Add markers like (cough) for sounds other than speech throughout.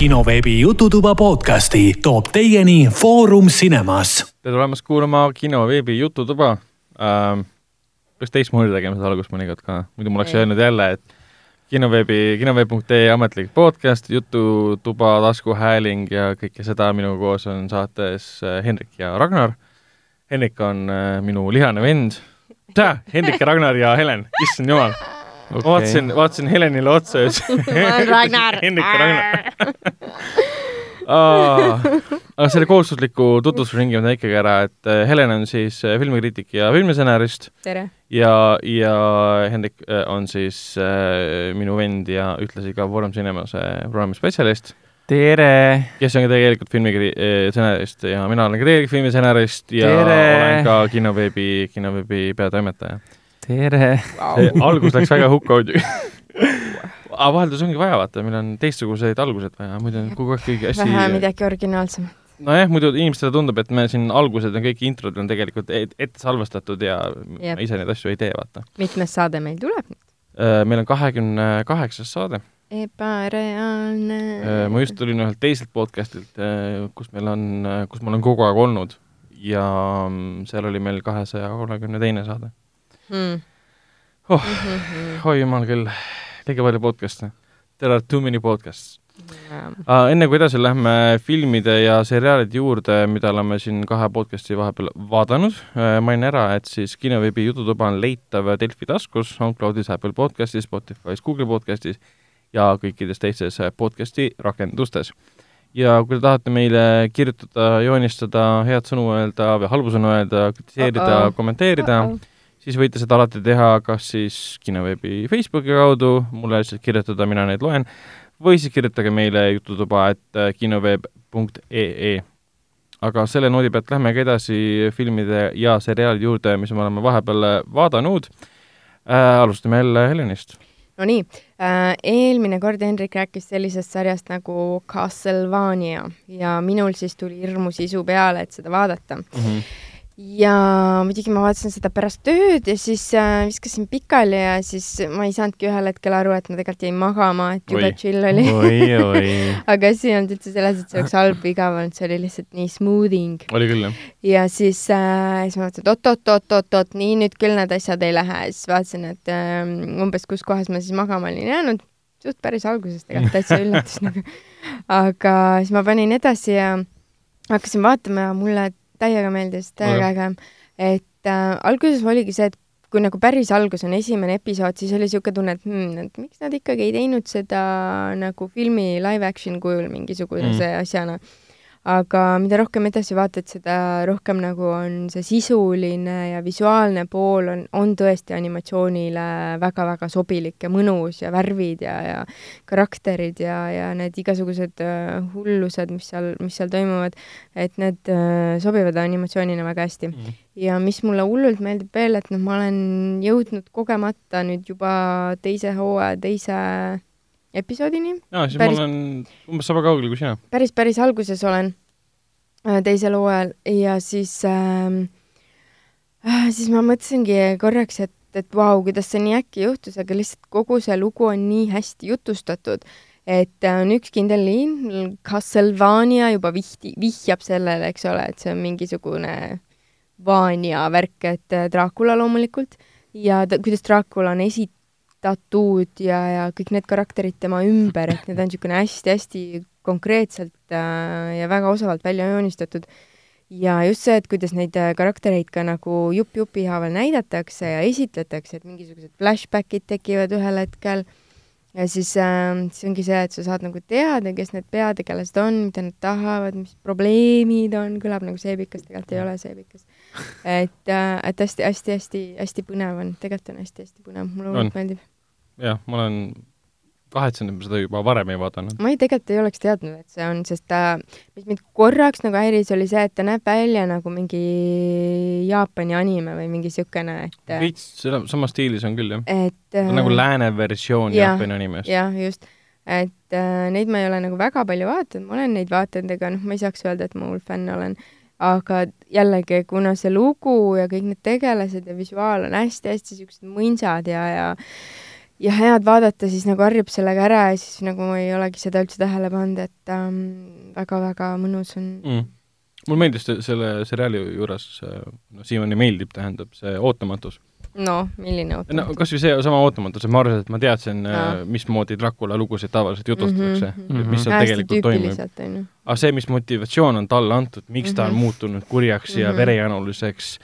kinoveebi Jututuba podcasti toob teieni Foorum Cinemas. tere tulemast kuulama kinoveebi Jututuba ähm,. peaks teistmoodi tegema seda algust mõnikord ka, muidu ma oleks öelnud jälle, et kinoveebi, kinoveeb.ee ametlik podcast, Jututuba, taskuhääling ja kõike seda minuga koos on saates äh, Hendrik ja Ragnar. Hendrik on äh, minu lihane vend. Hendrik ja Ragnar ja Helen, issand jumal okay.. vaatasin, vaatasin Helenile otsa ja ütlesin (laughs) Hendrik ja Ragnar (laughs) aga selle kohustusliku tutvustusringi ma teen ikkagi ära, et äh, Helen on siis äh, filmikriitik ja filmistsenarist. ja, ja Hendrik äh, on siis äh, minu vend ja ühtlasi ka Foorum Cinemas programmi spetsialist. tere! kes on ka tegelikult filmistsenarist ja mina olen ka tegelikult filmistsenarist ja tere. olen ka kinoveebi, kinoveebi peatoimetaja tere wow.! algus läks väga hukka muidugi aga vaheldus ongi vaja, vaata, meil on teistsuguseid alguseid vaja, muidu on kogu aeg kõik hästi vähe midagi originaalsemat. nojah, muidu inimestele tundub, et me siin algused on kõik introd on tegelikult ette salvestatud ja Jep. ise neid asju ei tee, vaata. mitmes saade meil tuleb nüüd? Äh, meil on kahekümne kaheksas saade. ebareaalne. Äh, ma just tulin ühelt teiselt podcastilt, äh, kus meil on, kus ma olen kogu aeg olnud ja mm, seal oli meil kahesaja kolmekümne teine saade hmm.. Oh mm, -hmm. oi jumal küll liiga palju podcast'e. There are too many podcasts yeah.. Uh, enne kui edasi lähme filmide ja seriaalide juurde, mida oleme siin kahe podcast'i vahepeal vaadanud uh,, mainin ära, et siis kinoveebi Jututuba on leitav Delfi taskus, SoundCloudis, Apple podcastis, Spotify's, Google podcastis ja kõikides teistes podcast'i rakendustes. ja kui te tahate meile kirjutada, joonistada, head sõnu öelda või halbu sõnu öelda, kritiseerida uh, -oh. kommenteerida uh, -oh siis võite seda alati teha kas siis kinoveebi Facebooki kaudu, mulle lihtsalt kirjutada, mina neid loen, või siis kirjutage meile jututuba, et äh, kinoveeb.ee. aga selle noodi pealt lähmegi edasi filmide ja seriaalide juurde, mis me oleme vahepeal äh, vaadanud äh,. alustame jälle Helenist. Nonii äh,, eelmine kord Hendrik rääkis sellisest sarjast nagu Castlevania ja minul siis tuli hirmus isu peale, et seda vaadata mm. -hmm ja muidugi ma vaatasin seda pärast tööd ja siis äh, viskasin pikali ja siis ma ei saanudki ühel hetkel aru, et ma tegelikult jäin magama, et jube chill oli. (laughs) aga asi ei olnud üldse selles, et see oleks halb või igav olnud, see oli lihtsalt nii smoothing. oli küll, jah. ja siis äh,, siis ma mõtlesin, et oot-oot-oot-oot-oot, nii nüüd küll need asjad ei lähe ja siis vaatasin, et äh, umbes kus kohas ma siis magama olin jäänud, suht päris alguses tegelikult täitsa üllatus nagu. (laughs) aga siis ma panin edasi ja hakkasin vaatama ja mulle täiega meeldis, täiega äge. et äh, alguses oligi see, et kui nagu päris algus on esimene episood, siis oli niisugune tunne, et hmm, et miks nad ikkagi ei teinud seda nagu filmi live action kujul mingisuguse mm. asjana aga mida rohkem edasi vaatad, seda rohkem nagu on see sisuline ja visuaalne pool on, on tõesti animatsioonile väga-väga sobilik ja mõnus ja värvid ja, ja karakterid ja, ja need igasugused uh, hullused, mis seal, mis seal toimuvad, et need uh, sobivad animatsioonina väga hästi mm. ja mis mulle hullult meeldib veel, et noh, ma olen jõudnud kogemata nüüd juba teise hooaja teise episoodini. jaa, siis päris, ma olen umbes sama kaugel kui sina. päris, päris alguses olen äh, teisel hooajal ja siis äh, äh, siis ma mõtlesingi korraks, et, et vau, kuidas see nii äkki juhtus, aga lihtsalt kogu see lugu on nii hästi jutustatud, et äh, on üks kindel liin, Castlevania juba vihti, vihjab sellele, eks ole, et see on mingisugune Vania värk, et äh, Dracula loomulikult ja ta, kuidas Dracula on esi-, tattoo'd ja, ja kõik need karakterid tema ümber, et need on niisugune hästi-hästi konkreetselt äh, ja väga osavalt välja joonistatud. ja just see, et kuidas neid äh, karaktereid ka nagu jupp jupi haaval näidatakse ja esitletakse, et mingisugused flashbackid tekivad ühel hetkel ja siis äh, see ongi see, et sa saad nagu teada, kes need peategelased on, mida nad tahavad, mis probleemid on, kõlab nagu seebikas, tegelikult ei ole seebikas. (laughs) et äh,, et hästi-hästi-hästi-hästi põnev on, tegelikult on hästi-hästi põnev, mulle hullult meeldib jah, ma olen kahetsen, et ma seda juba varem ei vaadanud. ma ei, tegelikult ei oleks teadnud, et see on, sest ta, mis mind korraks nagu häiris, oli see, et ta näeb välja nagu mingi Jaapani anime või mingi niisugune, et veits sama stiilis on küll, jah. et on nagu lääne versioon ja, Jaapani animest. jah, just. et äh, neid ma ei ole nagu väga palju vaadanud, ma olen neid vaadanud, ega noh, ma ei saaks öelda, et ma hull fänn olen, aga jällegi, kuna see lugu ja kõik need tegelased ja visuaal on hästi-hästi niisugused mõnsad ja, ja ja head vaadata, siis nagu harjub sellega ära ja siis nagu ei olegi seda üldse tähele pannud, et ähm, väga-väga mõnus on mm. mulle meeldis se- selle seriaali juures, no siiamaani meeldib, tähendab, see ootamatus. no milline no ootamatu kas või see sama ootamatus, et ma arvasin, et ma teadsin, Jaa. mismoodi Dracula lugusid tavaliselt jutustatakse mm, -hmm. et mis seal hästi tegelikult toimub. aga see, mis motivatsioon on talle antud, miks ta on Mhm. muutunud kurjaks ja Mhm. verejanuliseks,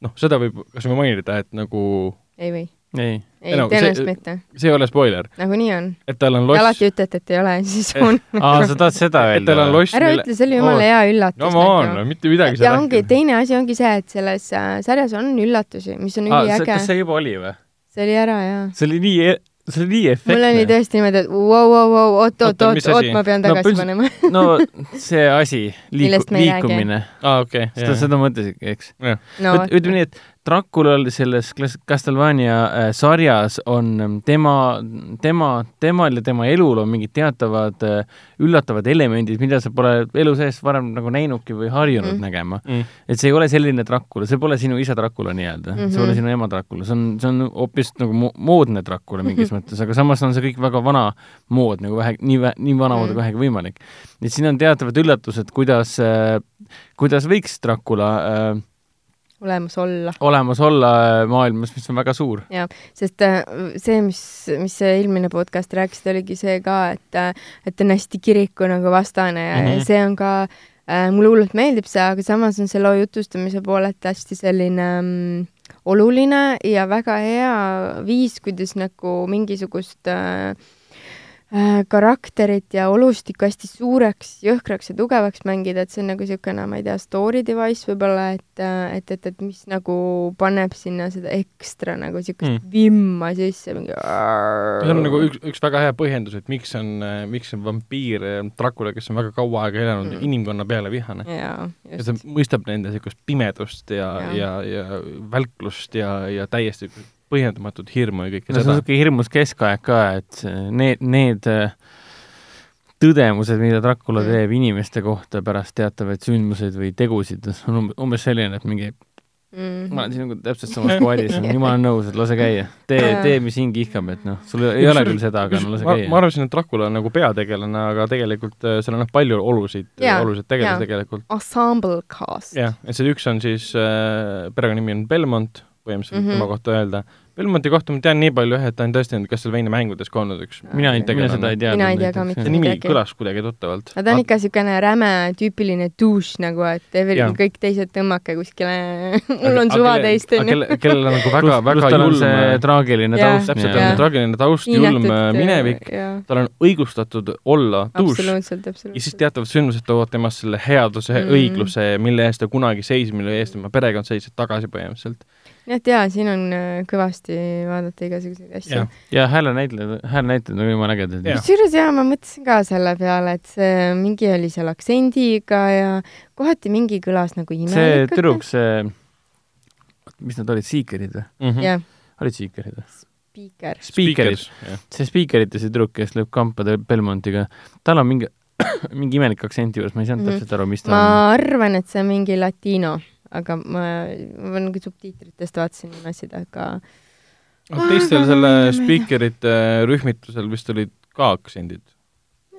noh, seda võib kas või mainida, et nagu ei või? ei, ei Ei no no,, tõenäoliselt see- mitte. see ei ole spoiler, nagunii on. et tal on loss alati ütlete, et ei ole, siis (laughs) on. aa, sa tahad seda et tal on öelda? loss, ära ütle, see oli jumala hea üllatus no ma on, mitte midagi ja ongi, teine asi ongi see, et selles äh, sarjas on üllatusi, mis on üliäge. kas see juba oli või? see oli ära jaa. see oli nii, see oli nii mul oli efektne. tõesti niimoodi, et vau, vau, vau, oot, oot, oot oot ma pean No tagasi põhimõtteliselt- panema. (laughs) no see asi, liiku- liikumine, aa, okei, seda, seda mõtlesidki, eks? no Üt- ütleme nii, et Draculal selles Castlevania äh, sarjas on ähm, tema, tema, temal ja tema elul on mingid teatavad äh, üllatavad elemendid, mida sa pole elu sees varem nagu näinudki või harjunud Mhm. mm. nägema. Mm. et see ei ole selline Dracula, see pole sinu isa Dracula nii-öelda mm, -hmm. see Mhm. pole sinu ema Dracula, see on, see on hoopis nagu mo- moodne Dracula mingis (laughs) mõttes, aga samas on see kõik väga vana mood nagu vähe, nii vä-, nii vana mood Mhm. kui vähegi võimalik. et siin on teatavad üllatused, kuidas äh,, kuidas võiks Dracula äh, olemas olla. olemas olla äh, maailmas, mis on väga suur. sest äh, see, mis, mis see eelmine podcast rääkisid, oligi see ka, et, et ta on hästi kiriku nagu vastane ja mm. -hmm. see on ka äh,, mulle hullult meeldib see, aga samas on see loo jutustamise poolelt hästi selline mm, oluline ja väga hea viis, kuidas nagu mingisugust äh, äh, karakterit ja olustikku hästi suureks, jõhkraks ja tugevaks mängida, et see on nagu niisugune, ma ei tea, story device võib-olla, et, et, et, et mis nagu paneb sinna seda ekstra nagu niisugust Mm. mm. vimma sisse, mingi see on nagu üks, üks väga hea põhjendus, et miks on, miks on vampiir äh, Dracula, kes on väga kaua aega elanud mm. Inimkonna peale vihane. ja ta mõistab nende niisugust pimedust ja, ja, Jaa. ja välklust ja, ja täiesti põhjendamatut hirmu ja kõike no see on seda. niisugune hirmus keskaeg ka, et need, need äh, tõdemused, mida Dracula Mm. teeb inimeste kohta pärast teatavaid sündmuseid või tegusid, on um- umbes selline, et mingi Mhm. ma olen sinuga täpselt samas (laughs) koadis, jumala nõus, et lase käia. tee, tee, mis hing ihkab, et noh, sul ei ole küll seda, aga no lase ma, käia ma. arvasin, et Dracula on nagu peategelane, aga tegelikult äh, seal on noh, palju olusid, Jaa, oluliselt tegelasi jaa. tegelikult. Ensemble cast. jah, et see üks on siis äh,, perekonnanimi on Belmont, põhimõtteliselt mm Mhm. -hmm. tema kohta öelda. Belmonti kohta ma tean nii palju jah, et ta on tõesti olnud Castlevania mängudes ka olnud üks mina ei, tegelane. mina seda ei teadnud. Mina ei tea ka mitte see nimi midagi. kõlas kuidagi tuttavalt. aga ta on ikka niisugune räme tüüpiline douche nagu, et every, Jaa. kõik teised tõmmake kuskile, (laughs) mul on suva teist, onju. kelle, kellel on nagu väga, väga julm see traagiline taust. täpselt, tal on traagiline taust, julm äh, minevik, tal on õigustatud olla douche absoluutselt, ja siis teatavad sündmused toovad temast selle headuse Mm. õigluse, mille eest ta kunagi seisis, mille eest tema perekond seisis tagasi põhimõtteliselt. Nii et jaa, siin on äh, kõvasti vaadata igasuguseid asju Jah.. ja häälenäitlejad, häälenäitlejad on jumala ägedad Jah.. kusjuures jaa, ma mõtlesin ka selle peale, et see mingi oli seal aktsendiga ja kohati mingi kõlas nagu see imelikult. tüdruk, see, mis nad olid, Seekerid või? Mhm. jah, olid Seekerid või? spiiker. Speakerid, see Speakerite see tüdruk, kes lööb kampa Belmontiga, tal on mingi, (coughs) mingi imelik aktsent juures, ma ei saanud Mhm. täpselt aru, mis ta ma on. arvan, et see on mingi latino, aga ma, ma nagu subtiitritest vaatasin nimesid, aga teistel Aga selle ma ei spiikerite rühmitusel vist olid ka aktsendid.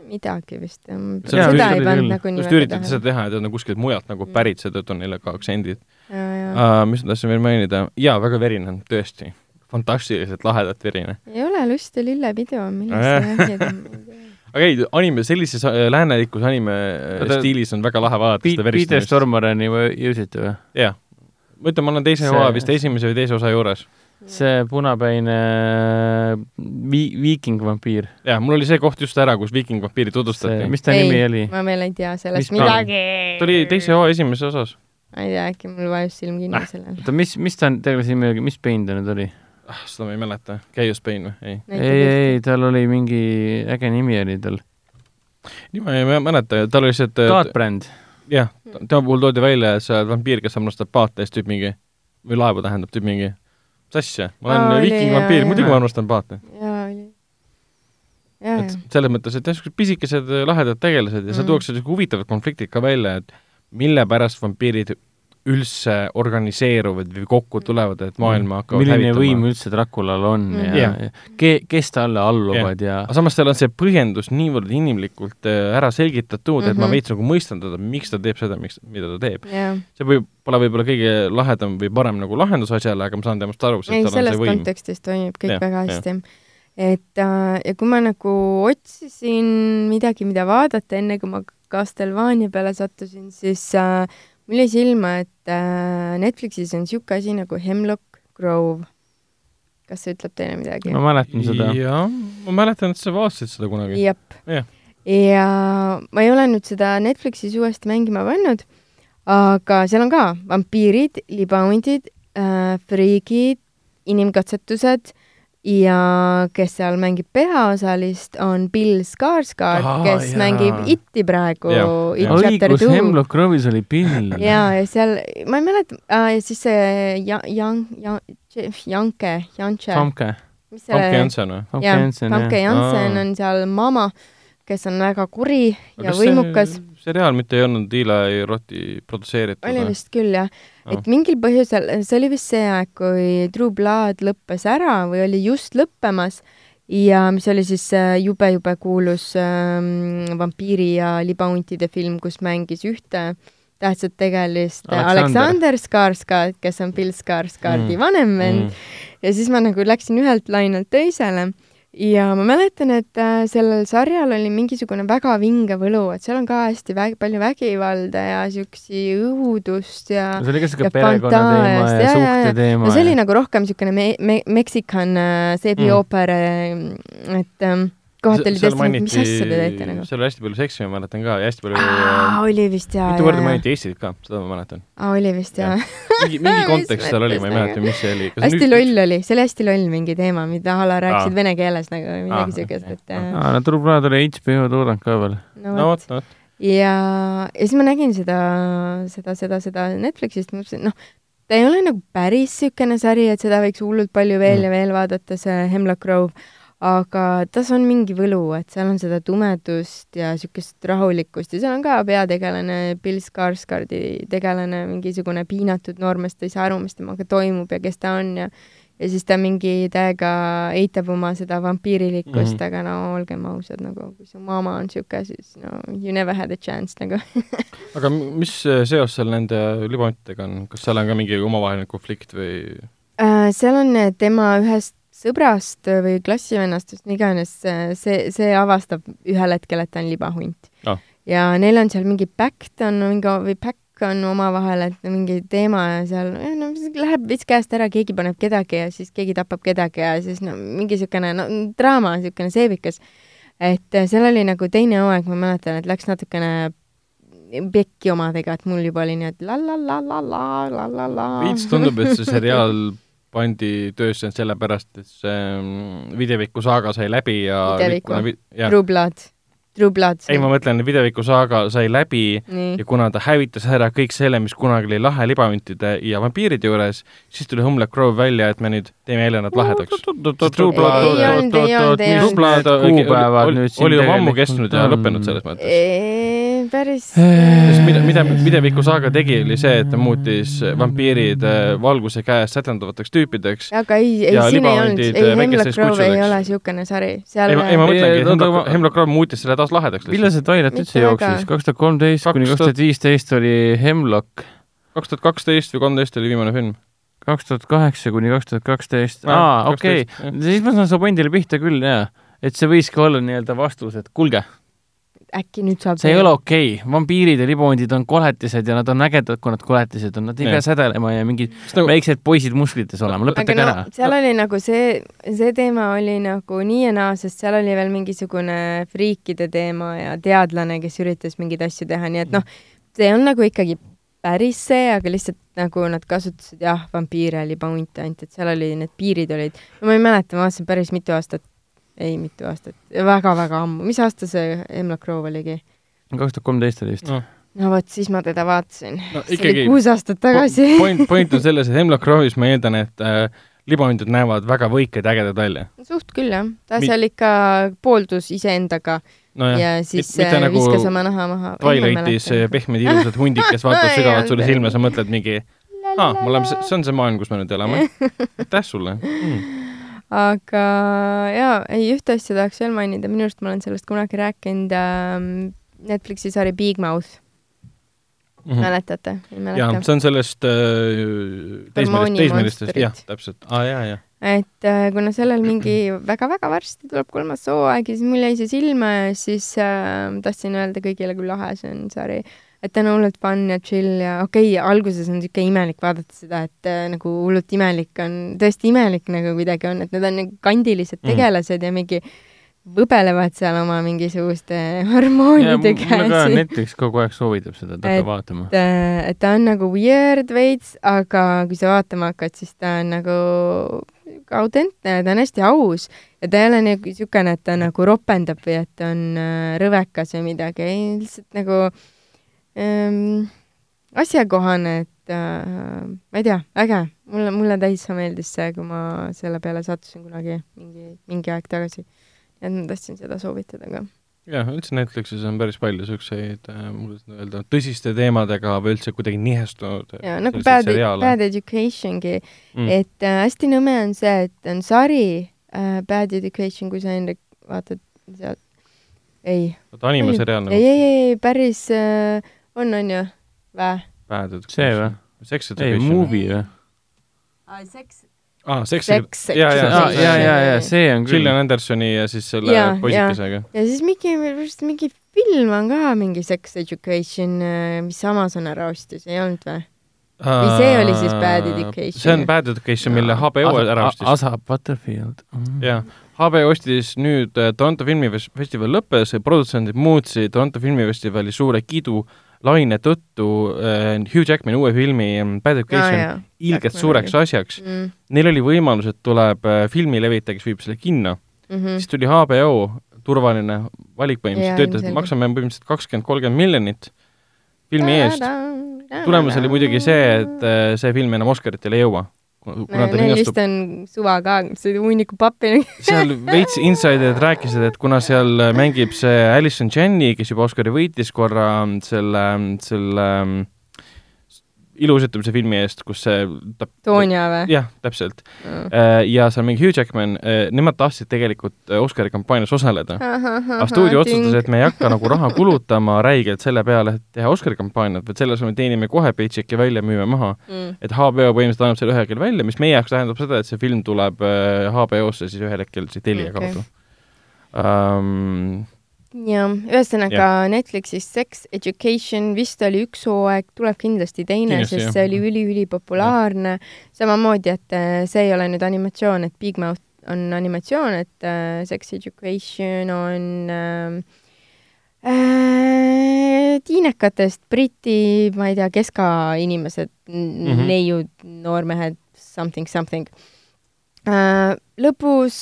midagi vist. Jaa, seda ei pannud nagu just nii üritati seda teha, et nad on kuskilt mujalt nagu Mm. pärit, seetõttu on neil ka aktsendid uh,. mis ma tahtsin veel mainida, jaa, väga verine on, tõesti. fantastiliselt lahedalt verine. ei ole Lust ja lillepidu, millest sa räägid? Aga ei, anime, sellises äh, läänelikus anime äh, Oota, stiilis on väga lahe vaadata Peter seda Peter veristamist. Stormareni või jõudsite või? jah. ma ütlen, ma olen teise See- hooaja vist esimese või teise osa juures. see punapäine vi-, viiking-vampiir. jah, mul oli see koht just ära, kus viiking vampiiri tutvustati. mis ta nimi oli? ma veel ei tea sellest Mis midagi. ta oli teise hooaja esimeses osas. ma ei tea, äkki mul vajus silm kinni Ah. sellel. oota, mis, mis ta tegelase nimi oli, mis pein ta nüüd oli? ah, seda ma ei mäleta. Chaos Pain või? ei. ei, ei, tal oli mingi äge nimi oli tal. nii ma ei mä- mäleta, tal oli see, et Godbrand. jah, tema puhul toodi välja, et see vampiir, kes armastab paate, siis tüüp mingi, või laevu tähendab, tüüp mingi, mis asja, ma olen oli, viiking jaa, vampiir, jaa. muidugi ma armastan paate. jaa, oli. jaa, et selles mõttes, et jah, siuksed pisikesed lahedad tegelased ja seal Mm. tuuakse siuke huvitavad konfliktid ka välja, et mille pärast vampiirid üldse organiseeruvad või kokku tulevad, et maailma hakkavad milline hävitama. võim üldse Draculal on Mm. ja, Jah. ja ke, kes talle alluvad ja, aga samas tal on see põhjendus niivõrd inimlikult äh, ära selgitatud mm, -hmm. et ma Mhm. veits nagu mõistan teda, miks ta teeb seda, miks, mida ta teeb. jah. see võib, pole võib-olla kõige lahedam või parem nagu lahendus asjale, aga ma saan temast aru, sest tal on selles see võim. kontekstis toimib kõik Jah, väga hästi. et äh, ja kui ma nagu otsisin midagi, mida vaadata, enne kui ma Castlevania peale sattusin, siis äh, mul jäi silma, et äh, Netflixis on niisugune asi nagu Hemlock Grove. kas see ütleb teile midagi? ma mäletan seda. jah, ma mäletan, et sa vaatasid seda kunagi. jep Jah. ja ma ei ole nüüd seda Netflixis uuesti mängima pannud, aga seal on ka vampiirid, libahundid äh,, friigid, inimkatsetused ja kes seal mängib peaosalist, on Bill Skarsgård kes jaa. mängib Iti praegu õigus. Hemlock Grove'is oli Bill. ja, ja seal, ma ei mäleta äh,, ja siis see ja, Jan-, Jan-, Janke, Jantše, Famke selle, Jansen või? Jah, jah. Jansen on seal mama, kes on väga kuri ja kas võimukas. see seriaal mitte ei olnud Eli Rothi produtseeritud oli vist küll jah, Aa. et mingil põhjusel, see oli vist see aeg, kui True Blood lõppes ära või oli just lõppemas ja mis oli siis äh, jube-jube kuulus ähm, vampiiri ja libahuntide film, kus mängis ühte tähtsat tegelist äh, Alexander. Alexander Skarsgård, kes on Bill Skarsgårdi Mm. vanem vend mm. ja siis ma nagu läksin ühelt lainelt teisele ja ma mäletan, et äh, sellel sarjal oli mingisugune väga vinge võlu, et seal on ka hästi vä palju vägivalda ja siukesi õudust ja see oli ka siuke ja perekonna teema fantaasiast, ja jaa, jaa, suhte jaa. teema. no see oli nagu rohkem niisugune me-, me-, Mexican äh, seebiooper mm., et ähm, kohati oli tõesti mis asja te teete nagu. seal oli hästi palju seksi, ma mäletan ka, ja hästi palju aa, oli vist jaa, mitu korda mainiti Eestit ka, seda ma mäletan. aa, oli vist jaa. mingi, mingi (laughs) kontekst seal oli, ma ei mäleta, mis see oli. hästi loll oli, see oli hästi loll mingi teema, mida a la rääkisid vene keeles nagu või midagi siukest, et aa, no True Blood oli HBO toodang ka veel. no vot vot, ja, ja siis ma nägin seda, seda, seda, seda Netflixist, mõtlesin, et noh, ta ei ole nagu päris niisugune sari, et seda võiks hullult palju veel Mm. ja veel vaadata, see Hemlock Grove, aga tas on mingi võlu, et seal on seda tumedust ja niisugust rahulikkust ja seal on ka peategelane Bill Skarsgårdi tegelane, mingisugune piinatud noormees, ta ei saa aru, mis temaga toimub ja kes ta on ja ja siis ta mingi täiega eitab oma seda vampiirilikkust mm. -hmm. aga no olgem ausad, nagu kui su mama on niisugune, siis no you never had a chance nagu. (laughs) aga mis äh, seos seal nende libahuntidega on, kas seal on ka mingi omavaheline konflikt või? Äh, seal on äh, tema ühest sõbrast või klassivennast, mis iganes, see, see avastab ühel hetkel, et ta on libahunt Ah. ja neil on seal mingi pact on mingi või pack on omavahel, et mingi teema ja seal no, mis läheb veits käest ära, keegi paneb kedagi ja siis keegi tapab kedagi ja siis no mingi niisugune no draama, niisugune seebikas. et äh, seal oli nagu teine hooaeg, ma mäletan, et läks natukene pekki omadega, et mul juba oli nii, et la la la la la la la la. veits tundub, et see seriaal (laughs) pandi töösse sellepärast, et see mm, videoviku saaga sai läbi ja Videoviku. kuna vi- jah, True Blood, ei ma mõtlen, videoviku saaga sai läbi nii ja kuna ta hävitas ära kõik selle, mis kunagi oli lahe libahuntide ja vampiiride juures, siis tuli Hemlock Grove välja, et me nüüd teeme jälle nad lahedaks. Kuupäevad oli, nüüd siin oli juba ammu kestnud ja lõppenud selles mõttes. Päris. mida, mida videoviku saaga tegi, oli see, et ta muutis vampiirid äh, valguse käes sätenduvateks tüüpideks. aga ei, ei siin ei olnud, ei äh, Hemlock väikesteks Grove ei ole niisugune sari, seal ei, ma mõtlengi, ma-, Hemlock Grove muutis selle taas lahedaks millal lihtsalt. see Twilight üldse jooksis? kaks tuhat kolmteist kuni kaks tuhat viisteist oli Hemlock, kaks tuhat kaksteist või kolmteist oli viimane film. kaks tuhat kaheksa kuni kaks tuhat kaksteist, Aa, okei, 12, jah. siis ma saan su pointile pihta küll, jaa. et see võiski olla nii-öelda vastus, et kuulge, äkki nüüd saab see ei ole okei okay., vampiirid ja libahundid on koletised ja nad on ägedad, kui nad koletised on, nad ei Jah. pea sädelema ja mingid nagu- väiksed poisid musklites olema, lõpetage no ära. seal oli nagu see, see teema oli nagu nii ja naa, sest seal oli veel mingisugune friikide teema ja teadlane, kes üritas mingeid asju teha, nii et noh, see on nagu ikkagi päris see, aga lihtsalt nagu nad kasutasid jah, vampiire, libahunte ainult, et seal oli, need piirid olid, ma ei mäleta, ma vaatasin päris mitu aastat, ei mitu aastat väga,, väga-väga ammu, mis aasta see Hemlock Grove oligi? kaks tuhat kolmteist oli vist. noh, no vot, siis ma teda vaatasin no see oli kuus aastat tagasi. (laughs) point, point on selles, et Hemlock Grove'is ma eeldan, et äh, libahundid näevad väga võikad ja ägedad välja. suht küll jah, ta Mi- seal ikka pooldus iseendaga nojah, ja siis mitte äh, nagu viskas oma naha maha. Twilightis pehmed ilusad hundid, kes vaatavad (laughs) sügavalt sulle silma, sa mõtled mingi, aa, me oleme, see on see maailm, kus me nüüd elame. (laughs) aitäh sulle mm.. Aga jaa, ei ühte asja tahaks veel mainida, minu arust ma olen sellest kunagi rääkinud ähm,, Netflixi sari Big Mouth, Mm -hmm. mäletate? mäleta? see on sellest äh, teismelist, teismelistest, jah, täpselt. aa, jaa, jaa. et äh, kuna sellel mingi väga-väga varsti tuleb kolmas hooaeg ja siis mul jäi see silma ja siis äh, tahtsin öelda kõigile, kui lahe see on sari. Et ta on hullult fun ja chill ja okei okay,, alguses on siuke imelik vaadata seda, et äh, nagu hullult imelik on, tõesti imelik nagu kuidagi on, et need on nagu kandilised Mhm. tegelased ja mingi võbelevad seal oma mingisuguste (laughs) ja hormoonidega mulle ka Netflix kogu aeg soovitab seda, et hakka vaatama. et, äh, et ta on nagu weird veits, aga kui sa vaatama hakkad, siis ta on nagu autentne ta on hästi aus ja ta ei ole niisugune, et ta nagu ropendab või et on äh, rõvekas või midagi, ei lihtsalt nagu ähm, asjakohane, et äh, ma ei tea, äge, mulle, mulle täitsa meeldis see, kui ma selle peale sattusin kunagi mingi, mingi aeg tagasi. et ma tahtsin seda soovitada ka. jah, üldse Netflixis on päris palju siukseid, kuidas nüüd öelda, tõsiste teemadega või üldse kuidagi nihestunud ja nagu selliseid Bad. Bad Educationgi mm.. et äh, hästi nõme on see, et on sari äh, Bad Education, kui sa Hendrik vaatad sealt, ei, oota, animaseriaal nagu ei, ei, ei päris äh, on, on ju, vä? Bad Education. see või? Sex ei, Education. movie või? Seks, aa, Sex Sex ja, jaa, ja, ja, ja see on küll Gillian. Andersoni ja siis selle poisikesega. ja siis mingi, minu arust mingi film on ka mingi Sex Education, mis Amazon ära ostis, ei olnud või? Või see oli siis Bad Education? see on Bad Education, mille HBO ära ostis. Asa Butterfield. jah, HBO ostis nüüd äh, Toronto filmifestival lõppes, produtsendid muutsid Toronto filmifestivali suure kiidulaine tõttu äh, Hugh Jackmani uue filmi mm, Bad Education ilgelt suureks asjaks. mm,. Neil oli võimalus, et tuleb äh, filmilevitaja, kes viib selle kinno Mm -hmm. siis tuli HBO, turvaline valik põhimõtteliselt töötas, maksame põhimõtteliselt kakskümmend, kolmkümmend miljonit filmi eest. tulemus oli muidugi see, et äh, see film enam Oscaritele ei jõua. Kuna ta Neil vist on suva ka, see hunniku pappi. (laughs) seal veits insiderid rääkisid, et kuna seal mängib see Alison Janney, kes juba Oscari võitis korra selle, selle ilusütlemise filmi eest, kus see ta Toonja või? jah, täpselt. ja seal mingi Hugh Jackman, nemad tahtsid tegelikult äh, Oscari kampaanias osaleda. aga stuudio otsustas, et me ei hakka nagu raha kulutama räigelt selle peale, et teha Oscari kampaaniat, vaid selle asemel teenime kohe paycheck'i välja, müüme maha. mm.. et HBO põhimõtteliselt annab selle ühel hetkel välja, mis meie jaoks tähendab seda, et see film tuleb äh, HBO-sse siis ühel hetkel siis Telia Okei. kaudu um,. jah, ühesõnaga Netflixis Sex Education vist oli üks hooaeg, tuleb kindlasti teine, sest see oli üliülipopulaarne. samamoodi, et äh, see ei ole nüüd animatsioon, et Big Mouth on animatsioon, et äh, Sex Education on äh, äh, tiinekatest Briti, ma ei tea, keskainimesed mm, Mhm. -hmm. neiud, noormehed, something, something äh,. lõbus,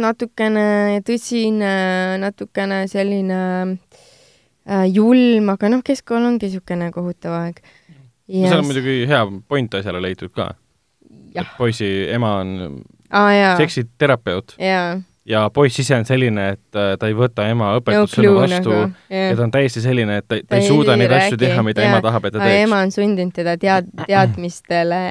natukene tõsine, natukene selline äh, julm, aga noh, keskkool ongi niisugune kohutav aeg. seal on muidugi hea point asjale leitud ka, poisi ema on jaa, seksiterapeut jaa, ja poiss ise on selline, et äh, ta ei võta ema no õpetussõnu clue vastu. nagu, ja jah ta on täiesti selline, et ta, ta Ta ei suuda neid asju teha, mida jaa. ema tahab, et ta teeks. ema on sundinud teda tead-, (clears throat) teadmistele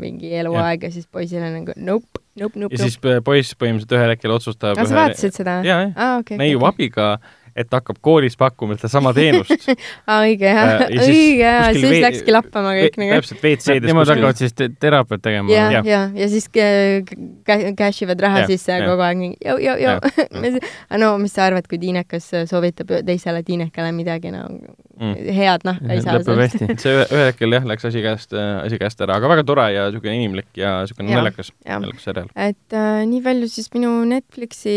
mingi eluaeg ja siis poisile nagu nope, nope, nope, ja siis p- poiss põhimõtteliselt ühel hetkel otsustab nope. sa vaatasid seda? jaa, jah, aa, okei. neiu abiga, et ta hakkab koolis pakkuma sedasama teenust. (laughs) õige jah Äh,, ja siis õige siis läkski lappama kõik nagu. täpselt WC-des Nemad hakkavad siis te teraapiat tegema ja, ja, ja siis kä- cash ivad raha Jah, sisse ja kogu aeg mingi jõu, jõu, jõu. no mis sa arvad, kui tiinekas soovitab teisele tiinekale midagi no Mm. head, noh, ei saa lõpeb hästi. see ühe- ühel hetkel jah, läks asi käest, asi käest ära, aga väga tore ja niisugune inimlik ja niisugune naljakas, naljakas seriaal. et äh, nii palju siis minu Netflixi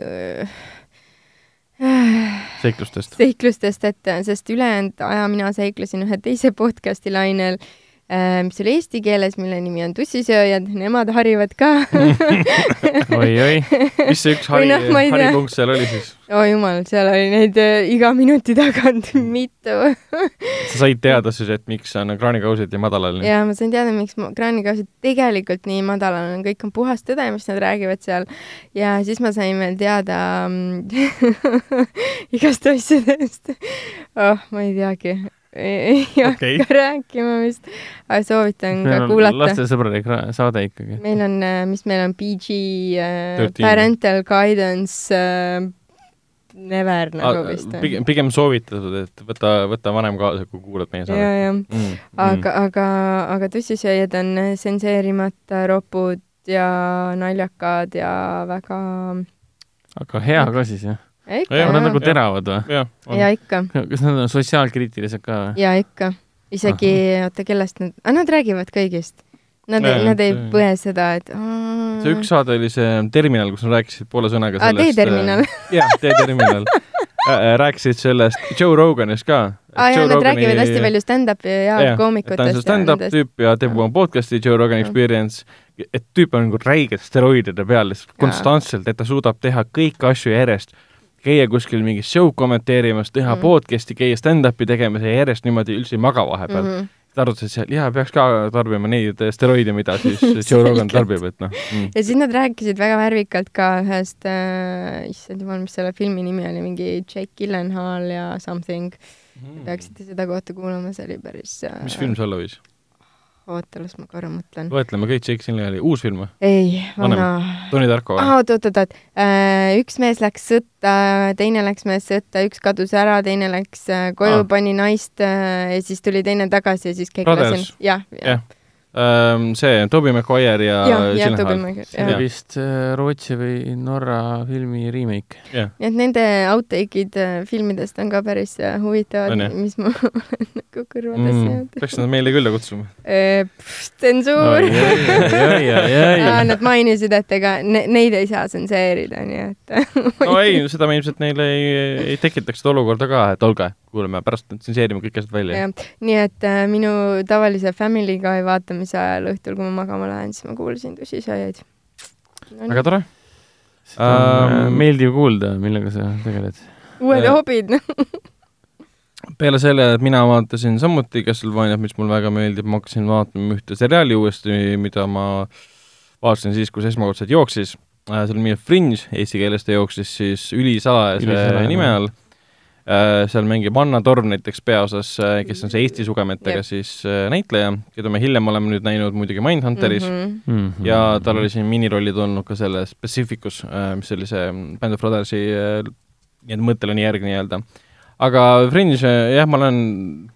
äh, (sighs) seiklustest. seiklustest, et sest ülejäänud aja mina seiklesin ühe teise podcast'i lainel mis oli eesti keeles, mille nimi on Tussisööjad, nemad harivad ka (laughs) oi-oi, mis see üks hari tea. haripunkt seal oli siis? oh jumal, seal oli neid äh, iga minuti tagant mitu. sa said teada siis, et miks on kraanikausid nii madalal? ja ma sain teada, miks kraanikausid tegelikult nii madalal on, kõik on puhas tõde, mis nad räägivad seal. ja siis ma sain veel teada mm, (laughs) igast asjadest. oh, ma ei teagi. Ei Okei. hakka rääkima vist, aga soovitan ka meil on kuulata. lastesõbralik ra- saade ikkagi. meil on, mis meil on PG äh, 13. parental guidance äh, never nagu vist on. pigem, pigem soovitatud, et võta, võta vanem kaasa, kui kuulad meie ja, saadet ja, mm,. aga, aga, aga tussisööjad on tsenseerimata ropud ja naljakad ja väga aga hea ka siis jah? Nad on ja, nagu teravad või? ja ikka, kas nad on sotsiaalkriitilised ka või? ja ikka. isegi, oota, kellest nad, nad räägivad kõigist. Nad nad ei põe seda, et see üks saade oli see Terminal, kus nad rääkisid poole sõnaga sellest. teeterminal. jah, Teeterminal. rääkisid sellest Joe Roganist ka. aa jaa, nad räägivad hästi palju stand-up'i ja koomikutest. ta on see stand-up tüüp ja teeb oma podcast'i Joe Rogan. Experience, et tüüp on nagu räigelt steroidide peal lihtsalt konstantselt, et ta suudab teha kõiki asju järjest, käia kuskil mingit show'd kommenteerimas, teha mm. podcast'i, käia stand-up'i tegemas ja järjest niimoodi üldse ei maga vahepeal mm. -hmm. -hmm. ta arvates, et seal, jaa, peaks ka tarbima neid steroide, mida siis (laughs) Joe Rogan tarbib, et noh mm.. ja siis nad rääkisid väga värvikalt ka ühest äh,, issand jumal, mis selle filmi nimi oli, mingi Jake Gyllenhaal ja something. peaksite seda kohta kuulama, see oli päris äh, Mm. mis film see olla võis? oota, las ma korra mõtlen. loetleme kõik Jake Gyllenhaali, uus film või? ei, vana. Tony Tarko või? oot, oot, oot, oot. üks mees läks sõtta, teine läks mees sõtta, üks kadus ära, teine läks äh, koju pani naist äh, ja siis tuli teine tagasi ja siis keegi lasi. jah, Jah. Ähm, see Tobey Maguire ja jah, Tobey Gyllenhaal. See oli vist äh, Rootsi või Norra filmi remake. nii et nende outtake'id äh, filmidest on ka päris äh, huvitavad mis ma olen (laughs) nagu kõrvadesse mm, jäänud. peaks nad meile külla kutsuma. tsensuur. oi-oi-oi-oi-oi. Nad mainisid, et ega ne, neid ei saa tsenseerida, nii et no ei, (laughs) seda me ilmselt neile ei, ei tekitaks seda olukorda ka, et olge, kuule, me pärast tsenseerime kõik asjad välja. nii et äh, minu tavalise Family Guy vaatamise ajal õhtul, kui ma magama lähen, siis ma kuulasin tussisööjaid no,. väga tore. Ähm, Ähm, meeldiv kuulda, millega sa tegeled. uued äh, hobid, (laughs) peale selle, et mina vaatasin samuti Castlevaniat, mis mulle väga meeldib, ma hakkasin vaatama ühte seriaali uuesti, mida ma vaatasin siis, kui see esmakordselt jooksis. see oli nimi Fringe, eesti keeles ta jooksis siis ülisalajase Ülisalajane. nime all. Seal mängib Anna Torv näiteks peaosas, kes on see Eesti sugemetega Jep. siis äh, näitleja, keda me hiljem oleme nüüd näinud muidugi Mindhunteris mm. -hmm Mm ja tal oli siin minirollid olnud ka selles Pacificus, mis oli see Band of Brothersi äh, nii-öelda mõtteline järg nii-öelda. aga Fringe, jah, ma olen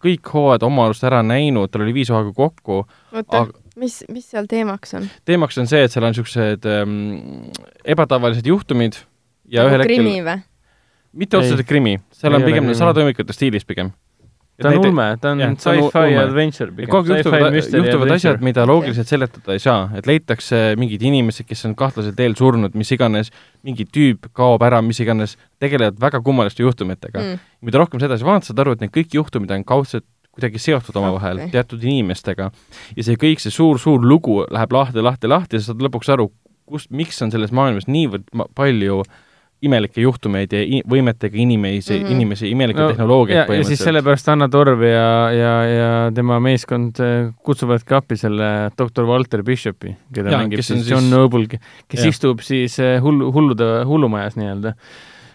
kõik hooajad oma arust ära näinud, tal oli viis hooaega kokku, oota aga, mis, mis seal teemaks on? teemaks on see, et seal on niisugused ähm, ebatavalised juhtumid ja ühel hetkel, krimi või? Mitte otseselt krimi, seal Ei on pigem salatoimikute stiilis pigem. ta on ulme, ta on sci-fi adventure pigem. kogu aeg juhtuvad, juhtuvad asjad, mida loogiliselt seletada ei saa, et leitakse mingid inimesed, kes on kahtlasel teel surnud, mis iganes, mingi tüüp kaob ära, mis iganes, tegelevad väga kummaliste juhtumitega mm.. Mida rohkem sa edasi vaatad, saad aru, et need kõik juhtumid on kaudselt kuidagi seotud omavahel okay., teatud inimestega. ja see kõik, see suur-suur lugu läheb lahti, lahti, lahti ja sa saad lõpuks aru, kust, miks on selles maailmas niivõrd palju imelikke juhtumeid ja võimetega inimesi mm. -hmm. inimesi, imelikke No, no, tehnoloogiat ja, ja siis sellepärast Anna Torv ja, ja, ja tema meeskond äh, kutsuvadki appi selle doktor Walter Bishopi, keda Jaa, mängib kes on siis John Noble, kes Jah. istub siis äh, hullu, hullude, hullumajas nii-öelda.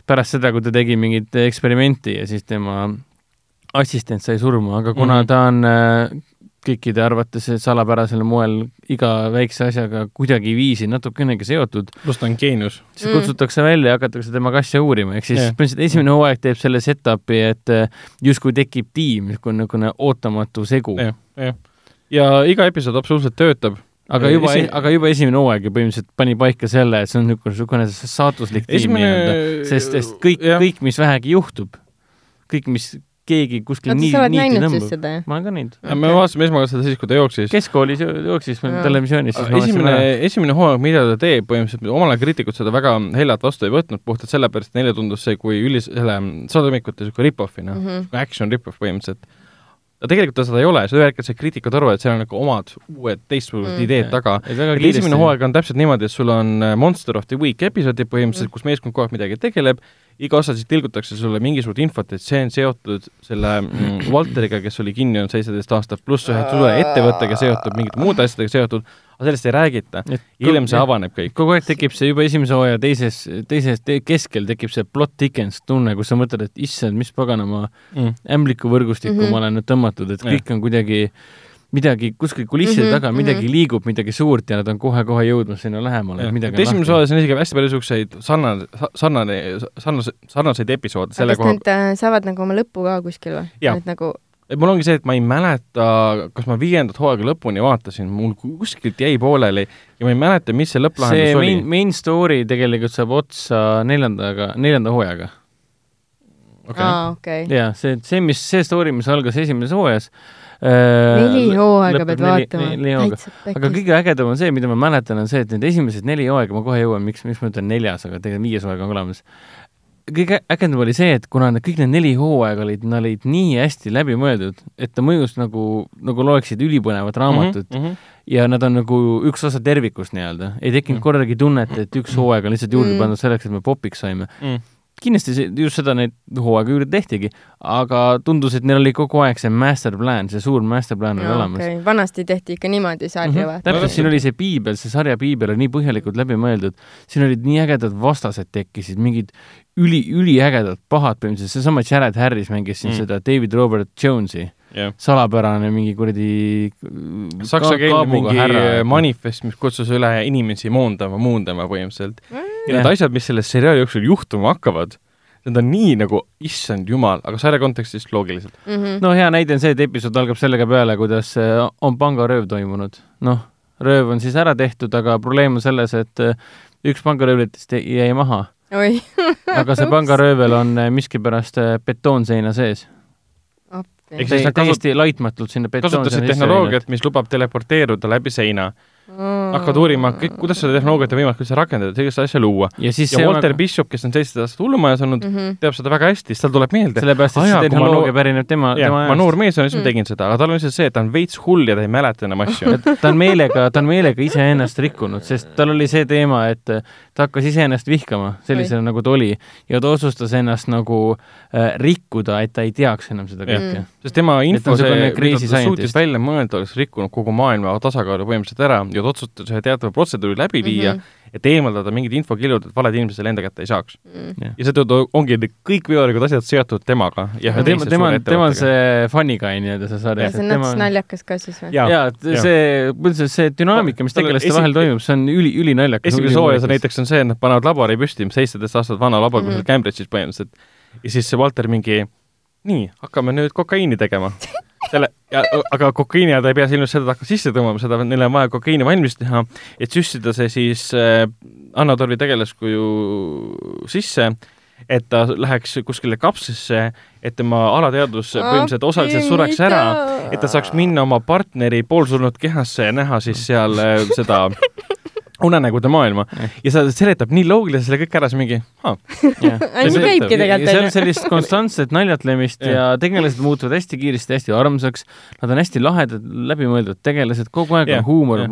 pärast seda, kui ta tegi mingit eksperimenti ja siis tema assistent sai surma, aga kuna mm. -hmm. ta on äh, kõikide arvates salapärasel moel iga väikse asjaga kuidagiviisi natukenegi seotud, pluss ta on geenius. siis Mm. kutsutakse välja ja hakatakse temaga asja uurima, ehk siis Jah. põhimõtteliselt esimene hooaeg teeb selle setup'i, et äh, justkui tekib tiim, justkui niisugune ootamatu segu. jah, jah. ja iga episood absoluutselt töötab. aga juba Esi-, aga juba esimene hooaeg ju põhimõtteliselt pani paika selle, et see on niisugune, niisugune saatuslik tiim nii-öelda, sest, sest kõik, kõik, mis vähegi juhtub, kõik, mis keegi kuskil nii, niiti tõmbab, seda, ma olen ka näinud. me vaatasime esmakordselt siis, kui ta jooksis. keskkoolis jooksis Jaa. televisioonis, esimene esimene hooaeg, mida ta teeb, põhimõtteliselt omal ajal kriitikud seda väga heljalt vastu ei võtnud, puhtalt sellepärast, et neile tundus see kui üli, selle saadamikute niisugune rip-off'ina mm, Mhm. -hmm. action rip-off põhimõtteliselt. aga tegelikult ta seda ei ole, seda ühel hetkel said kriitikud aru, et seal on nagu omad uued teistsugused Mm. mm. ideed taga. esimene hooaeg on täpselt niimoodi, et sul on äh, Monster of the Week episoodid põhimõtteliselt, kus meeskond kogu aeg midagi tegeleb, iga osa siis tilgutakse sulle mingisugust infot, et see on seotud selle mm, Walteriga, kes oli kinni olnud seitseteist aastat, pluss ühe suure ettevõttega seotud, mingite muude asjadega seotud, aga sellest ei räägita. Hiljem see avaneb kõik. kogu aeg tekib see juba esimese hooaja teises, teises te keskel tekib see plot thickens tunne, kus sa mõtled, et issand, mis paganama Mm. ämblikuvõrgustikku mm. -hmm. ma olen nüüd tõmmatud, et kõik on kuidagi midagi kuskil kulisside mm -hmm, taga, midagi mhm. liigub, midagi suurt ja nad on kohe-kohe jõudmas sinna lähemale, midagi et esimeses osas on isegi hästi palju niisuguseid sarnane, sarnane, sarnase, sarnaseid episoode selle kas koha nad äh, saavad nagu oma lõppu ka kuskil või? Et nagu et mul ongi see, et ma ei mäleta, kas ma viiendat hooaega lõpuni vaatasin, mul kuskilt jäi pooleli ja ma ei mäleta, mis see see lõpplahendus oli main, main story tegelikult saab otsa neljandaga, neljanda hooajaga. okei. jaa, see, see, mis, see story, mis algas esimeses hooajas neli hooaega pead neli- vaatama. neli hooaega. aga kõige ägedam on see, mida ma mäletan, on see, et need esimesed neli hooaega, ma kohe jõuan, miks, miks ma ütlen neljas, aga tegelikult viies hooaeg on olemas. kõige ägedam oli see, et kuna need kõik need neli hooaega olid, nad olid nii hästi läbimõeldud, et ta mõjus nagu, nagu loeksid ülipõnevat raamatut mm mm. -hmm. -hmm. ja nad on nagu üks osa tervikust nii-öelda. ei tekkinud Mhm. kordagi tunnet, et üks hooaeg on lihtsalt juurde Mm. pandud selleks, et me popiks saime. Mm. Kindlasti see, just seda neid hooaega juurde tehtigi, aga tundus, et neil oli kogu aeg see master plan, see suur master plan oli olemas. okay.. vanasti tehti ikka niimoodi sarja Mhm. vaata. täpselt, siin oli see piibel, see sarja piibel oli nii põhjalikult läbi mõeldud, siin olid nii ägedad vastased tekkisid, mingid üli, üliägedad pahad põhimõtteliselt, seesama Jared Harris mängis siin Mm. mm. seda David Robert Jones'i, jah. salapärane mingi kuradi saksa keelne mingi härra. manifest, mis kutsus üle inimesi moondama, muundama põhimõtteliselt. ja Jah. need asjad, mis selle seriaali jooksul juhtuma hakkavad, need on nii nagu, issand jumal, aga sarja kontekstis loogiliselt. -hmm. no hea näide on see, et episood algab sellega peale, kuidas äh, on pangarööv toimunud. noh, rööv on siis ära tehtud, aga probleem on selles, et äh, üks pangaröövlitest jäi- maha, aga see pangaröövel on äh, miskipärast betoonseina sees. Ehk siis nad täiesti laitmatult sinna betoonseina kasutasid tehnoloogiat, mis lubab teleporteeruda läbi seina. Hakkavad uurima, kõik, kuidas seda tehnoloogiat on võimalik üldse rakendada, sellist asja luua. ja siis ja see Walter on, Bishop, kes on seitseteist aastat hullumajas olnud mm, -hmm. teab seda väga hästi, siis tal tuleb meelde, sellepärast, et see tehnoloogia noor- pärineb tema, tema ma noor mees olen, siis ma Mm. tegin seda, aga tal on lihtsalt see, et ta on veits hull ja ta ei mäleta enam asju. ta on meelega, ta on meelega iseennast rikkunud, sest tal oli see teema, et äh, ta hakkas iseennast vihkama sellisena, nagu ta oli ja ta otsustas ennast nagu äh, rikkuda, et ta ei teaks enam seda kõike. sest tema info, see, mida crazy ta suutis välja mõelda, oleks rikkunud kogu maailma tasakaalu põhimõtteliselt ära ja ühe teatava protseduuri läbi viia mm. -hmm. et eemaldada mingid infokillud, et valed inimesed selle enda kätte ei saaks. Mm. ja seetõttu ongi kõik veorikud asjad seotud temaga ja ühe ja tema, tema on, tema on see funny guy nii-öelda see ja sarjas. see on nats naljakas ka siis või? Jaa. jaa. see, üldse see dünaamika, mis tegelaste esi- vahel toimub, see on üli, ülinaljakas. esimeses hooajas on näiteks on see, et nad panevad labori püsti, seitseteist aastat vana labor mm -hmm. Cambridge'is põhimõtteliselt. ja siis see Walter mingi, nii, hakkame nüüd kokaiini tegema. (laughs) selle, aga kokaiini ajal ta ei pea silmas seda, et hakkab sisse tõmbama, seda, neil on vaja kokaiini valmis teha, et süstida see siis äh, Anna Torvi tegelaskuju sisse, et ta läheks kuskile kapslisse, et tema alateadvus põhimõtteliselt osaliselt sureks ära, et ta saaks minna oma partneri poolsurnud kehasse ja näha siis seal äh, seda unenägude maailma. Ja see seletab nii loogiliselt selle kõik ära, siis mingi, aa, nii käibki ja seal tegelikult on sellist konstantset naljatlemist ja tegelased muutuvad hästi kiiresti hästi armsaks, nad on hästi lahedad, läbimõeldud tegelased, kogu aeg Jah, on huumor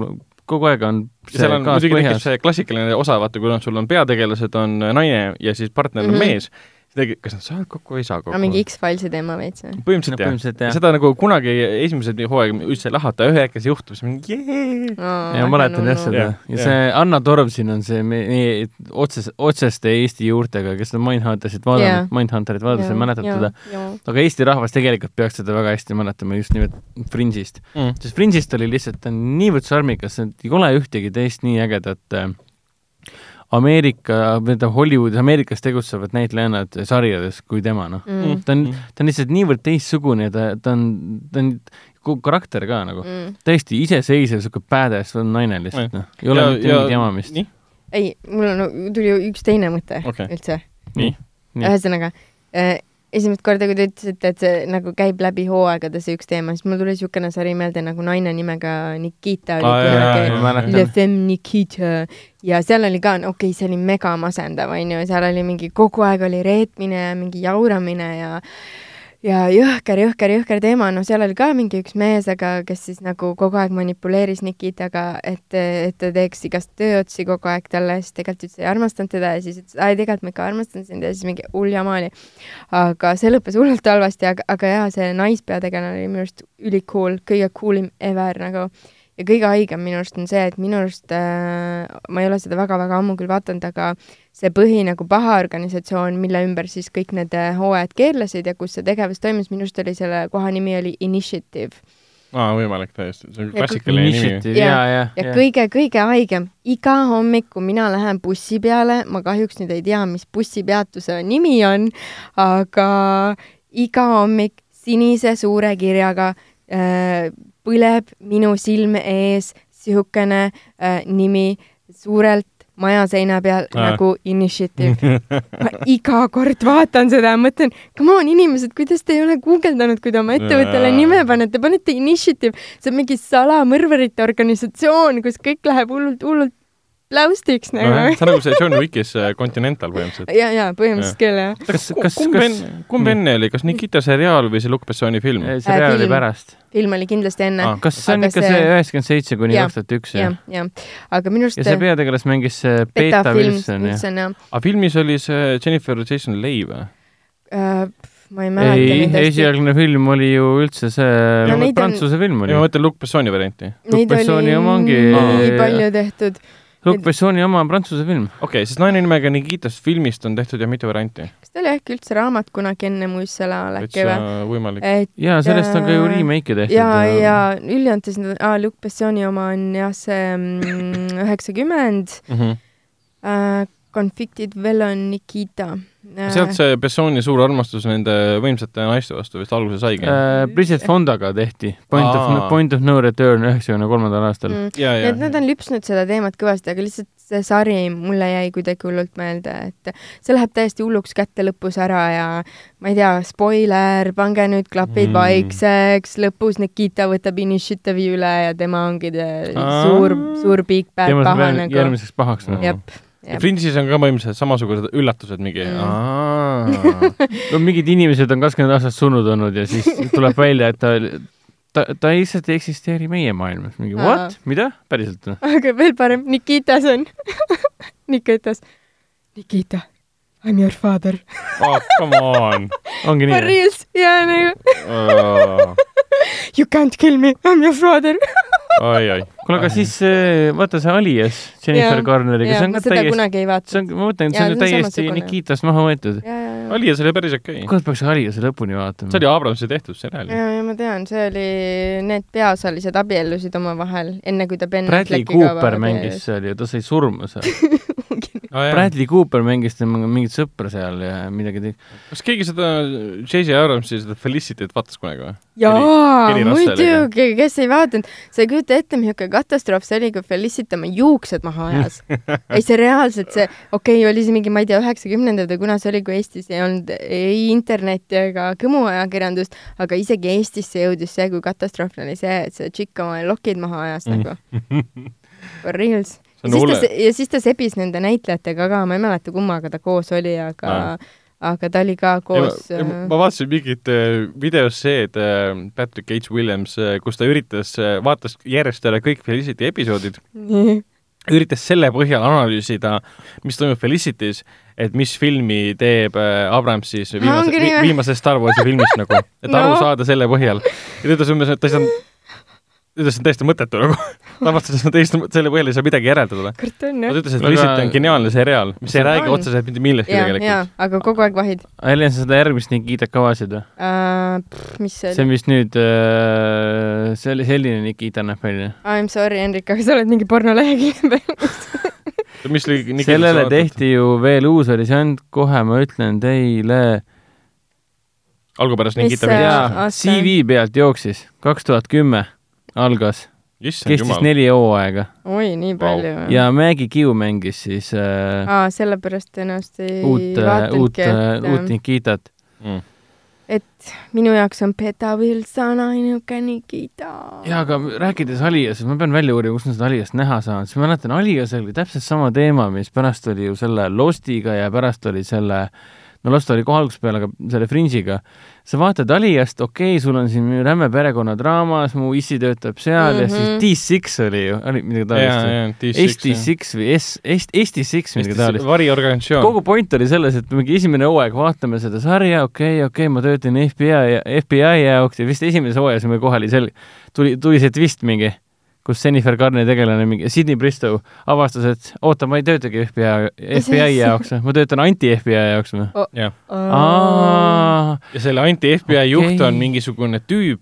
kogu aeg on see seal on muidugi tekib see klassikaline osa, vaata, kui on, sul on peategelased on naine ja siis partner on Mhm. mees, kas nad saavad kokku või ei saa kokku aga mingi X-Filesi teema veits või? põhimõtteliselt No jah põhimõtteliselt jah. seda nagu kunagi esimesed hooaeg üldse ei lahata, ühe hetke see juhtub, siis mingi jee. ja ma mäletan jah seda ja see Anna Torv siin on see meie otses, otseste Eesti juurtega, kes seda Mindhunterit vaadanud Mindhunterit vaadates, mäletab teda. aga Eesti rahvas tegelikult peaks teda väga hästi mäletama just nimelt Fringe'ist. Mm. sest Fringe'ist oli lihtsalt, ta on niivõrd sarmikas, ei ole ühtegi teist nii ägedat äh, Ameerika, tähendab Hollywoodis, Ameerikas tegutsevad näitlejannad sarjades kui tema, noh. Mm. ta on, ta on lihtsalt niivõrd teistsugune ta, ta on, ta on karakter ka nagu Mm. täiesti iseseisev, sihuke badass naine lihtsalt, noh. ei ole mitte ja- mingit jamamist. ei, mul on, tuli üks teine mõte Okei. üldse. nii. Nii. ühesõnaga äh,, esimest korda, kui te ütlesite, et see nagu käib läbi hooaegade, see üks teema, siis mul tuli niisugune sari meelde nagu Naine nimega Nikita oli jaa, kunagi Le. Femme Nikita ja seal oli ka, okei okay,, see oli mega masendav, onju, seal oli mingi kogu aeg oli reetmine ja mingi jauramine ja ja jõhker, jõhker, jõhker teema, no seal oli ka mingi üks mees, aga kes siis nagu kogu aeg manipuleeris Nikitaga, et, et ta teeks igast tööotsi kogu aeg talle, siis tegelikult üldse ei armastanud teda ja siis ütles, ai tegelikult ma ikka armastan sind ja siis mingi hull jama oli. aga see lõppes hullult halvasti, aga, aga jaa, see naispeategelane oli minu arust ülikool, kõige coolim ever nagu ja kõige haigem minu arust on see, et minu arust äh,, ma ei ole seda väga-väga ammu küll vaadanud, aga see põhi nagu paha organisatsioon, mille ümber siis kõik need äh, hooajad keerlesid ja kus see tegevus toimus, minu arust oli selle koha nimi oli Initiative. aa, võimalik täiesti, see on klassikaline nimi. Initiative, Ja- ja, ja, kõige-kõige haigem, iga hommik, kui mina lähen bussi peale, ma kahjuks nüüd ei tea, mis bussipeatuse nimi on, aga iga hommik sinise suure kirjaga äh, põleb minu silme ees niisugune äh, nimi suurelt maja seina peal Ah. nagu Initiative. (laughs) ma iga kord vaatan seda ja mõtlen, come on inimesed, kuidas te ei ole guugeldanud, kui te oma ettevõttele Jaa. nime panete, panete Initiative, see on mingi salamõrvarite organisatsioon, kus kõik läheb hullult, hullult pläustiks nagu see on nagu see John Wickis äh, Continental põhimõtteliselt. ja, ja põhimõtteliselt küll jah. kas, kas, kumb kas enne, kumb enne oli, kas Nikita seriaal või see Luc Bessoni film? seriaal oli film. pärast? film oli kindlasti enne Ah. kas see on ikka see- üheksakümmend seitse kuni kaks tuhat üks, jah jah?, aga minu arust ja see peategelas mängis see Beta Beta film, Wilson, jah? Wilson jah aga filmis oli see Jennifer Jason Leigh või? äh,. ma ei mäleta ei, esialgne film oli ju üldse see No neid on- prantsuse film oli ma. mõtlen Luc Bessoni varianti. Oli Bessoni oma ongi- nii palju tehtud. Luc Bessoni oma on prantsuse film. okei okay,, siis Naine nimega Nikitast filmist on tehtud ju mitu varianti. kas ta oli äkki üldse raamat kunagi enne Muistsõla äkki või? et jaa, sellest on ka ju Äh, remake'e tehtud. ja, ja üldjoontes, aa, Luc Bessoni oma on jah, see mm, üheksakümmend äh,, Convicted Felon Nikita äh,. Sealt see Bessoni suur armastus nende võimsate naiste vastu vist alguse saigi. äh, Bridget Fondaga tehti Point of Aa., Point of No Return üheksakümne kolmandal aastal. mm.. ja, nii ja et, nad on lüpsnud seda teemat kõvasti, aga lihtsalt see sari mulle jäi kuidagi hullult meelde, et see läheb täiesti hulluks kätte lõpus ära ja ma ei tea, spoiler, pange nüüd klapid Mm. vaikseks, lõpus Nikita võtab initiative'i üle ja tema ongi suur, suur big bad paha nagu. järgmiseks pahaks noh. jep, ja jep. Fringe'is on ka põhimõtteliselt samasugused üllatused mingi Mm. no mingid inimesed on kakskümmend aastat surnud olnud ja siis tuleb välja, et ta, ta, ta lihtsalt ei eksisteeri meie maailmas. mingi what, mida, päriselt noh? aga veel parem, Nikitas on. Nikitas, Nikita, I m your father. oh, come on ongi For nii? reals, ja nagu (laughs) you can't kill me, I m your father. (laughs) oi, oi. kuule, aga siis äh, vaata see Alias Jennifer. Garneriga, see on ka täiesti, see on, ma mõtlen, et see on ju täiesti. Nikitast maha võetud. ja, ja, ja. Alias oli päris okei okay.. kuule, peaks Aliase lõpuni vaatama. see oli Abramsi tehtud seriaal. ja, ja ma tean, see oli, need peaosalised abiellusid omavahel, enne kui ta Ben Bradley Cooper mängis seal ja ta sai surma seal. (laughs) (laughs) Ah, Bradley Cooper mängis temaga mingit sõpra seal ja midagi tegi. kas keegi seda J.J. Abramsi seda Felicity't vaatas kunagi või? jaa, muidugi, kes ei vaadanud, sa ei kujuta ette, milline katastroof see oli, kui Felicity oma juuksed maha ajas. (laughs) ei, see reaalselt see, okei okay,, oli see mingi, ma ei tea, üheksakümnendad või kuna see oli, kui Eestis ei olnud ei internetti ega kõmuajakirjandust, aga isegi Eestisse jõudis see, kui katastroofiline oli see, et see tšikk oma lokid maha ajas nagu. For reals. Ja siis ta ja siis ta sebis nende näitlejatega ka, ma ei mäleta, kummaga ta koos oli, aga Aa. aga ta oli ka koos ja, ma, ma vaatasin mingit äh, videosseed äh, Patrick H. Williams äh,, kus ta üritas äh,, vaatas järjest üle kõik Felicity episoodid, äh, üritas selle põhjal analüüsida, mis toimub Felicity's, et mis filmi teeb äh, Abrams siis viimase, viimasest Star Warsi filmist nagu, et No. aru saada selle põhjal. ja ta ütles umbes, et ta ei saanud, ütles, et see on täiesti mõttetu nagu. ta avastas, et täiesti selle põhjal ei saa midagi järeldada. kurat on ta jah. ütles, et Aga- Felicity on geniaalne seriaal, mis ei On. räägi otseselt mitte millestki tegelikult., aga kogu aeg vahid Helen, sa seda järgmist Nikitat ka vaatasid või? uh,. mis see see on oli? vist nüüd äh,, see oli selline Nikita näeb välja. I m sorry, Hendrik, aga sa oled mingi pornolehekülje (laughs) peal. mis oli sellele tehti ju veel uus versioon, kohe ma ütlen teile. algupärast Nikita see- jaa? CV pealt jooksis, kaks tuhat kümme algas, kestis neli hooaega oi, nii palju wow.. ja Maggie Q mängis siis äh, aa, sellepärast tõenäoliselt ei uut, uut, vaatanudki, uut et, Nikitat. Mm. et minu jaoks on Peta Wilson ainuke Nikita. jaa, aga rääkides Aliasest, ma pean välja uurima, kus ma seda Aliast näha saan, sest ma mäletan, Aliasel oli täpselt sama teema, mis pärast oli ju selle Lostiga ja pärast oli selle no Lost oli kohe algusest peale, aga selle Fringe'iga, sa vaatad Aliast, okei okay,, sul on siin räme perekonnadraamas, mu issi töötab seal mm -hmm. ja siis Mhm. D6 oli ju, oli midagi taolist või? ST6 või S, ST6 midagi taolist. variorganisatsioon. kogu point oli selles, et mingi esimene hooaeg vaatame seda sarja, okei okay,, okei okay,, ma töötan FBI, FBI jaoks ja vist esimeses hooajas me kohe oli sel-, tuli, tuli see twist mingi, kus Jennifer Garneri tegelane, mingi Sydney Bristow avastas, et oota, ma ei töötagi FBI, FBI jaoks, ma töötan anti-FBI jaoks või? jah, aa, ja selle anti-FBI Okei. juht on mingisugune tüüp,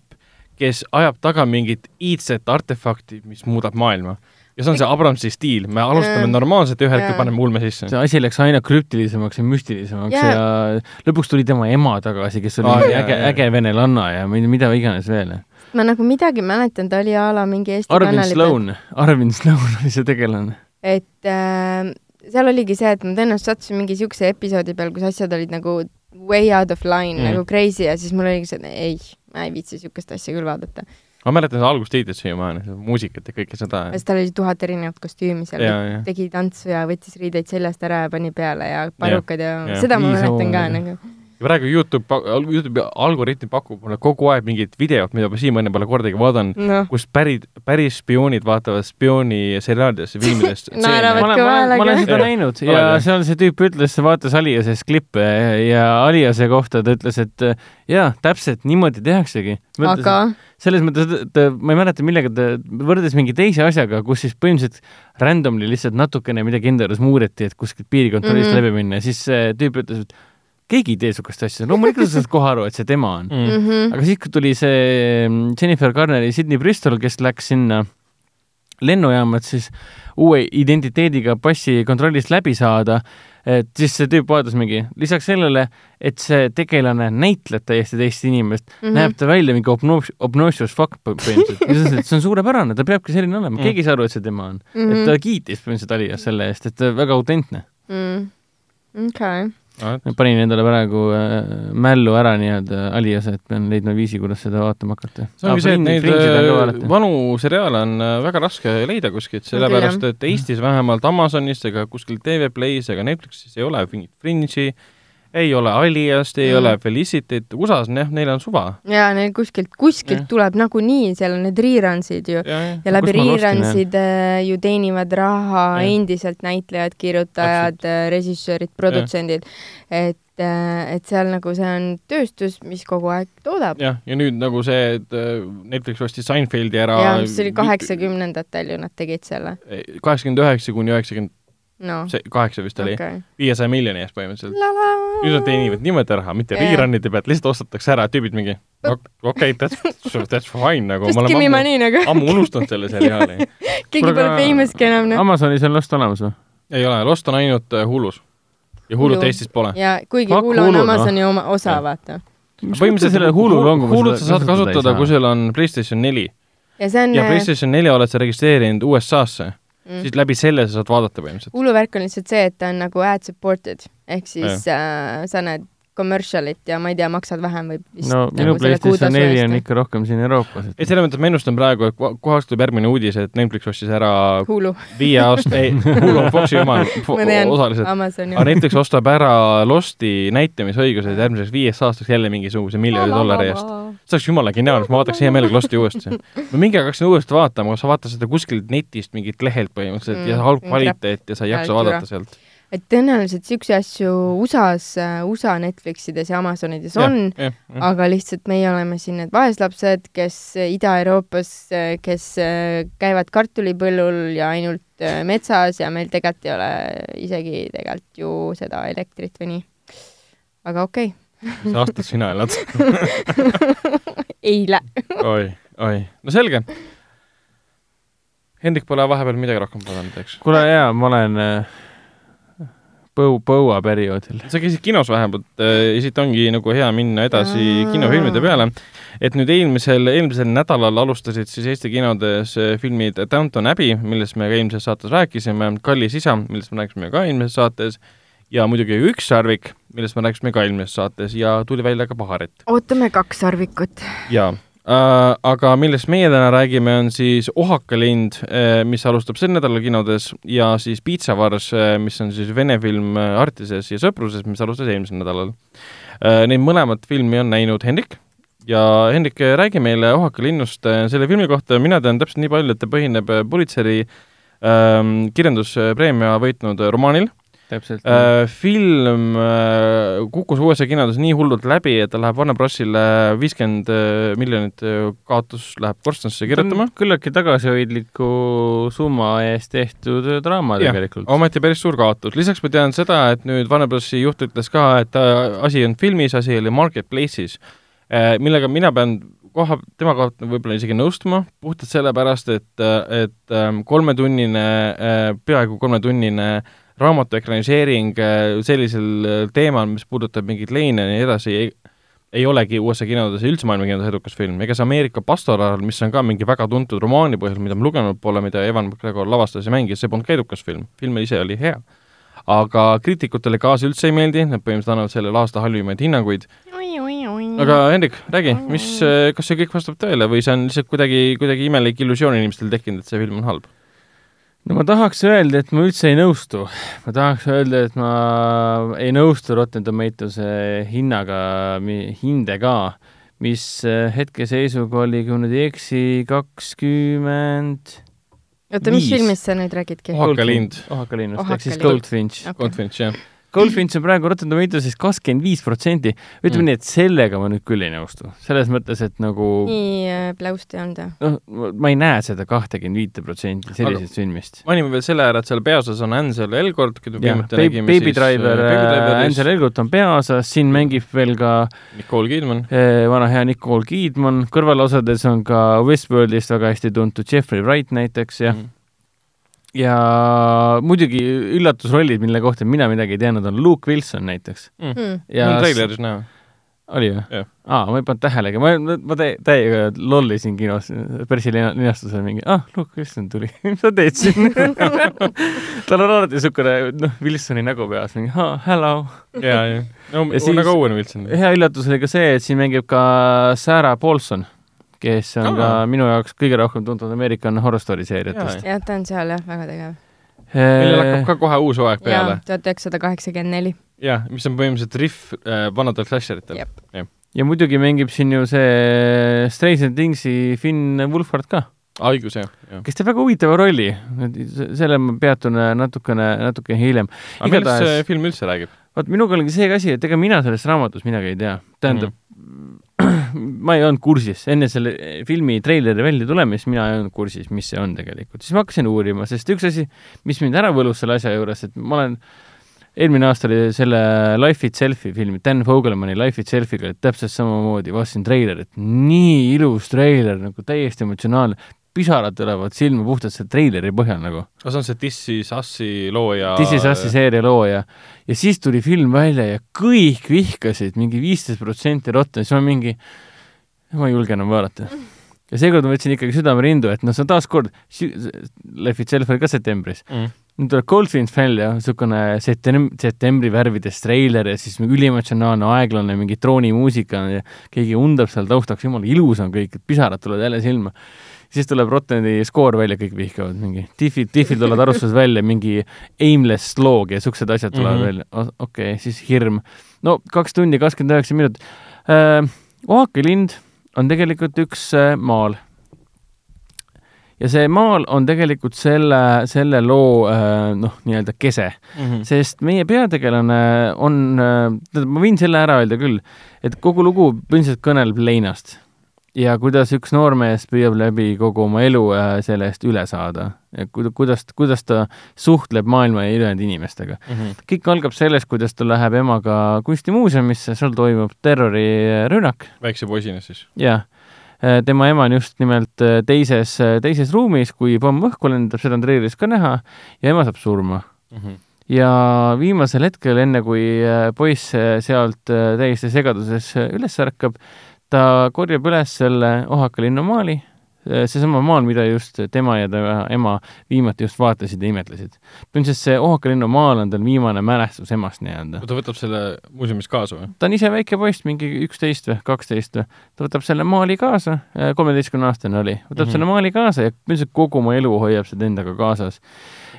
kes ajab taga mingit iidset artefakti, mis muudab maailma. ja see on see Abramsi stiil, me alustame normaalselt ja ühel hetkel paneme ulme sisse. see asi läks aina krüptilisemaks ja müstilisemaks Jaa. ja lõpuks tuli tema ema tagasi, kes oli jaa, äge, äge venelanna ja mida iganes veel. Ma nagu midagi mäletan, ta oli a la mingi Eesti Arvin kanali. Sloan, Arvin Sloan oli see tegelane. et äh, seal oligi see, et ma tõenäoliselt sattusin mingi siukse episoodi peal, kus asjad olid nagu way out of line Mm. nagu crazy ja siis mul oligi see, et ei, ma ei viitsi siukest asja küll vaadata. ma mäletan seda algust heidet siiamaani, seda muusikat ja kõike seda. sest tal oli tuhat erinevat kostüümi seal, ja, ja. tegi tantsu ja võttis riideid seljast ära ja pani peale ja parukad ja, jah. ja seda ma mäletan ka nagu. Ja praegu Youtube, Youtube'i algoritm pakub mulle kogu aeg mingit videot, mida ma siiamaani pole kordagi vaadanud, noh, kus pärid, päris spioonid vaatavad spioniseriaalidest ja filmidest (laughs) Naeravad ma olen, ka ma olen, seda näinud ja jah? seal see tüüp ütles, vaatas Aliases klippe ja Aliase kohta ta ütles, et jaa, täpselt niimoodi tehaksegi. aga selles mõttes, et ma ei mäleta, millega ta võrdles mingi teise asjaga, kus siis põhimõtteliselt randomly lihtsalt natukene midagi enda juures muudeti, et kuskilt piirikontrollist mm. -hmm. läbi minna ja siis see tüüp ütles, et keegi ei tee niisugust asja, loomulikult sa saad kohe aru, et see tema on mm.. mm -hmm. aga siis, kui tuli see mm, Jennifer Garneri Sydney Bristol, kes läks sinna lennujaama, et siis uue identiteediga passi kontrollist läbi saada, et siis see tüüp vaatas mingi, lisaks sellele, et see tegelane näitleb täiesti teist inimest mm, Mhm. -hmm. näeb ta välja mingi obnox-, obnoxious fuck põhimõtteliselt. see on suurepärane, ta peabki selline olema keegi ei saa aru, et see tema on mm. -hmm. et ta kiitis põhimõtteliselt Alias selle eest, et ta väga autentne. mm. okei, panin endale praegu äh, mällu ära nii-öelda Aliase, et pean leidma viisi, kuidas seda vaatama hakata. see ongi see, et neid äh, vanu seriaale on äh, väga raske leida kuskilt, sellepärast et Eestis vähemalt Amazonis ega kuskil TV Play's ega Netflixis ei ole mingit Fringe'i, ei ole Aliast, ei Mm. ole Felicity't, USA-s jah, neil on suva. ja neil kuskilt, kuskilt Jah. tuleb nagunii, seal on need rerunsid ju ja, ja. ja läbi rerunsid äh, ju teenivad raha Jah. endiselt näitlejad, kirjutajad, režissöörid, produtsendid. et, et seal nagu see on tööstus, mis kogu aeg toodab. jah, ja nüüd nagu see, et äh, Netflix ostis Seinfeldi ära. ja mis oli. kaheksakümnendatel ju nad tegid selle. kaheksakümmend üheksa kuni üheksakümmend noh, see kaheksa vist oli, okei. viiesaja miljoni eest põhimõtteliselt. nüüd nad teenivad niimoodi raha, mitte Jaa. rerun'ide pealt, lihtsalt ostetakse ära, tüübid mingi ok- okei okay,, that's, that's fine nagu. Just give me money nagu. ammu unustanud selle seriaali. (laughs) keegi pole famouski enam noh. Amazonis on Lost olemas või? ei ole, Lost on ainult äh, Hulus. ja Hulut Hulu. Eestis pole. ja kuigi Hulu on Hulu. Amazoni oma osa, vaata. põhimõtteliselt selle Hulul on, kui ma Hulut sa saad kasutada kui sul on PlayStation neli ja see on ja, PlayStation neli oled sa registreerinud USA-sse, mm. siis läbi selle sa saad vaadata põhimõtteliselt. Hulu värk on lihtsalt see, et ta on nagu ad supported ehk siis äh, sa näed commercial'it ja ma ei tea, maksad vähem või vist no minu nagu PlayStation neli on ikka rohkem siin Euroopas. ei, selles mõttes ma ennustan praegu, et ko- kohast tuleb järgmine uudis, et Netflix ostis ära Hulu, viie aasta, ei, Hulu on Foxi oma (laughs) osaliselt. Aga Netflix ostab ära Losti näitamisõigused järgmiseks viieks aastaks jälle mingisuguse miljoni dollari eest. see oleks jumala geniaalne, ma vaataks hea meelega Losti uuesti. ma mingi aeg hakkasin uuesti vaatama, sa vaatad seda kuskilt netist mingilt lehelt põhimõtteliselt mm, ja halb kvaliteet ja sa ei jaksa vaadata sealt. Et tõenäoliselt siukseid asju USA-s, USA Netflixides ja Amazonides on, aga lihtsalt meie oleme siin need vaeslapsed, kes Ida-Euroopas, kes äh, käivad kartulipõllul ja ainult äh, metsas ja meil tegelikult ei ole isegi tegelikult ju seda elektrit või nii. aga okei mis aastas sina elad? okay., eile. oi, oi, no selge. Hendrik pole vahepeal midagi rohkem vaadanud, eks? kuule jaa, ma olen äh, põu, põuaperioodil. sa käisid kinos vähemalt äh, ja siit ongi nagu hea minna edasi kinofilmide peale. et nüüd eelmisel, eelmisel nädalal alustasid siis Eesti kinodes äh, filmid Downton Abbey, millest me ka eelmises saates rääkisime, Kallis isa, millest me rääkisime ka eelmises saates ja muidugi Ükssarvik, millest me rääkisime ka eelmises saates ja tuli välja ka Paharet. ootame kaks sarvikut. jaa, äh, aga millest meie täna räägime, on siis Ohakalind äh,, mis alustab sel nädalal kinodes ja siis Piitsavars äh,, mis on siis vene film Artises ja sõpruses, mis alustas eelmisel nädalal. Äh,. Neid mõlemat filmi on näinud Hendrik. Ja Hendrik, räägi meile Ohakalinnust äh, selle filmi kohta, mina tean täpselt nii palju, et ta põhineb Pulitzeri ähm, kirjanduspreemia võitnud romaanil täpselt äh,. film äh, kukkus USA kinodes nii hullult läbi, et ta läheb Warner Brosile viiskümmend äh, miljonit äh, kaotus läheb korstnasse kirjutama. küllaltki tagasihoidliku summa eest tehtud draama Jah. tegelikult. ometi päris suur kaotus, lisaks ma tean seda, et nüüd Warner Brosi juht ütles ka, et äh, asi on filmis, asi oli marketplace'is äh,, millega mina pean koha, tema kohta võib-olla isegi nõustuma, puhtalt sellepärast, et, et ähm, kolmetunnine, peaaegu kolmetunnine raamatu ekraniseering äh, sellisel äh, teemal, mis puudutab mingeid leine ja nii edasi, ei ei olegi USA kinodes ja üldse maailma kinodes edukas film, ega see Ameerika pastoral, mis on ka mingi väga tuntud romaani põhjal, mida ma lugenud pole, mida Evan McGregor lavastas ja mängis, see polnud ka edukas film, film ise oli hea. aga kriitikutele ka see üldse ei meeldi, nad põhimõtteliselt annavad sellele aasta halvimaid hinnanguid. aga Hendrik, räägi, mis, kas see kõik vastab tõele või see on lihtsalt kuidagi, kuidagi imelik illusioon inimestel tekkinud, et see film on halb? No ma tahaks öelda, et ma üldse ei nõustu. ma tahaks öelda, et ma ei nõustu Rotten Tomatoes'e hinnaga, hindega, mis äh, hetkeseisuga oli, kui ma nüüd ei eksi, kakskümmend oota, mis filmist sa nüüd räägidki? Ohakalind, Ohakalinnust ehk siis. Goldfinch. Okei. Goldfinch, jah. Goldfinch on praegu Rotten Tomatoes'is kakskümmend viis protsenti. ütleme Mm. nii, et sellega ma nüüd küll ei nõustu. selles mõttes, et nagu nii äh, pläust ei olnud jah? noh, ma ei näe seda kahtekümmend viite protsenti sellisest filmist. mainime veel selle ära, et seal peaosas on Ansel Elgort, keda me viimati nägime Baby siis Driver, äh, Driveris Ansel Elgut on peaosas, siin mängib veel ka Nicole Kidman. eh, vana hea Nicole Kidman, kõrvalosades on ka Westworldist väga hästi tuntud Jeffrey Wright näiteks ja Mhm. Ja muidugi üllatusrollid, mille kohta mina midagi ei teadnud, on Luke Wilson näiteks. Hmm. ja on treileris näha. oli või Jah.? aa, ma ei pannud tähelegi, ma, ma tä- täiega lollisin kinos pressilinastusel mingi, ah, Luke Wilson tuli, (laughs) mis sa teed siin? (laughs) tal on alati niisugune, noh, Wilsoni nägu peas, mingi ah, hello. jaa, jah. no Ja siis- nagu Owen Wilson. hea üllatus oli ka see, et siin mängib ka Sarah Paulson, kes on Aa. ka minu jaoks kõige rohkem tuntud American Horror Story seeriatest. jah, ta on seal jah, väga tegev. millel hakkab ka kohe uus hooaeg peale tuhat üheksasada kaheksakümmend neli. jah, mis on põhimõtteliselt rihv äh, vanadel slasher-itel Jep.. ja muidugi mängib siin ju see Stranger Thingsi Finn Wolfhard ka, haigus, jah, jah. kes teeb väga huvitava rolli. selle ma peatun natukene, natuke hiljem. aga millest see film üldse räägib? vot minuga oligi see asi, et ega mina sellest raamatust midagi ei tea. tähendab mm., ma ei olnud kursis, enne selle filmi treileri välja tulemist mina ei olnud kursis, mis see on tegelikult. siis ma hakkasin uurima, sest üks asi, mis mind ära võlus selle asja juures, et ma olen eelmine aasta oli selle Life Itself'i filmi, Dan Fogelmani Life Itself'iga täpselt samamoodi, vaatasin treilerit, nii ilus treiler, nagu täiesti emotsionaalne, pisarad tulevad silma puhtalt selle treileri põhjal nagu. aga see on see This is Us'i looja. This is Us'i seeria looja ja siis tuli film välja ja kõik vihkasid mingi viisteist protsenti rotten, siis ma mingi, ma ei julge enam vaadata. ja seekord ma võtsin ikkagi südamerindu, et noh, see on taaskord, Life Itself oli ka septembris, mm.. nüüd tuleb Goldfinch välja, niisugune septem-, septembri värvides treiler ja siis üliemotsionaalne, aeglane, mingi troonimuusika ja keegi undab seal taustaks, jumala ilus on kõik, pisarad tulevad jälle silma siis tuleb Rotteni skoor välja, kõik vihkavad mingi Diffi, Diffil tulevad arvustused välja, mingi aimless slog ja siuksed asjad tulevad mm. -hmm. välja. okei okay,, siis hirm. no kaks tundi kakskümmend üheksa minutit äh,. Oaki lind on tegelikult üks äh, maal. ja see maal on tegelikult selle, selle loo äh, noh, nii-öelda kese Mm -hmm. sest meie peategelane on, tähendab, ma võin selle ära öelda küll, et kogu lugu põhimõtteliselt kõneleb leinast ja kuidas üks noormees püüab läbi kogu oma elu äh, selle eest üle saada ja kuida- kuidas, kuidas ta suhtleb maailma ja ülejäänud inimestega. Mm -hmm. kõik algab sellest, kuidas ta läheb emaga kunstimuuseumisse, seal toimub terrorirünnak väikse poisina siis. jah, tema ema on just nimelt äh, teises, teises ruumis, kui pomm õhku lendab, seda on treileris ka näha ja ema saab surma Mm -hmm. ja viimasel hetkel, enne kui äh, poiss äh, sealt äh, täiesti segaduses äh, üles ärkab, ta korjab üles selle Ohaka linnumaali, seesama maal, mida just tema ja ta ema viimati just vaatasid ja imetlesid. põhimõtteliselt see Ohakalinnu maal on tal viimane mälestus emast nii-öelda. ta võtab selle muuseumis kaasa või? ta on ise väike poiss, mingi üksteist või kaksteist või. ta võtab selle maali kaasa, kolmeteistkümne aastane oli, võtab mm -hmm. selle maali kaasa ja põhimõtteliselt kogu oma elu hoiab seda endaga kaasas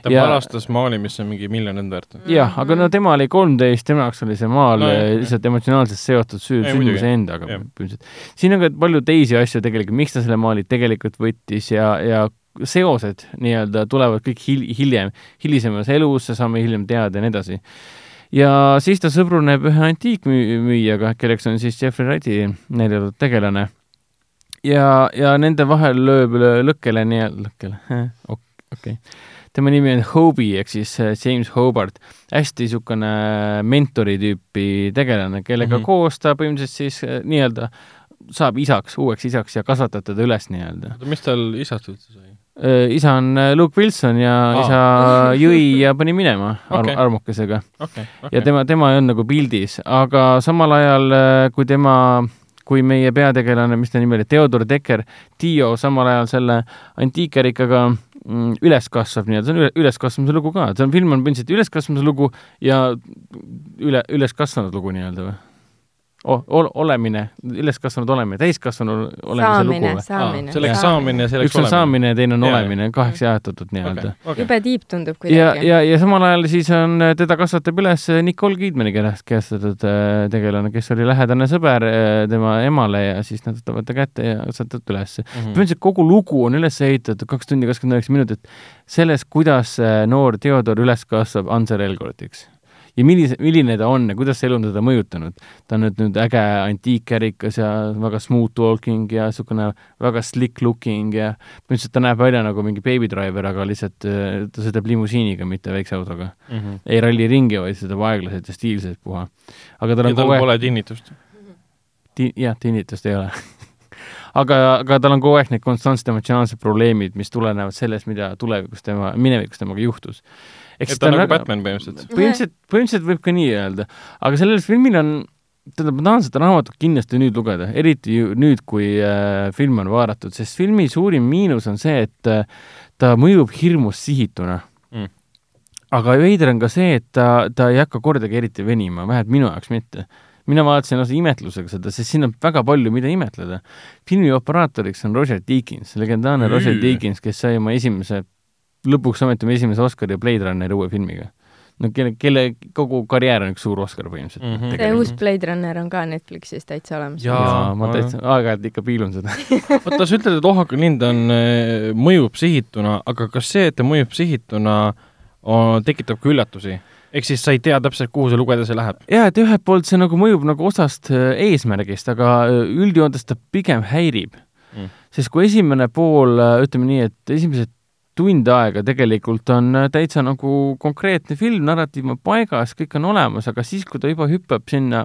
ta ja... palastas maali, mis on mingi miljon enda väärt. jah, aga no tema oli kolmteist, tema jaoks oli see maal no, lihtsalt emotsionaalselt seotud süü, sündmuse endaga põhimõtteliselt. siin on ka palju teisi asju tegelikult, miks ta selle maali tegelikult võttis ja, ja seosed nii-öelda tulevad kõik hil-, hiljem, hilisemas elus, saame hiljem teada ja nii edasi. ja siis ta sõbruneb ühe antiikmüüjaga, kelleks on siis Jeffrey Wrighti näidatud tegelane. ja, ja nende vahel lööb lõkkele nii-öelda, lõkkele, (laughs) okei okay tema nimi on Hobie ehk siis äh, James Hobart, hästi niisugune mentori tüüpi tegelane, kellega mm -hmm. koos ta põhimõtteliselt siis äh, nii-öelda saab isaks, uueks isaks ja kasvatab teda üles nii-öelda. oota, mis tal isast üldse sai? Äh, isa on Luke Wilson ja Aa. isa (laughs) jõi ja pani minema arm okay. armukesega okay,. Okay. ja tema, tema olnud nagu pildis, aga samal ajal, kui tema kui meie peategelane, mis ta nimi oli, Theodor Decker, Dio samal ajal selle antiikärikaga Mm, üles kasvab nii-öelda, see on üleskasvamise lugu ka, see on, film on põhimõtteliselt üleskasvamise lugu ja üle, üleskasvanud lugu nii-öelda või? Ol-, olemine, üleskasvanud olemine, täiskasvanu olemise lugu või? saamine, selleks saamine, selleks üks on saamine ja teine on olemine, kaheks jaotatud nii-öelda okay,. Okay. jube tiip tundub kuidagi. ja, ja, ja samal ajal siis on, teda kasvatab üles Nicole Kidmani kehastatud äh, tegelane, kes oli lähedane sõber äh, tema emale ja siis nad võtavad ta kätte ja kasvatavad üles mm -hmm.. põhimõtteliselt kogu lugu on üles ehitatud kaks tundi kakskümmend üheksa minutit sellest, kuidas äh, noor Theodor üles kasvab Ansel Elgortiks ja millise, milline ta on ja kuidas see elu on teda mõjutanud. ta on nüüd, nüüd äge antiikkärikas ja väga smooth walking ja niisugune väga slick looking ja põhimõtteliselt ta näeb välja nagu mingi baby driver, aga lihtsalt äh, ta sõidab limusiiniga, mitte väikse autoga mm. -hmm. ei ralli ringi, vaid sõidab aeglaselt ja stiilselt puha. aga tal on ja tal kogu aeg... pole tinnitust Ti-, jah, tinnitust ei ole (laughs) aga, aga tal on kogu aeg need konstantsed emotsionaalsed probleemid, mis tulenevad sellest, mida tulevikus tema, minevikus temaga juhtus et ta on nagu väga... Batman põhimõtteliselt. põhimõtteliselt, põhimõtteliselt võib ka nii öelda, aga sellel filmil on, tähendab, ma tahan seda raamatut kindlasti nüüd lugeda, eriti nüüd, kui äh, film on vaadatud, sest filmi suurim miinus on see, et äh, ta mõjub hirmus sihituna mm. aga veider on ka see, et ta, ta ei hakka kordagi eriti venima, vähemalt minu jaoks mitte mina vaatasin lausa imetlusega seda, sest siin on väga palju, mida imetleda. filmi operaatoriks on Roger Deakins, legendaarne mm. Roger Deakins, kes sai oma esimese lõpuks ometi oma esimese Oscari Blade Runneri uue filmiga. no kelle, kelle kogu karjäär on üks suur Oscar põhimõtteliselt mm. -hmm. see uus Blade Runner on ka Netflixis täitsa olemas. jaa, ma täitsa, aeg-ajalt ikka piilun seda (laughs) oota, sa ütled, et Ohaka lind on, äh, mõjub sihituna, aga kas see, et ta mõjub sihituna, tekitab ka üllatusi? ehk siis sa ei tea täpselt, kuhu see lugedes läheb? jaa, et ühelt poolt see nagu mõjub nagu osast äh, eesmärgist, aga äh, üldjoontes ta pigem häirib mm.. sest kui esimene pool, ütleme nii, et esimesed tund aega tegelikult on äh, täitsa nagu konkreetne film, narratiiv on paigas, kõik on olemas, aga siis, kui ta juba hüppab sinna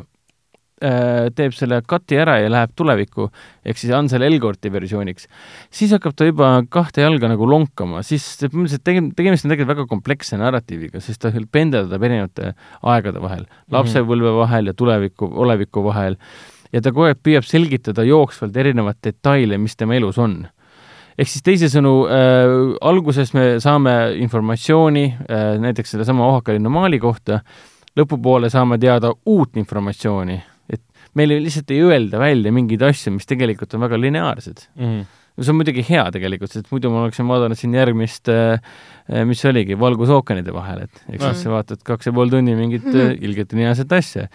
äh,, teeb selle cut'i ära ja läheb tulevikku, ehk siis Ansel Elgorti versiooniks, siis hakkab ta juba kahte jalga nagu lonkama, siis põhimõtteliselt tege-, tegemist on tegelikult väga kompleksse narratiiviga, sest ta pendeldab erinevate aegade vahel, lapsepõlve vahel ja tuleviku, oleviku vahel, ja ta kogu aeg püüab selgitada jooksvalt erinevaid detaile, mis tema elus on ehk siis teisisõnu äh,, alguses me saame informatsiooni äh, näiteks sedasama Ohaka-Linna maali kohta, lõpupoole saame teada uut informatsiooni, et meile lihtsalt ei öelda välja mingeid asju, mis tegelikult on väga lineaarsed. Mm. -hmm see on muidugi hea tegelikult, sest muidu ma oleksin vaadanud siin järgmist äh, äh mis oligi, Valgus ookeanide vahel, et eks siis sa vaatad kaks ja pool tunni mingit mm -hmm. ilgelt lineaarset asja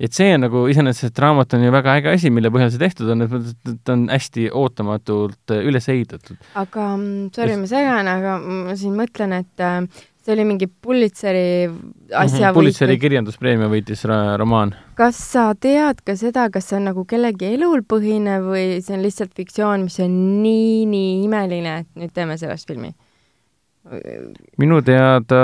et see on nagu iseenesest raamat on ju väga äge asi, mille põhjal see tehtud on, et ta on hästi ootamatult äh, üles ehitatud. aga mm, sorry, ma segan, aga ma siin mõtlen, et äh, see oli mingi Pulitzeri asja mm -hmm, Pulitzeri võit... kirjanduspreemia võitis ra romaan. kas sa tead ka seda, kas see on nagu kellegi elul põhinev või see on lihtsalt fiktsioon, mis on nii, nii imeline, et nüüd teeme sellest filmi? minu teada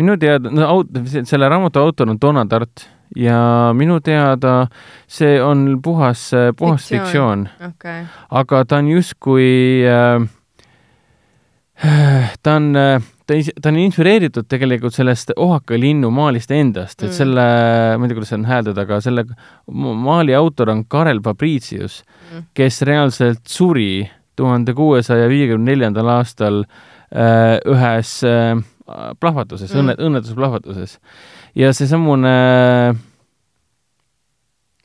minu teada, no aut-, selle raamatu autor on Donna Tartt ja minu teada see on puhas, puhas fiktsioon, fiktsioon.. Okay. aga ta on justkui äh, (sighs) ta on, ta, ta on inspireeritud tegelikult sellest Oaxaca linnu maalist endast, et Mm. selle, ma ei tea, kuidas seda on hääldada, aga selle maali autor on Karel Fabricius Mm. kes reaalselt suri tuhande kuuesaja viiekümne neljandal aastal äh, ühes äh, plahvatuses mm., Mm. õnne, õnnetusplahvatuses. ja seesamune,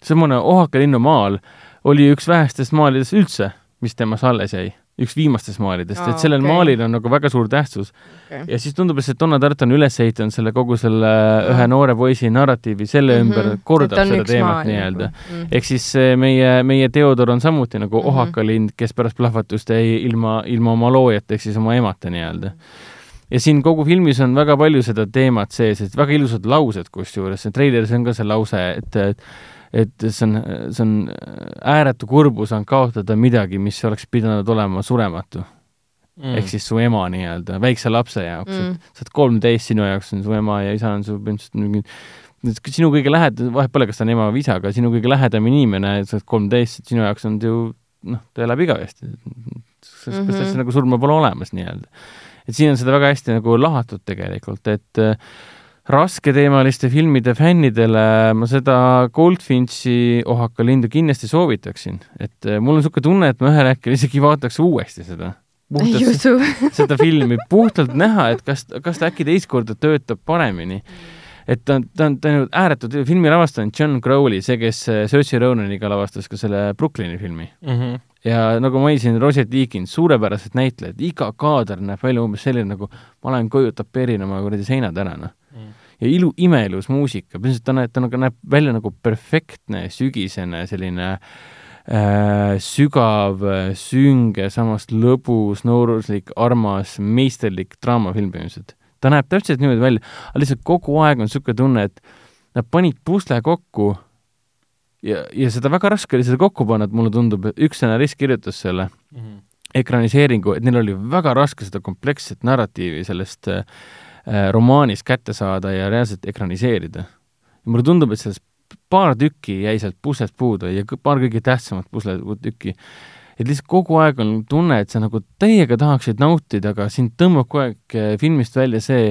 seesamune Oaxaca linnumaal oli üks vähestest maalidest üldse, mis temast alles jäi, üks viimastest maalidest Aa, et sellel okay. maalil on nagu väga suur tähtsus okei. ja siis tundub, et see Donna Tartt on üles ehitanud selle kogu selle ühe noore poisi narratiivi selle mm -hmm. ümber, kordab seda teemat nii-öelda. mm.. ehk siis see meie, meie Theodor on samuti nagu Mhm. Oaxaca lind, kes pärast plahvatust jäi ilma, ilma oma loojat ehk siis oma emata nii-öelda. Ja siin kogu filmis on väga palju seda teemat sees, et väga ilusad laused kusjuures, see treileris on ka see lause, et, et et see on, see on ääretu kurbus on kaotada midagi, mis oleks pidanud olema surematu mm.. ehk siis su ema nii-öelda, väikse lapse jaoks mm., et sa oled kolmteist, sinu jaoks on su ema ja isa on su põhimõtteliselt mingi sinu kõige lähed-, vahet pole, kas ta on ema või isa, aga sinu kõige lähedam inimene, sa oled kolmteist, sinu jaoks on ta ju noh, ta elab igavesti. kas mm -hmm. Nagu surma pole olemas nii-öelda. Et siin on seda väga hästi nagu lahatud tegelikult, et äh, rasketeemaliste filmide fännidele ma seda Goldfinchi Oaxaca lindu kindlasti soovitaksin, et äh, mul on niisugune tunne, et ma ühel hetkel isegi vaataks uuesti seda. usu. seda filmi puhtalt näha, et kas, kas ta äkki teist korda töötab paremini. Et ta on, ta on teinud ääretult, filmi lavastaja on John Crowley, see, kes äh, Saoirse Ronaniga lavastas ka selle Brooklyni filmi. mm. -hmm. ja nagu ma mainisin, Roger Deakins, suurepärased näitlejad, iga kaader näeb välja umbes selline, nagu ma olen koju tapeerin oma kuradi seinad ära, noh. Mm. ja ilu, imeilus muusika, põhimõtteliselt ta näeb, ta nagu näeb välja nagu perfektne sügisene selline äh, sügav, sünge, samas lõbus, nooruslik, armas, meisterlik draamafilm põhimõtteliselt. Ta näeb täpselt niimoodi välja, aga lihtsalt kogu aeg on niisugune tunne, et nad panid pusle kokku ja, ja seda väga raske oli seda kokku panna, et mulle tundub, et üks stsenarist kirjutas selle Mm -hmm. ekraniseeringu, et neil oli väga raske seda kompleksset narratiivi sellest äh, romaanist kätte saada ja reaalselt ekraniseerida. mulle tundub, et sellest paar tükki jäi sealt puslest puudu ja paar kõige tähtsamat pusletükki. Et lihtsalt kogu aeg on tunne, et sa nagu täiega tahaksid nautida, aga sind tõmbab kogu aeg äh, filmist välja see,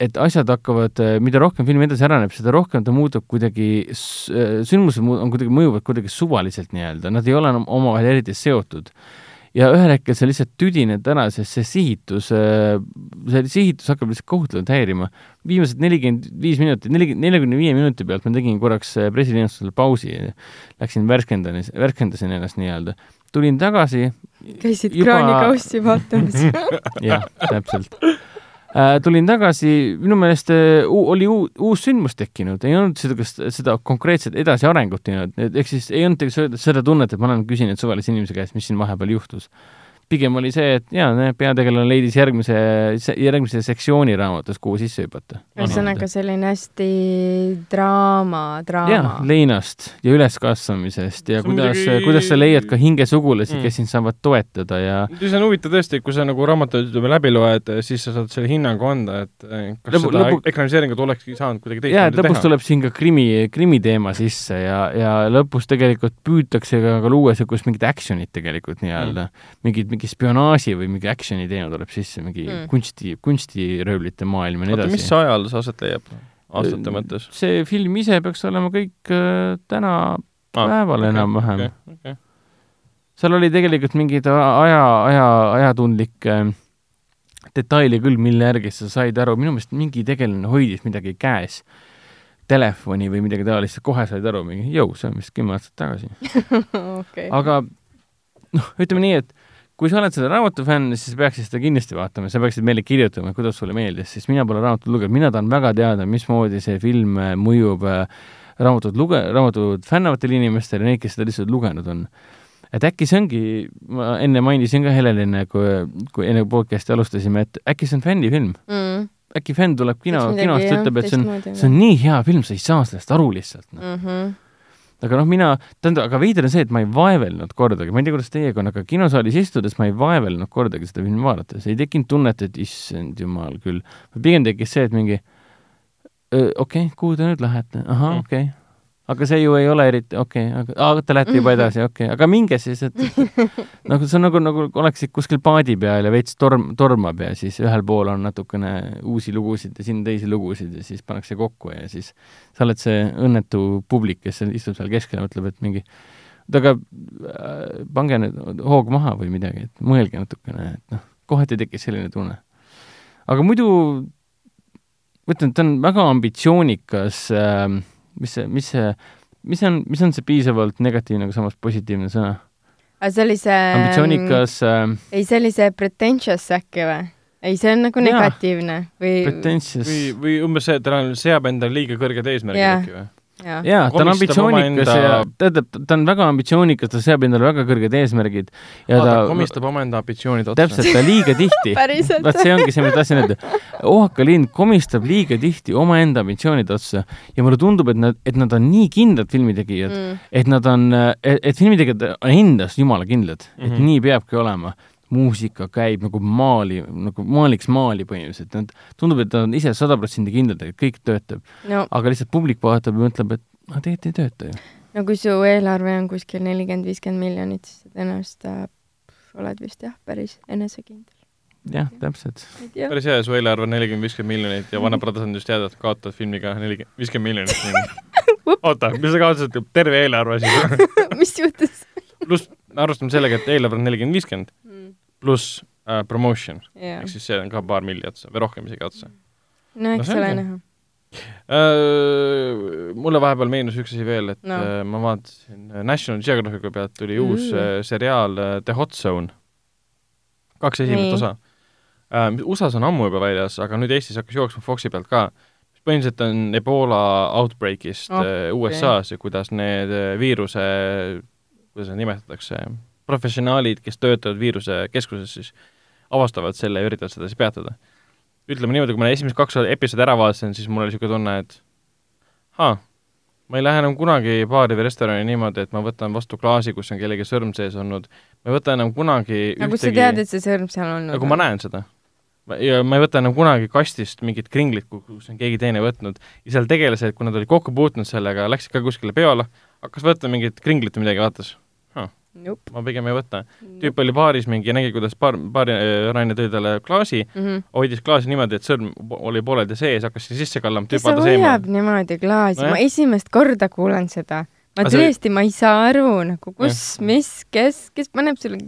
et asjad hakkavad, mida rohkem film edasi areneb, seda rohkem ta muutub kuidagi, sündmused mu- on kuidagi, mõjuvad kuidagi suvaliselt nii-öelda, nad ei ole enam omavahel eriti seotud ja ühel hetkel sa lihtsalt tüdined ära, sest see sihitus, see sihitus hakkab lihtsalt kohutavalt häirima. viimased nelikümmend viis minutit, neli, neljakümne viie minuti pealt ma tegin korraks pressilinastusel pausi, läksin värskendan, värskendasin ennast nii-öelda, tulin tagasi, käisid Juba- kraanikaussi vaatamas. (laughs) jah, täpselt äh,. tulin tagasi, minu meelest äh, oli uu, uus sündmus tekkinud, ei olnud seda, kas seda konkreetset edasiarengut teinud, ehk siis ei olnud tegelikult seda tunnet, et ma olen küsinud suvalise inimese käest, mis siin vahepeal juhtus. Pigem oli see, et jaa, peategelane leidis järgmise, järgmise sektsiooni raamatus, kuhu sisse hüpata. ühesõnaga selline hästi draama, draama jah,. leinast ja üleskasvamisest ja See kuidas muidugi-, kuidas sa leiad ka hingesugulasi Mm. kes sind saavad toetada ja see on huvitav tõesti, kui sa nagu raamatut ütleme läbi loed, siis sa saad selle hinnangu anda, et eh, kas Lõpu- seda lõpu- ekraniseeringut olekski saanud kuidagi teistmoodi lõpus teha. tuleb siin ka krimi, krimiteema sisse ja, ja lõpus tegelikult püütakse ka, ka luua niisugust mingit action'it tegelikult nii-öelda mm.. mingit, mingi spionaaži või mingi action'i teema tuleb sisse, mingi Mm. kunsti, kunstiröövlite maailm ja nii edasi mis. ajal see aset leiab? aastate mõttes? see film ise peaks olema kõik äh, täna päeval enam-vähem. okay.. seal oli tegelikult mingeid aja, aja, ajatundlik äh, detaili küll, mille järgi sa said aru, minu meelest mingi tegelane hoidis midagi käes, telefoni või midagi taolist, kohe said aru mingi, jõu, see on vist kümme aastat tagasi. (laughs) okei. aga noh, ütleme nii, et kui sa oled selle raamatu fänn, siis peaksid seda kindlasti vaatama, sa peaksid meile kirjutama, kuidas sulle meeldis, sest mina pole raamatut lugenud, mina tahan väga teada, mismoodi see film äh, mõjub äh, raamatut luge-, raamatut fännavatele inimestele, neid, kes seda lihtsalt lugenud on. et äkki see ongi, ma enne mainisin ka Helenile, kui, kui enne podcast'i alustasime, et äkki see on fännifilm. mm.. äkki fänn tuleb kino, kinost, ütleb, et see on, see on nii hea film, sa ei saa sellest aru lihtsalt no.. mm. -hmm. Aga noh, mina, tähendab, aga veider on see, et ma ei vaevelnud kordagi, ma ei tea, kuidas teiega on, aga kinosaalis istudes ma ei vaevelnud kordagi seda filmi vaadates, ei tekkinud tunnet, et issand jumal küll. pigem tekkis see, et mingi okei okay,, kuhu te nüüd lähete, ahah Mm. okei okay., aga see ju ei ole eriti, okei okay,, aga aa, te lähete juba edasi, (laughs) okei okay., aga minge siis, et (laughs) nagu see on nagu, nagu oleksid kuskil paadi peal ja veits torm, tormab ja siis ühel pool on natukene uusi lugusid ja siin teisi lugusid ja siis pannakse kokku ja siis sa oled see õnnetu publik, kes seal istub seal keskel ja mõtleb, et mingi oota, aga äh, pange nüüd hoog maha või midagi, et mõelge natukene, et noh, kohati tekkis selline tunne. aga muidu ma ütlen, et ta on väga ambitsioonikas äh, mis see, mis see, mis on, mis on see piisavalt negatiivne, aga samas positiivne sõna? aga see oli see ambitsioonikas äh, ei, see oli see pretentious äkki või? ei, see on nagu negatiivne või pretentious või, või umbes see, et ta on- seab endale liiga kõrged eesmärgid äkki või? jaa, ta on ambitsioonikas omaenda- ja tähendab, ta on väga ambitsioonikas, ta seab endale väga kõrged eesmärgid ja ta ta komistab omaenda ambitsioonid otsa. täpselt, ta liiga tihti (laughs) vaat see ongi see, mida tahtsin öelda. Oaka linn komistab liiga tihti omaenda ambitsioonide otsa ja mulle tundub, et nad, et nad on nii kindlad filmitegijad mm., et nad on, et, et filmitegijad on endas jumala kindlad mm, -hmm. et Mhm. nii peabki olema. Muusika käib nagu maali, nagu maaliks maali põhimõtteliselt, nad, tundub, et nad on ise sada protsenti kindlad, et kõik töötab, no aga lihtsalt publik vaatab ja mõtleb, et aga tegelikult ei tööta ju. no kui su eelarve on kuskil nelikümmend, viiskümmend miljonit, siis tõenäoliselt äh, oled vist jah, päris enesekindel. jah, täpselt. ei tea, päris hea, su eelarve on nelikümmend, viiskümmend miljonit ja Warner Brothers on just teada, et kaotad filmiga nelikümmend, viiskümmend miljonit. (laughs) oota, mis sa kaotasid, terve eelarve siis? (laughs) mis juhtus pluss, arvestame sellega, et eelarve on nelikümmend, viiskümmend mm.? Pluss äh, promotion, jah ehk, siis see on ka paar milli otsa või rohkem isegi otsa no eks no ole näha. äh,. mulle vahepeal meenus üks asi veel, et No. äh, ma vaatasin äh, National Geographicu pealt tuli mm. uus äh, seriaal äh, The Hot Zone. kaks esimest osa äh,. USA-s on ammu juba väljas, aga nüüd Eestis hakkas jooksma Foxi pealt ka. põhimõtteliselt on Ebola outbreak'ist okay. USA-s ja kuidas need viiruse, kuidas seda nimetatakse, professionaalid, kes töötavad viirusekeskuses siis avastavad selle ja üritavad seda siis peatada. ütleme niimoodi, kui ma esimesed kaks episoodi ära vaatasin, siis mul oli niisugune tunne, et haa, ma ei lähe enam kunagi baari või restorani niimoodi, et ma võtan vastu klaasi, kus on kellegi sõrm sees olnud. ma ei võta enam kunagi aga kust sa tead, et see sõrm seal olnud aga kui ma näen seda. ja ma ei võta enam kunagi kastist mingit kringlit, kus on keegi teine võtnud ja seal tegelased, kui nad olid kokku puutunud sellega, läksid ka kuskile peole, hakkas võtma mingit kringlit või midagi, vaatas, Nope. ma pigem ei võta. tüüp oli baaris mingi, nägi, kuidas baar, baari äh, Raine tõi talle klaasi, mm. -hmm. hoidis klaasi niimoodi, et sõrm oli pooleldi sees, hakkas sinna sisse kallama, tüüp see vaatas hoiab eemale. niimoodi klaasi, Nojah. ma esimest korda kuulen seda. ma see- tõesti, ma ei saa aru nagu, kus, mis, kes, kes paneb sulle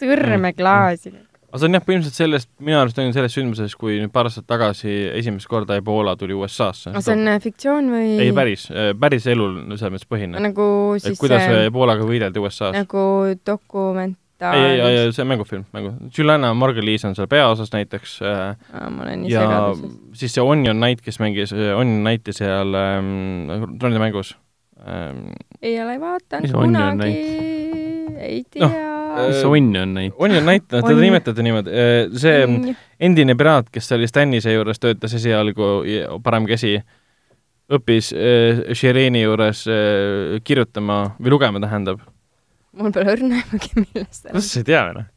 sõrme Mm. klaasi. Aga see on jah, põhimõtteliselt sellest, minu arust on sellest sündmusest, kui nüüd paar aastat tagasi esimest korda Ebola tuli USA-sse. aga see on äh, fiktsioon või? ei, päris, päris elul selles mõttes põhine. nagu et siis kuidas see, Ebolaga võideldi USA-s. nagu ei, dokumentaal. ei, ei, see on mängufilm, mängu. Juliana Margulies on seal peaosas näiteks äh, ma olen nii segaduses. siis see Onion Knight, kes mängis Onion Knighti seal ähm, tronide mängus ähm,. ei ole vaadanud kunagi, ei tea no,. mis see õnn on neid? Onion Knight, noh, teda nimetati niimoodi, see Mm. endine piraat, kes oli Stanise juures, töötas esialgu parem käsi, õppis äh, Shireeni juures äh, kirjutama või lugema, tähendab. mul pole õrna aimugi, millest see on kuidas. sa ei tea või noh?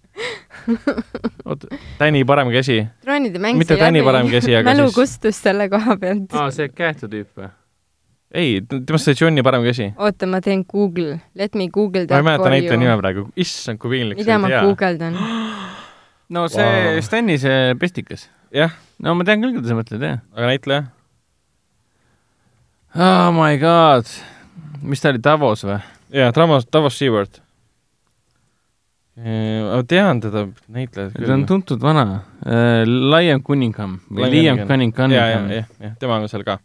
oota, Täni parem käsi, troonide mäng mitte Täni parem käsi, aga mälu siis, kustus selle koha pealt. aa, see Kähtu tüüp või? ei, temast sai Johni parem käsi. oota, ma teen Google, let me google ma ei that mäleta for näitleja you. nime praegu, issand, kui piinlik mida ma see guugeldan? (gasps) no see wow. Stani see pestikas. jah, no ma tean küll, keda sa mõtled, jah. aga näitleja? Oh my god, mis ta oli, Davos või? jaa, Davos, Davos Seward. ma tean teda näitlejat ta on küll. tuntud vana uh,, Liam Cunningham või Liam Cunningham. jah, jah, tema on seal ka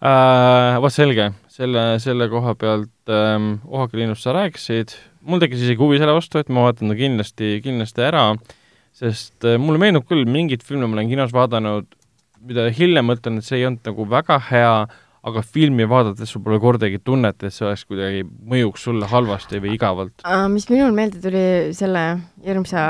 uh,. vot selge, selle, selle koha pealt um, Oaxaca linnust sa rääkisid, mul tekkis isegi huvi selle vastu, et ma vaatan ta kindlasti, kindlasti ära, sest uh, mulle meenub küll, mingit filmi ma olen kinos vaadanud, mida hiljem mõtlen, et see ei olnud nagu väga hea, aga filmi vaadates sul pole kordagi tunnet, et see oleks kuidagi, mõjuks sulle halvasti või igavalt. mis minul meelde tuli selle hirmsa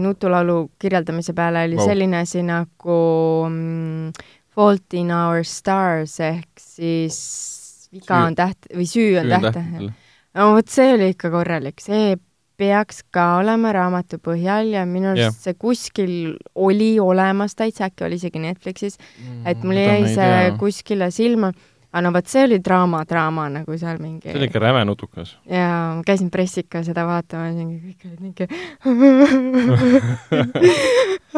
nutulaulu kirjeldamise peale, oli wow. selline asi nagu mm, Fault in our stars ehk siis viga on täht või süü on täht. no vot see oli ikka korralik, see peaks ka olema raamatu põhjal ja minu arust see kuskil oli olemas täitsa, äkki oli isegi Netflixis, et mul Mm, jäi see kuskile silma, aga no vot, see oli draama, draama nagu seal mingi see oli ikka räme nutukas. ja ma käisin pressika seda vaatamas ja kõik olid mingi (laughs)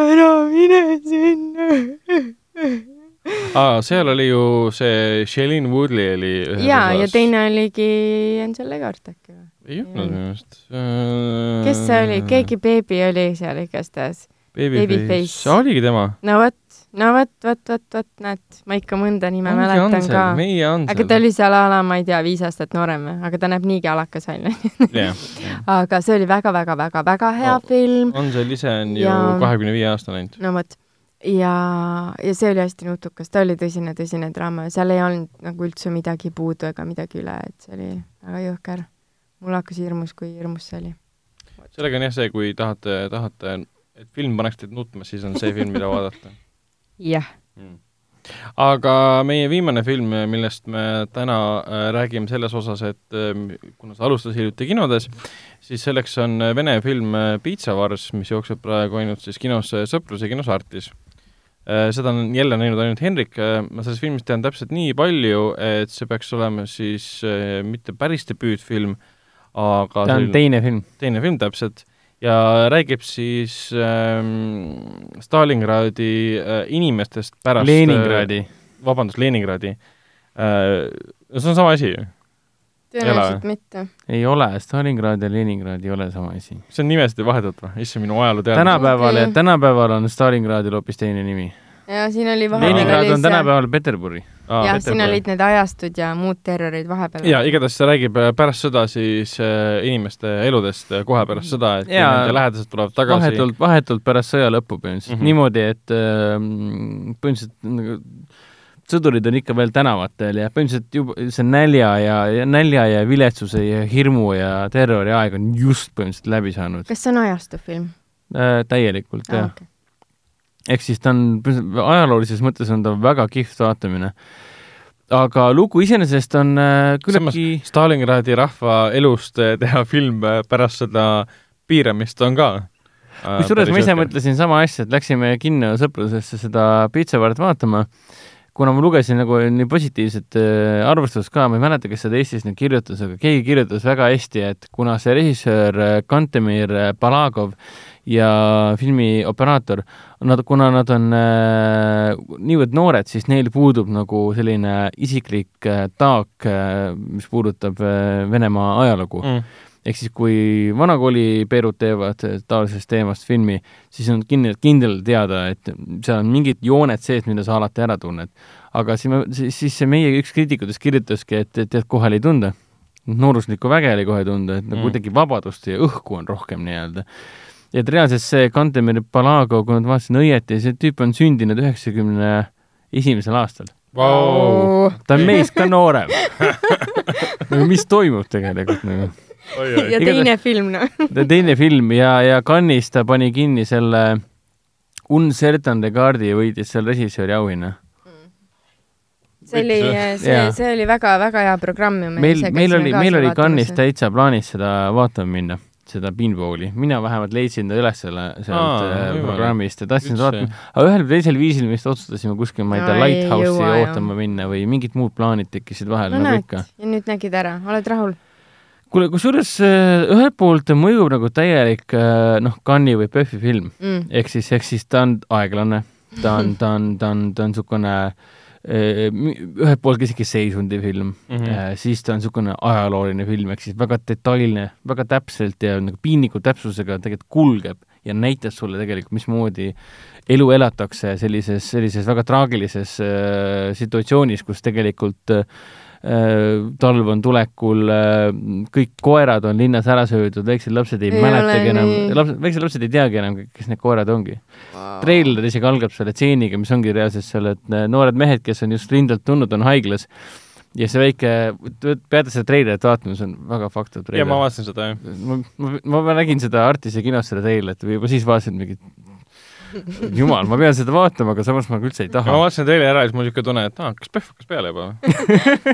(laughs) ära mine sinna. aa, seal oli ju see Shailene Woodley oli ühes ja, ja teine oligi Angel Legart äkki või? ei olnud minu meelest. Äh, kes see oli, keegi beebi oli seal igastahes. Babyface oligi tema. no vot, no vot, vot, vot, vot näed, ma ikka mõnda nime mäletan ka. meie Ansel. aga ta oli seal a la, ma ei tea, viis aastat noorem aga ta näeb niigi alakas välja. jah, aga see oli väga-väga-väga-väga hea No. film, Ansel ise on ju Ja- kahekümne viie aastane ainult. no vot. ja, ja see oli hästi nutukas, ta oli tõsine, tõsine draama ja seal ei olnud nagu üldse midagi puudu ega midagi üle, et see oli väga jõhker. mul hakkas hirmus, kui hirmus see oli. sellega on jah see, kui tahate, tahate, et film paneks teid nutma, siis on see film, mida vaadata (laughs) jah. mm.. aga meie viimane film, millest me täna äh, räägime selles osas, et äh, kuna see alustas hiljuti kinodes, siis selleks on vene film Piitsavars, mis jookseb praegu ainult siis kinos äh, Sõpruse kinos Artis. Seda on jälle näinud ainult Henrik äh,, ma sellest filmist tean täpselt nii palju, et see peaks olema siis äh, mitte päris debüütfilm, aga ta on selline- teine film. teine film täpselt ja räägib siis ähm, Stalingradi äh, inimestest pärast Leningradi. äh, vabandust, Leningradi äh,. see on sama asi ju, tõenäoliselt mitte. ei ole, Stalingrad ja Leningrad ei ole sama asi. see on nimesid ei vahetatud või? issand, minu ajaloo teadmine. tänapäeval Okei., tänapäeval on Stalingradil hoopis teine nimi. ja siin oli vahepeal Leningrad on tänapäeval Peterburi. jah, siin olid need ajastud ja muud terrorid vahepeal. ja igatahes see räägib äh, pärast sõda siis äh, inimeste eludest äh, kohe pärast sõda, et kui Jaa. nende lähedased tulevad tagasi. vahetult, vahetult pärast sõja lõppu põhimõtteliselt mm. -hmm. niimoodi, et äh, põhimõtteliselt nagu sõdurid on ikka veel tänavatel ja põhimõtteliselt juba see nälja ja, ja nälja ja viletsuse ja hirmu ja terrori aeg on just põhimõtteliselt läbi saanud kas see on ajastufilm äh,. täielikult ah,? jah. Okay. ehk siis ta on, ajaloolises mõttes on ta väga kihvt vaatamine. aga lugu iseenesest on äh, küllaltki, Stalingradi rahva elust äh, teha film äh, pärast seda piiramist on ka. kusjuures ma ise mõtlesin sama asja, et läksime kinno sõprusesse seda Piitsavart vaatama, kuna ma lugesin nagu nii positiivset äh, arvustust ka, ma ei mäleta, kes seda Eestis nüüd kirjutas, aga keegi kirjutas väga hästi, et kuna see režissöör äh, Kantemir äh, Balagov ja filmi operaator, nad, kuna nad on äh, niivõrd noored, siis neil puudub nagu selline isiklik äh, taak äh,, mis puudutab äh, Venemaa ajalugu mm.. Ehk siis kui vanakooli Peerud teevad taolisest teemast filmi, siis on kindel, kindel teada, et seal on mingid jooned sees, mida sa alati ära tunned. aga siis me, siis siis see meie üks kriitikutest kirjutaski, et, tead, kohe oli tunda. nooruslikku väge oli kohe tunda, et nagu Mm. kuidagi vabadust ja õhku on rohkem nii-öelda. et reaalselt see Kantemir Palago, kui ma vaatasin õieti, see tüüp on sündinud üheksakümne esimesel aastal. Vau. ta on meist ka noorem. (laughs) mis toimub tegelikult nagu? Ja teine film, noh. teine film ja, ja Cannes'is ta pani kinni selle Un certain regard'i ja võitis seal režissööri auhinna. see oli, see Jaa., see oli väga-väga hea programm ju. meil, meil oli, meil oli Cannes'is täitsa plaanis seda vaatama minna, seda pinballi. mina vähemalt leidsin ta üles selle sealt äh, programmist ja tahtsin seda vaatama, aga ühel või teisel viisil me vist otsustasime kuskil, ma ei tea, Lighthouse'i jõua, jah. ootama minna või mingid muud plaanid tekkisid vahel no nagu näed ikka., ja nüüd nägid ära, oled rahul? kuule, kusjuures äh, ühelt poolt mõjub nagu täielik äh, noh, Cannes'i või PÖFFi film Mm. ehk siis, ehk siis ta on aeglane, ta on, ta on, ta on, ta on niisugune eh, ühelt poolt isegi seisundifilm mm, Mhm. -hmm. siis ta on niisugune ajalooline film, ehk siis väga detailne, väga täpselt ja nagu piinliku täpsusega tegelikult kulgeb ja näitab sulle tegelikult, mismoodi elu elatakse sellises, sellises väga traagilises äh, situatsioonis, kus tegelikult äh, talv on tulekul äh,, kõik koerad on linnas ära söödud, väiksed lapsed ei, Ei mäletagi enam lapsed, väiksed lapsed ei teagi enam, kes need koerad ongi treiler isegi algab selle stseeniga, mis ongi reaalselt seal, et äh, noored mehed, kes on just rindelt tulnud, on haiglas ja see väike, peate seda treilerit vaatama, see on väga fucked up ja ma treiler. vaatasin seda jah. ma, ma, ma nägin seda Artise kinos seda treilerit või juba siis vaatasin mingit jumal, ma pean seda vaatama, aga samas ma üldse ei ma taha. vaatasin teile ära ja siis mul niisugune tunne, et aa, kas PÖFF hakkas peale juba või?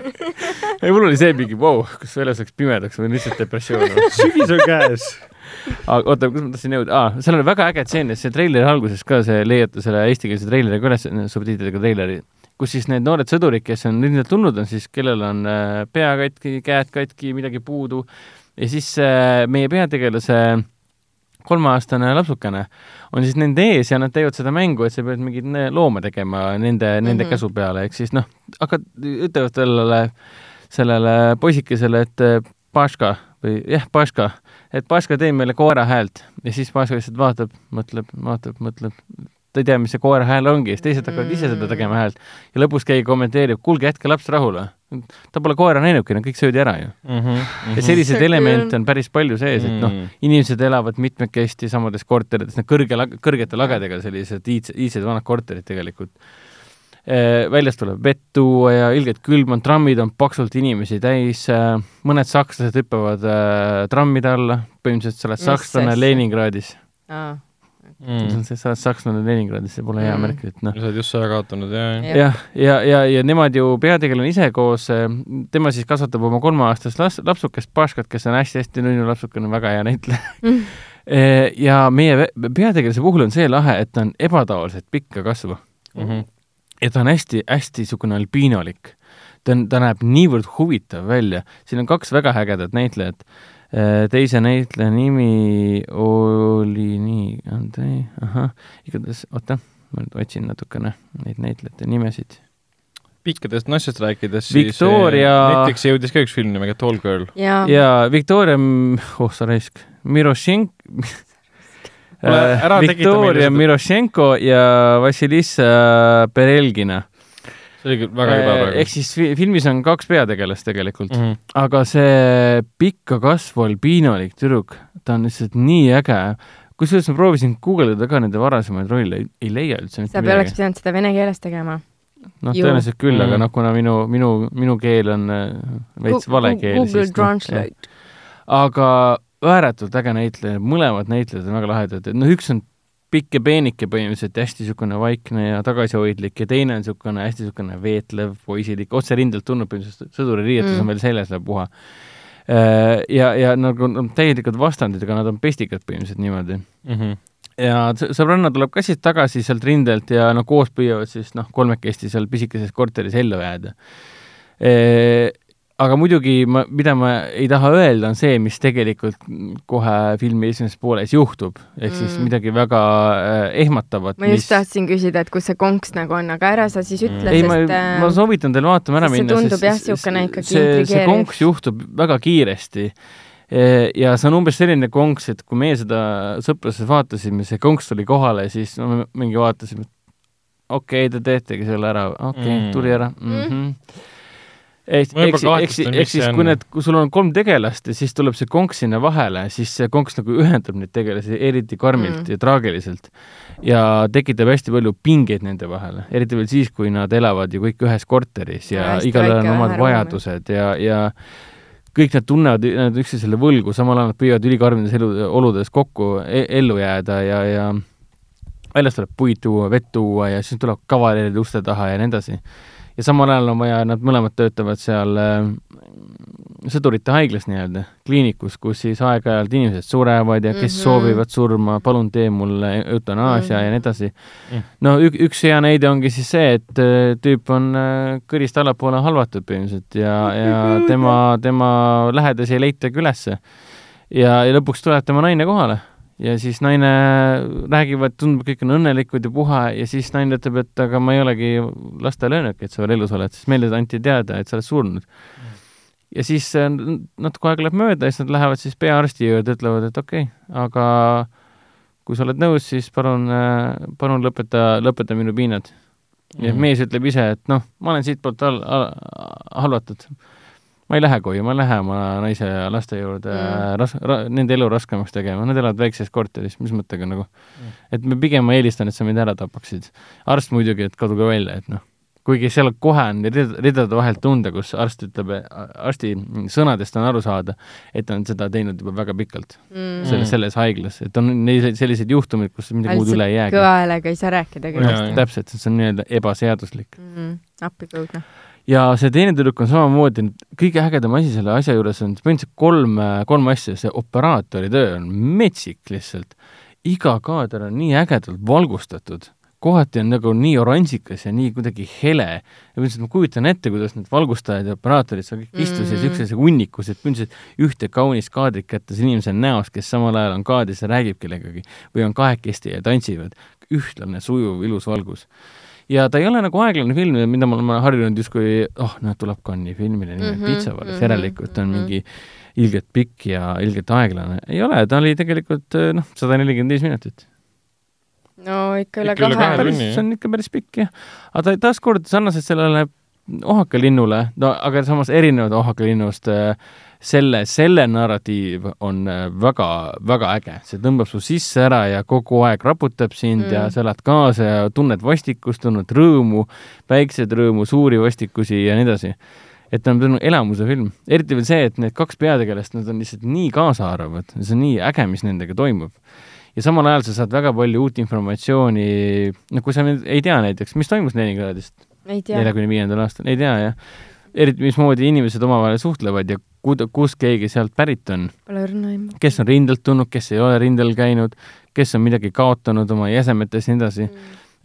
(laughs) ei, mul oli see mingi, vau, kas väljas läks pimedaks või lihtsalt depressioon. (laughs) sügis on käes. (laughs) aga oota, kus ma tahtsin jõuda ah,, seal oli väga äge tseen, see treileri alguses ka, see leiate selle eestikeelse treileri ka üles, subtiitridega treileri, kus siis need noored sõdurid, kes on rindelt tulnud, on siis, kellel on äh, pea katki, käed katki, midagi puudu ja siis äh, meie peategelase kolmeaastane lapsukene on siis nende ees ja nad teevad seda mängu, et sa pead mingit ne- looma tegema nende mm, -hmm. nende käsu peale, ehk siis noh, hakkad, ütlevad sellele, sellele poisikesele, et äh, Paška või jah, Paška, et Paška, tee meile koera häält ja siis Paška lihtsalt vaatab, mõtleb, vaatab, mõtleb, ta ei tea, mis see koera hääl ongi, siis teised hakkavad ise seda tegema häält ja lõpus keegi kommenteerib, kuulge, jätke laps rahule. Ta pole koera näinudki, nad kõik söödi ära ju. mm. -hmm. ja selliseid elemente on päris palju sees, et noh, Mm. inimesed elavad mitmekesti samades korterites, need kõrge, kõrgete lagedega sellised iidsed, iidsed vanad korterid tegelikult. väljast tuleb vett tuua ja ilgelt külm on, trammid on paksult inimesi täis, mõned sakslased hüppavad äh, trammide alla, põhimõtteliselt sa oled sakslane? Leningradis aa, Mm. sa oled sakslane Leningradis, see pole hea Mm. märk, et noh. sa oled just sõja kaotanud ja, ja. Jah. jah, ja, ja, ja nemad ju, peategelane ise koos, tema siis kasvatab oma kolmeaastast las-, lapsukest, Paškat, kes on hästi-hästi nunnu lapsukene, väga hea näitleja (laughs) Eh, ja meie peategelase puhul on see lahe, et ta on ebataoliselt pikka kasvu Mm -hmm. ja ta on hästi-hästi niisugune albiinolik. ta on, ta näeb niivõrd huvitav välja, siin on kaks väga ägedat näitlejat. Teise näitleja nimi oli nii, Andrei, ahah, igatahes, oota, ma nüüd otsin natukene neid näitlejate nimesid. pikkadest naistest rääkides, Victoria- siis Netflixi jõudis ka üks film nimega Tall Girl. jaa. ja Victoria, (laughs) oh sa raisk, tekita meile Victoria Mirošenko ja Vassilissa Perelgina see oli küll väga juba Eh, praegu ehk siis fi- filmis on kaks peategelast tegelikult mm, mm. -hmm. aga see pikka kasvu albiinolik tüdruk, ta on lihtsalt nii äge. kusjuures ma proovisin guugeldada ka nende varasemaid rolle, ei leia üldse mitte sa oleks midagi. pidanud seda vene keeles tegema. noh, tõenäoliselt küll mm, -hmm. aga Mhm. noh, kuna minu, minu, minu keel on äh, veits vale keel, Google siis noh, aga ääretult äge näitleja, mõlemad näitlejad on väga lahedad, et noh, üks on pikk ja peenike põhimõtteliselt ja hästi niisugune vaikne ja tagasihoidlik ja teine on niisugune hästi niisugune veetlev, poisilik, otse rindelt põhimõtteliselt sõduririietus mm. Mm. on veel seljas ja puha. ja, ja nagu no, täielikud vastandid, aga nad on pestikad põhimõtteliselt niimoodi Mm -hmm. ja sõbranna tuleb ka siis tagasi sealt rindelt ja no koos püüavad siis noh, kolmekesti seal pisikeses korteris ellu jääda e,. Aga muidugi ma, mida ma ei taha öelda, on see, mis tegelikult kohe filmi esimeses pooles juhtub, ehk mm. siis Mm. midagi väga äh, ehmatavat. ma just tahtsin küsida, et kus see konks nagu on, aga ära sa siis ütle, ei, ma sest, äh, ma soovitan teil vaatama ära sest see minna. tundub jah, see, see intrigeeriv. konks juhtub väga kiiresti. ja see on umbes selline konks, et kui meie seda sõpruses vaatasime, see konks tuli kohale, siis no, me mingi vaatasime, et okei okay,, te teetegi selle ära, okei okay, Mm. mm., tuli ära mm. -hmm. Ehk Ma juba ehk siis, ehk siis, kahtlustan, ehk mis siis see kui need, kui sul on kolm tegelast ja siis tuleb see konks sinna vahele, siis see konks nagu ühendab neid tegelasi eriti karmilt Mm. ja traagiliselt ja tekitab hästi palju pingeid nende vahel, eriti veel siis, kui nad elavad ju kõik ühes korteris ja, Ja igalühel on omad vajadused ja, ja kõik nad tunnevad nad üksteisele võlgu, samal ajal nad püüavad ülikarmides elu, oludes kokku e ellu jääda ja, ja väljast tuleb puid tuua, vett tuua ja siis tuleb kavalerid uste taha ja nii edasi. Ja samal ajal on vaja, nad mõlemad töötavad seal äh, sõdurite haiglas nii-öelda, kliinikus, kus siis aeg-ajalt inimesed surevad ja kes mm Mhm. -hmm. soovivad surma, palun tee mulle eutanaasia mm -hmm. ja nii edasi Mm. no ük, üks hea näide ongi siis see, et äh, tüüp on äh, kõrist allapoole halvatud põhimõtteliselt ja, ja (laughs) tema, tema lähedasi ei leitagi ülesse. ja, ja lõpuks tuleb tema naine kohale ja siis naine räägivad, tundub, kõik on õnnelikud ja puha ja siis naine ütleb, et aga ma ei olegi lastele öelnudki, et sa veel elus oled, sest meile anti teada, et sa oled surnud. ja siis äh, natuke aega läheb mööda ja siis nad lähevad siis peaarsti juurde, ütlevad, et okei okay,, aga kui sa oled nõus, siis palun, palun lõpeta, lõpeta minu piinad. ja Mhm. mees ütleb ise, et noh, ma olen siitpoolt hal-, halvatud. Ma ei lähe koju, ma ei lähe oma naise ja laste juurde Mm. mm. ras- ra,, nende elu raskemaks tegema, nad elavad väikses korteris, mis mõttega nagu Mm. mm.. et me pigem ma eelistan, et sa mind ära tapaksid. arst muidugi, et kaduge välja, et noh, kuigi seal kohe on rid- ridade vahelt tunda, kus arst ütleb, arsti sõnadest on aru saada, et ta on seda teinud juba väga pikalt mm. selles, selles haiglas, et on neid selliseid juhtumeid, kus midagi muud üle ei jäägi. kõva häälega ei saa rääkida kindlasti. täpselt, see on nii-öelda ebaseaduslik. Mm, appikõudne. Ja see teine tüdruk on samamoodi, kõige ägedam asi selle asja juures on põhimõtteliselt kolm, kolm asja, see operaatori töö on metsik lihtsalt. iga kaader on nii ägedalt valgustatud, kohati on nagu nii oranžikas ja nii kuidagi hele. ja põhimõtteliselt ma kujutan ette, kuidas need valgustajad ja operaatorid seal kõik istusid Mm. siukses hunnikus, et põhimõtteliselt ühte kaunist kaadrit kättes inimese näos, kes samal ajal on kaadris ja räägib kellegagi või on kahekesti ja tantsivad. ühtlane, sujuv, ilus valgus. Ja ta ei ole nagu aeglane film, mida me oleme harjunud justkui, oh, noh, tuleb Cannes'i filmile nimelt Mhm, Piitsavales mhm, järelikult on mhm. mingi ilgelt pikk ja ilgelt aeglane. ei ole, ta oli tegelikult noh, sada nelikümmend viis minutit no ikka üle Ikka kahe tunni, see on ikka päris pikk jah. aga ta taaskord sarnaselt sellele ohakalinnule, no aga samas erinevalt ohakalinnust, selle, selle narratiiv on väga-väga äge, see tõmbab su sisse ära ja kogu aeg raputab sind mm. ja sa elad kaasa ja tunned vastikust, tunned rõõmu, väikseid rõõmu, suuri vastikusi ja nii edasi. et ta on elamuse film, eriti veel see, et need kaks peategelast, nad on lihtsalt nii kaasaarvavad, see on nii äge, mis nendega toimub ja samal ajal sa saad väga palju uut informatsiooni, noh, kui sa nüüd ei tea näiteks, mis toimus Leningradist ei tea. neljakümne viiendal aastal, ei tea jah. Eriti, mismoodi inimesed omavahel suhtlevad ja kud-, kust keegi sealt pärit on, Pole õrna aimu. kes on rindelt tulnud, kes ei ole rindel käinud, kes on midagi kaotanud oma jäsemetes ja nii edasi.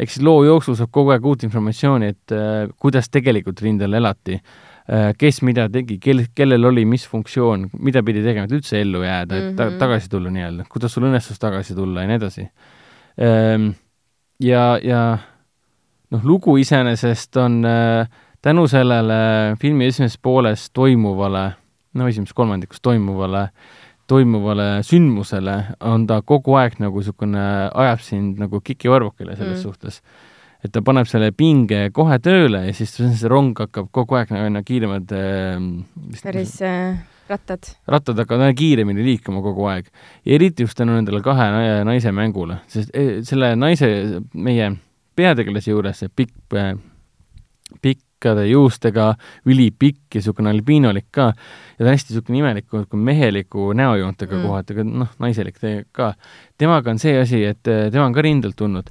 ehk siis loo jooksul saab kogu aeg uut informatsiooni, et äh, kuidas tegelikult rindel elati äh, kes mida tegi, kel, kellel oli mis funktsioon, mida pidi tegema, et üldse ellu jääda, et ta, Mhm. tagasi tulla nii-öelda, kuidas sul õnnestus tagasi tulla ja nii edasi. ja, ja noh, lugu iseenesest on äh, tänu sellele filmi esimeses pooles toimuvale, no esimeses kolmandikus toimuvale, toimuvale sündmusele, on ta kogu aeg nagu niisugune, ajab sind nagu kikivarvukile selles mm. Suhtes et ta paneb selle pinge kohe tööle ja siis see rong hakkab kogu aeg nagu aina kiiremad äh, päris äh, rattad. rattad hakkavad aina kiiremini liikuma kogu aeg. ja eriti just tänu nendele kahe na- naise mängule, sest eh, selle naise, meie peategelase juures see pikk, pikkade juustega, ülipikk ja niisugune albiinolik ka, ja ta on hästi niisugune imeliku, meheliku näojoontega Mm. kohati, aga noh, naiselik ka. temaga on see asi, et eh, tema on ka rindelt tulnud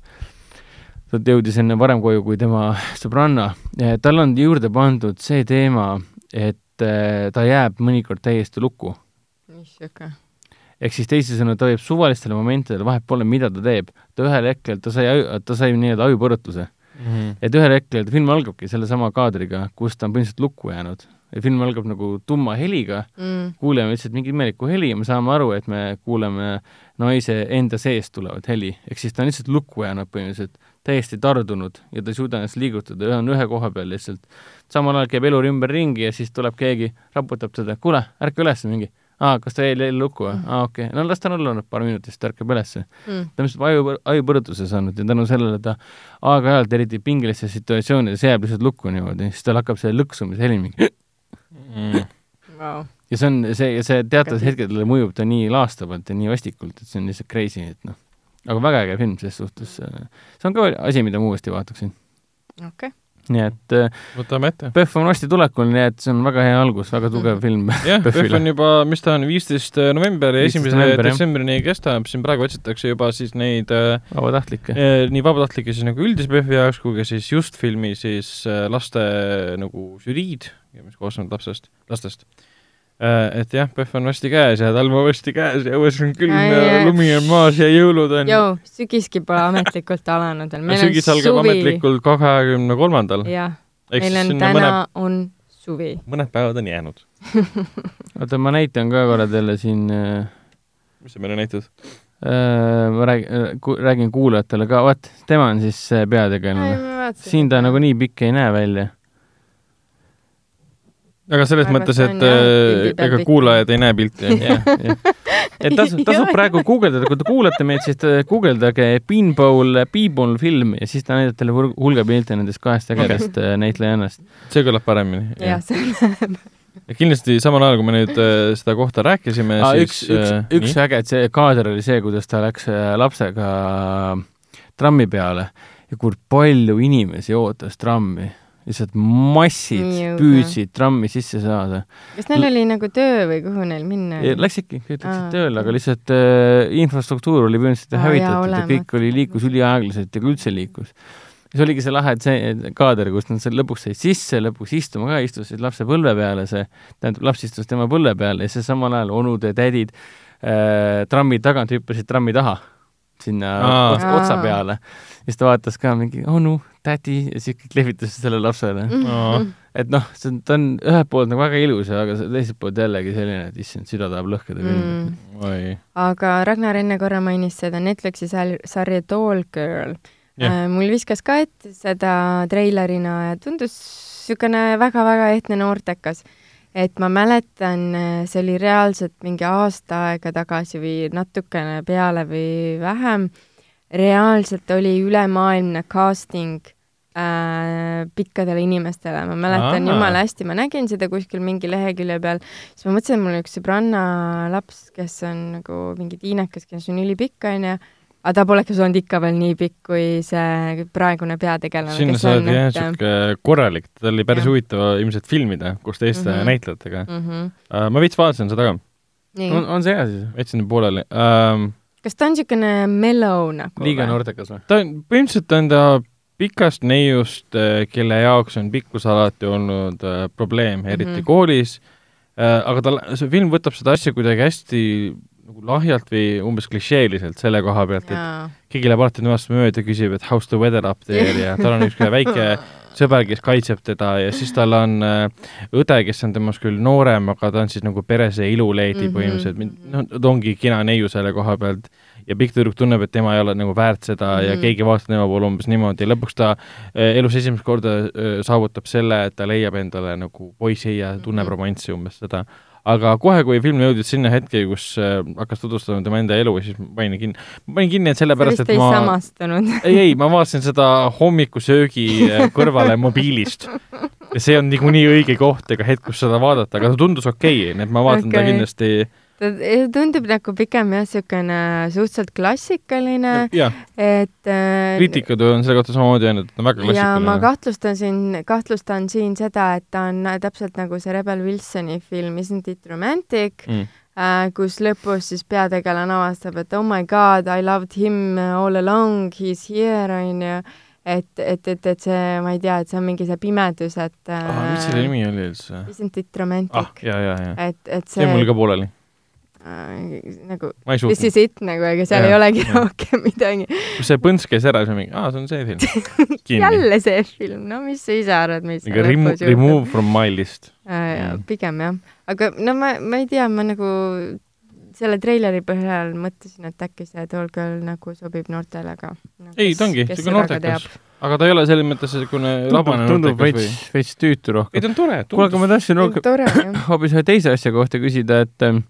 ta jõudis enne varem koju kui tema (laughs) sõbranna. tal on juurde pandud see teema, et eh, ta jääb mõnikord täiesti lukku. siuke. ehk siis teisisõnu, ta võib suvalistele momentidele, vahet pole, mida ta teeb, ta ühel hetkel, ta sai, ta sai nii-öelda ajupõrutuse. Mhm. et ühel hetkel film algabki sellesama kaadriga, kus ta on põhimõtteliselt lukku jäänud. ja film algab nagu tumma heliga, Mm. kuuleme lihtsalt mingit imelikku heli ja me saame aru, et me kuuleme naise enda seest tulevat heli. ehk siis ta on lihtsalt lukku jäänud põhimõtteliselt, täiesti tardunud ja ta ei suuda ennast liigutada, on ühe koha peal lihtsalt. samal ajal käib elur ümberringi ja siis tuleb keegi, raputab teda, kuule, ärka üles mingi. Aa, kas ta jäi lukku või? aa, okei okay., no las ta olla nüüd paar minutit, siis ta ärkab ülesse Mm. ta on lihtsalt aju, ajupõrutuse saanud ja tänu sellele ta aeg-ajalt, eriti pingelistes situatsioonides, jääb lihtsalt lukku niimoodi, siis tal hakkab see lõksumise heli mingi Mhm. Wow. ja see on see, ja see teatavatel hetkedel mõjub ta nii laastavalt ja nii vastikult, et see on lihtsalt crazy, et noh. aga väga äge film selles suhtes. see on ka asi, mida ma uuesti vaataksin. okei. Nii et äh, võtame ette. PÖFF on varsti tulekul, nii et see on väga hea algus, väga tugev film jah, (laughs) PÖFF on juba, mis ta on, viisteist november ja 15. esimese detsembrini kestab, siin praegu otsitakse juba siis neid äh, vabatahtlikke. eh, nii vabatahtlikke siis nagu üldise PÖFFi jaoks kui ka siis just filmi siis äh, laste nagu žüriid, mis koosnevad lapsest, lastest. Et jah, PÖFF on varsti käes ja talv on varsti käes ja õues on külm ja ai. lumi on maas ja jõulud on. Jou, sügiski pole ametlikult alanud veel. meil on sügis algab suvi. ametlikult kahekümne kolmandal. jah, meil on täna mõned, on suvi. mõned päevad on jäänud. (laughs) oota, ma näitan ka korra teile siin äh, mis sa meile näitad? äh, ma räägin räägin kuulajatele ka, vaat, tema on siis peategelane. siin ta nagu nii pikk ei näe välja. Aga selles arvan, mõttes, et äh, ega kuulajad ei näe pilti, (laughs) et tasub, tasub praegu guugeldada, kui te kuulate meid, siis te guugeldage Beanbowl, Beanbowl film ja siis ta näitab teile hul- hulga pilte nendest kahest ägedast okay. näitlejannast. see kõlab paremini. jah, see läheb. (laughs) ja kindlasti samal ajal, kui me nüüd äh, seda kohta rääkisime, Ah, siis üks, üks äh,, üks äge, et see kaader oli see, kuidas ta läks äh, lapsega trammi peale ja kui palju inimesi ootas trammi, lihtsalt massid Nii õudne. püüdsid trammi sisse saada. kas neil oli nagu töö või kuhu neil minna oli? Läks ikka, kõik läksid tööle, aga lihtsalt äh, infrastruktuur oli põhimõtteliselt Aa, hävitatud jaa, ja kõik oli, liikus üliaeglaselt ja kui üldse liikus. siis oligi see lahe, et see kaader, kus nad seal lõpuks said sisse, lõpuks istuma ka, istusid lapse põlve peale, see, tähendab, laps istus tema põlve peal ja siis samal ajal onud ja tädid äh, trammi tagant hüppasid trammi taha. sinna Aa. otsa, peale. siis ta vaatas ka mingi onu, tädi ja siis kõik lehvitasid sellele lapsele. Mhm. et noh, see on, ta on ühelt poolt nagu väga ilus, aga teiselt poolt jällegi selline, et issand, süda tahab lõhkeda küll Mm. oi. aga Ragnar enne korra mainis seda Netflixi sarja Doll Girl yeah.. mul viskas ka ette seda treilerina ja tundus niisugune väga-väga ehtne noortekas. et ma mäletan, see oli reaalselt mingi aasta aega tagasi või natukene peale või vähem, reaalselt oli ülemaailmne casting äh, pikkadele inimestele, ma mäletan Aa. jumala hästi, ma nägin seda kuskil mingi lehekülje peal, siis ma mõtlesin, et mul on üks sõbranna laps, kes on nagu mingi tiinekas, kes on ülipikk, onju, aga ta poleks olnud ikka veel nii pikk kui see praegune peategelane, sinna sa on, oled jah siuke korralik, ta oli päris huvitav ilmselt filmida koos teiste Mhm. näitlejatega. mm. -hmm. ma veits vaatasin seda ka, on, on see hea siis? jätsin pooleli um,. Kas ta on niisugune mellow nagu liiga või? noortekas või? ta on, põhimõtteliselt on ta pikast neiust, kelle jaoks on pikkus alati olnud äh, probleem, eriti mm. -hmm. koolis äh,. aga ta, see film võtab seda asja kuidagi hästi nagu lahjalt või umbes klišeeliselt selle koha pealt, et keegi läheb alati temast mööda küsib, et how's the weather up there (laughs) ja tal on üks väike (laughs) sõber, kes kaitseb teda ja siis tal on äh, õde, kes on temast küll noorem, aga ta on siis nagu perese iluleidi mm Mhm. -hmm. põhimõtteliselt, noh, ta ongi kena neiu selle koha pealt ja pikk tüdruk tunneb, et tema ei ole nagu väärt seda mm -hmm. ja Mhm. keegi vaatab tema poole umbes niimoodi ja lõpuks ta äh, elus esimest korda äh, saavutab selle, et ta leiab endale nagu poisi ja tunneb Mhm. romanssi umbes seda aga kohe, kui film jõudis sinna hetke, kus äh, hakkas tutvustama tema enda elu, siis ma panin kinni, ma panin kinni, et sellepärast, et ei ma samastunud. ei, ei, ma vaatasin seda hommikusöögi äh, kõrvale mobiilist ja see on niikuinii õige koht ega hetk, kus seda vaadata, aga ta tundus okei okay,, nii et ma vaatan okay. ta kindlasti ta tundub nagu pigem jah, niisugune suhteliselt klassikaline, et äh, kriitikud on selle kohta samamoodi öelnud, et ta on väga ja ma klassikaline. kahtlustan siin, kahtlustan siin seda, et ta on täpselt nagu see Rebel Wilsoni film Isn't it romantic Mm. äh,, kus lõpus siis peategelane avastab, et oh my god, I loved him all along, he is here, onju. et, et, et, et see, ma ei tea, et see on mingi see pimedus, et Ah, mis selle nimi oli üldse? Isn't it romantic ah, et, et see on mul ka pooleli, äh, nagu ma ei this is. it nagu, ega seal Jah, ei olegi jah. rohkem (laughs) midagi. kui see põnts käis ära, siis ma mingi, aa, see on see film. (laughs) jälle see film, no mis sa ise arvad, mis mingi remo-, remove from my list. äh, pigem jah, aga no ma, ma ei tea, ma nagu selle treileri põhjal mõtlesin, et äkki see Tall Girl nagu sobib noortele ka no,. ei, ta ongi siuke noortekas, aga ta ei ole selles mõttes niisugune labane tundub veits veits tüütu ei rohkem. ta on tore. kuule, aga ma tahtsin (laughs) hoopis ühe teise asja kohta küsida, et ähm,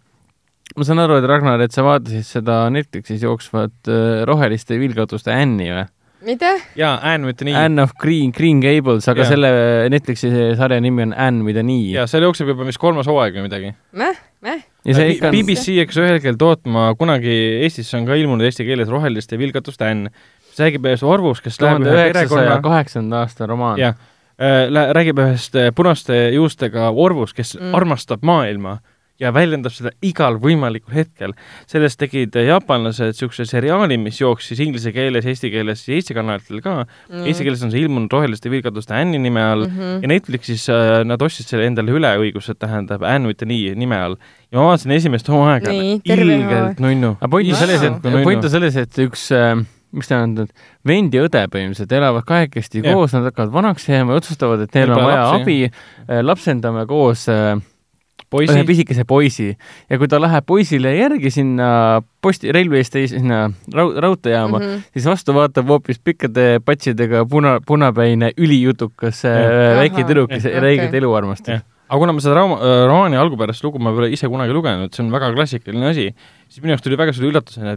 ma saan aru, et Ragnar, et sa vaatasid seda Netflixis jooksvat äh, roheliste vilgatuste Anne'i või? mida? jaa, Anne mitte nii. Anne of Green, Green Gables, aga Jaa. selle Netflixi sarja nimi on Anne, mida nii. jaa, seal jookseb juba vist kolmas hooaeg või midagi. Mäh, mäh. ja see ikka on, BBC hakkas ühel hetkel tootma, kunagi Eestisse on ka ilmunud eesti keeles Roheliste vilgatuste Anne. see räägib ühest Orvust, kes läheb tuhande ühe üheksasaja perekonna, kaheksanda aasta romaan. jah, räägib ühest äh, punaste juustega Orvust, kes mm. armastab maailma ja väljendab seda igal võimalikul hetkel. sellest tegid äh, jaapanlased niisuguse seriaali, mis jooksis inglise keeles, eesti keeles ja Eesti kanalitel ka mm.. Eesti keeles on see ilmunud Roheliste vilgatuste Anne'i nime all mm. -hmm. ja Netflixis äh, nad ostsid selle endale üle õigused, tähendab Anne with an i nime all. ja ma vaatasin esimest hooaega, terve ilgelt nunnu. aga point on selles, et, point on selles, et üks äh, mis ta on, vend ja õde põhimõtteliselt elavad kahekesti Jah. koos, nad hakkavad vanaks jääma ja otsustavad, et neil on vaja lapsi, abi, lapsendame koos äh, poisi ühe pisikese poisi ja kui ta läheb poisile järgi sinna posti, Railway Station, sinna raud-, raudteejaama mm, Mhm. -hmm. siis vastu vaatab hoopis pikkade patsidega puna, punapäine ülijutukas äh, Jah. väike Ahah. tüdruk, kes Okei. räigelt elu armastab Jah.. aga kuna ma seda raama-, romaani algupärast lugu ma pole ise kunagi lugenud, see on väga klassikaline asi, siis minu jaoks tuli väga suure üllatusena,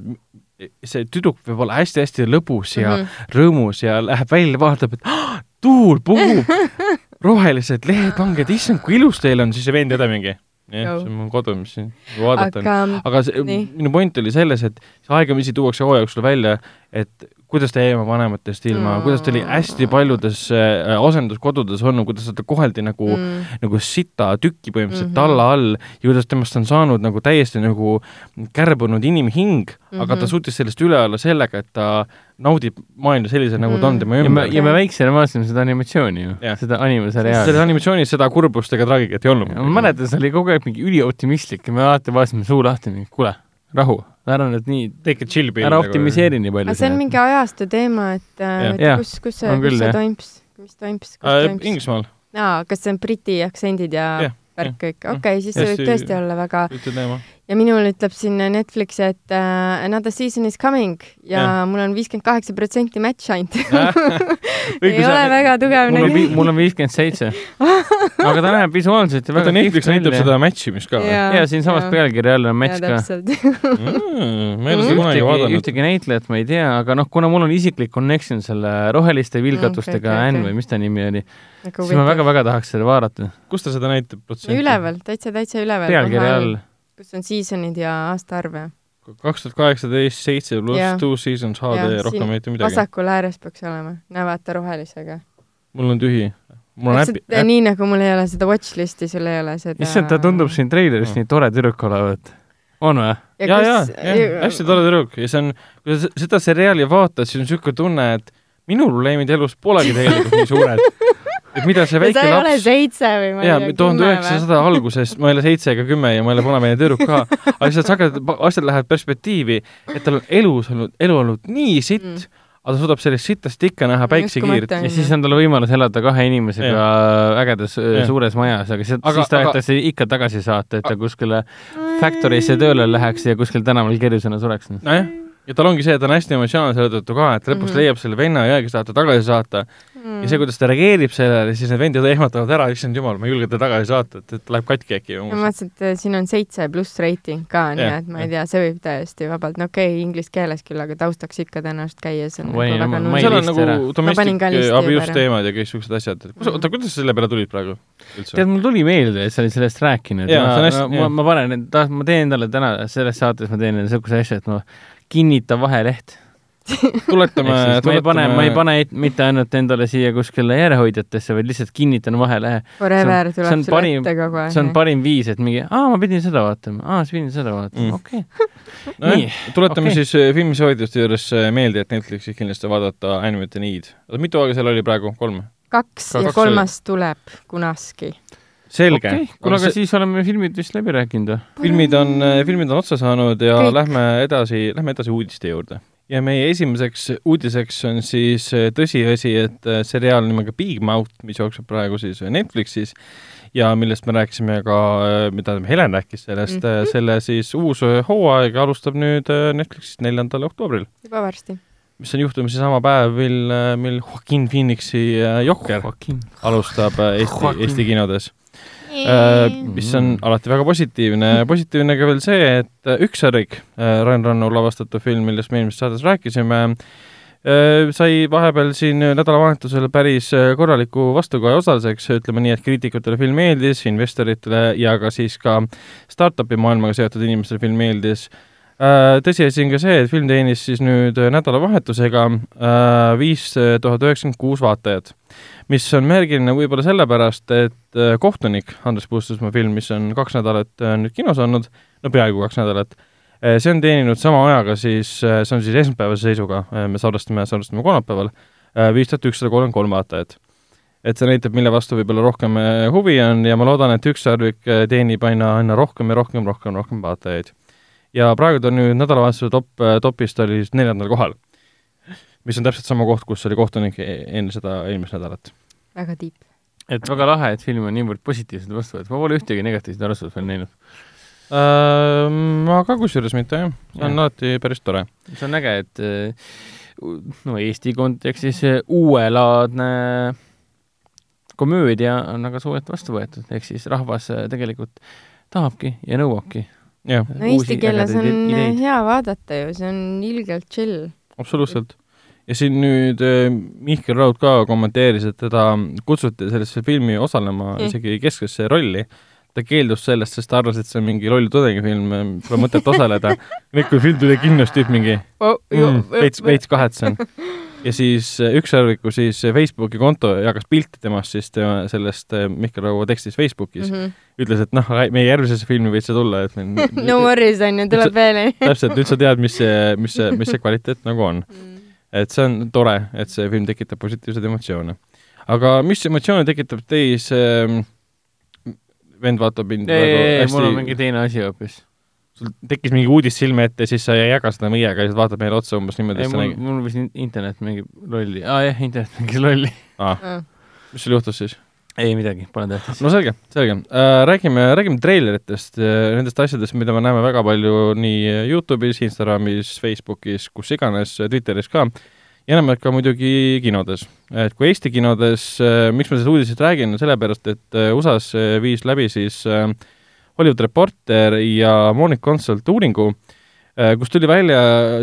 et see tüdruk võib olla hästi-hästi lõbus ja mm. -hmm. rõõmus ja läheb välja, vaatab, et ah, tuul puhub, (laughs) rohelised lehed langed, issand, kui ilus teil on, siis see vend ja õde mingi, jah, Joo. see on mu kodu, mis siin vaadata on. aga aga see, minu point oli selles, et aegamisi tuuakse hooaja jooksul välja, et kuidas ta jäi oma vanematest ilma mm., kuidas ta oli hästi paljudes äh, asenduskodudes olnud, kuidas teda koheldi nagu mm. nagu sita tükki põhimõtteliselt mm. -hmm. talla all ja kuidas temast on saanud nagu täiesti nagu kärbunud inimhing mm, -hmm. aga ta Mhm. suutis sellest üle olla sellega, et ta naudib maailma sellisena, nagu ta on Mm. tema ja me, ümber. ja me väiksena vaatasime seda animatsiooni ju seda selles animaseriaali. animatsioonis seda kurbust ega traagikat ei olnud. ma mäletan, see oli kogu aeg mingi ülioptimistlik ja me alati vaatasime suu lahti, mingi kuule, rahu, ära nüüd nii, tehke chill pill. ära optimiseeri nii palju aga see on mingi ajastu teema, et äh, et Jah, kus, kus see, on kus see toimus, mis toimus, kus äh,. toimus? Inglismaal, aa, kas see on Briti aktsendid ja Jah, värk kõik, okei, siis see võib tõesti olla väga. Ja minul ütleb siin Netflix, et uh, another season is coming ja, ja. Mul on viiskümmend kaheksa protsenti match ainult. (laughs) ei ole väga tugev mul on, nagu. mul on viiskümmend seitse. (laughs) aga ta näeb visuaalselt ju väga vaata Netflix näitab seda match imist ka või? ja siinsamas pealkirja all on match ka. täpselt. ma ei ole seda kunagi vaadanud. ühtegi näitlejat ma ei tea, aga noh, kuna mul on isiklik connection selle roheliste vilgatustega Mm, okei, okei, Anne okei. või mis ta nimi oli, siis ma väga-väga tahaks seda vaadata. kus ta seda näitab protsenti? üleval, täitsa, täitsa üleval. pealkirja all. Kus on seasonid ja aastaarve. kaks tuhat kaheksateist, seitse pluss Jah. two seasons HD Jah,, rohkem mitte midagi. vasakul ääres peaks olema, näe vaata rohelisega. mul on tühi. mul on äpi nii nagu mul ei ole seda watchlist'i, sul ei ole seda. issand, ta tundub siin treileris Mm. nii tore tüdruk olevat. on või? ja, ja, ja hästi tore tüdruk ja see on, kui sa seda seriaali vaatad, siis on niisugune tunne, et minu probleemid elus polegi tegelikult nii suured. (laughs) et mida see ja väike sa ei ole laps seitse või ma jaa ei, tea, tuhande kümme või? üheksasada alguses ma ei ole seitse ega kümme ja ma ei ole punavene tüdruk ka, aga lihtsalt sa hakkad, asjad lähevad perspektiivi, et tal on elus olnud, elu olnud nii sitt Mm. aga ta suudab sellest sitast ikka näha päiksekiirt. Ja siis on tal võimalus elada kahe inimesega ägedas Jah. suures majas, aga siis, Aga- siis aga- tahetakse ikka tagasi saata, et ta kuskile Factory'sse tööle läheks ja kuskil tänaval kerjusena sureks. nojah, ja tal ongi see, et ta on hästi emotsionaalne selle tõttu ka, et lõpuks mm. -hmm. leiab selle venna ja kes tahab ta tagasi saata mm. ja see, kuidas ta reageerib sellele, siis need vendid ehmatavad ära, issand jumal, ma ei julge teda tagasi saata, et, et ta läheb katki äkki ma või mõtlesin, et äh, siin on seitse pluss reiting ka, nii et ma ei tea, see võib täiesti vabalt, no okei okay,, inglise keeles küll, aga taustaks ikka tõenäoliselt käia, see on panin nagu väga ei seal null. on nagu domestic listi abuse teemad ja kõik siuksed asjad, et kus, Mhm. oota, kuidas sa selle peale tulid praegu üldse tead, mul tuli meelde, et sa olid sellest rääkinud ma, panen, ma teen endale täna selles saates, ma teen niisuguse asja, et ma kinnitan vaheleht. tuletame, (laughs) ma ei pane, ma ei pane mitte ainult endale siia kuskile järjehoidjatesse, vaid lihtsalt kinnitan vahelehe. Forever tuleb sulle parim- ette kogu aeg. see on parim viis, et mingi, aa, ma pidin seda vaatama, aa, sa pidin seda vaatama Mm. okei (laughs) okay.. nojah nii., tuletame okay. siis äh, filmisoovituste juures äh, meelde, et Netflixis kindlasti vaadata Animate Need. mitu aega seal oli praegu, kolm? kaks ja kolmas tuleb kunaski. Selge okei, kuule, aga siis oleme filmid vist läbi rääkinud või? filmid on, filmid on otsa saanud ja Kõik. Lähme edasi, lähme edasi uudiste juurde. ja meie esimeseks uudiseks on siis äh, tõsiasi, et äh, seriaal nimega Big Mouth, mis jookseb praegu siis Netflixis ja millest me rääkisime ka, mida Helen rääkis sellest mm. -hmm. selle siis uus äh, hooaeg alustab nüüd äh, Netflixis neljandal oktoobril, juba varsti. mis on juhtumisi sama päev, mil, mil Joaquin Phoenixi äh, Jokker alustab äh, Eesti. Eesti kinodes. Äh, mis on Mhm. alati väga positiivne. (laughs) positiivne ka veel see, et äh, Ükssarvik, Rain Rannu lavastatav film, millest me eelmises saates rääkisime, sai vahepeal siin nädalavahetusel päris äh, korraliku vastukaja osaliseks, ütleme nii, et kriitikutele film meeldis, investoritele ja ka siis ka startup'i maailmaga seotud inimestele film meeldis. tõsiasi on ka see, et film teenis siis nüüd äh, nädalavahetusega viis tuhat üheksakümmend kuus vaatajat mis on märgiline võib-olla sellepärast, et äh, Kohtunik, Andres Puustusmaa film, mis on kaks nädalat äh, nüüd kinos olnud, no peaaegu kaks nädalat, see on teeninud sama ajaga siis, see on siis esmaspäevase seisuga, me salvestame, salvestame kolmapäeval, viis tuhat ükssada kolmkümmend kolm vaatajat. et see näitab, mille vastu võib-olla rohkem äh, huvi on ja ma loodan, et ükssarvik äh, teenib aina, aina rohkem ja rohkem, rohkem, rohkem vaatajaid. ja praegu ta on nüüd nädalavahetuse top, topist oli neljandal kohal, mis on täpselt sama koht, kus oli kohtunik e- enne seda eelmist nädalat. väga tiip. et väga lahe, et film on niivõrd positiivselt vastu võetud, ma pole ühtegi negatiivset arvustust veel näinud. Äh, ma ka kusjuures mitte jah, see on Jah. alati päris tore. see on äge, et no Eesti kontekstis uuelaadne komöödia on väga soojalt vastu võetud, ehk siis rahvas tegelikult tahabki ja nõuabki. no eesti keeles on hea vaadata ju, see on ilgelt chill. absoluutselt. Ja siin nüüd äh, Mihkel Raud ka kommenteeris, et teda kutsuti sellesse filmi osalema Mm. isegi kesksesse rolli. ta keeldus sellest, sest ta arvas, et see on mingi loll tudengifilm, pole mõtet osaleda. (laughs) nüüd, kui film tuli kinno, siis tüüp mingi mm, veits, veits kahetsen. (laughs) ja siis äh, ükssarviku siis äh, Facebooki konto jagas pilte temast siis tema sellest äh, Mihkel Raua tekstist Facebookis mm. -hmm. ütles, et noh, meie järgmisesse filmi võid sa tulla, et meil (laughs) no worries on ju, tuleb veel. täpselt, nüüd sa tead, mis see, mis see, mis see kvaliteet nagu on. Et see on tore, et see film tekitab positiivseid emotsioone. aga mis emotsioone tekitab teis ähm,, vend vaatab mind ei, ei, ei, mul on mingi teine asi hoopis. sul tekkis mingi uudis silme ette siis sa ei jaga seda meiega ja siis vaatad meile otsa umbes niimoodi, ei, mul, mul vist in- internet mängib lolli aa ah, jah, internet mängis lolli mis sul juhtus siis? Ei midagi, pole tähtis no selge, selge äh,. räägime, räägime treileritest, nendest asjadest, mida me näeme väga palju nii Youtube'is, Instagramis, Facebookis, kus iganes, Twitteris ka ja enamjaolt ka muidugi kinodes. et kui Eesti kinodes, miks ma sellest uudisest räägin, on sellepärast, et äh, USA-s äh, viis läbi siis äh, Hollywood Reporter ja Morning Consult uuringu, kus tuli välja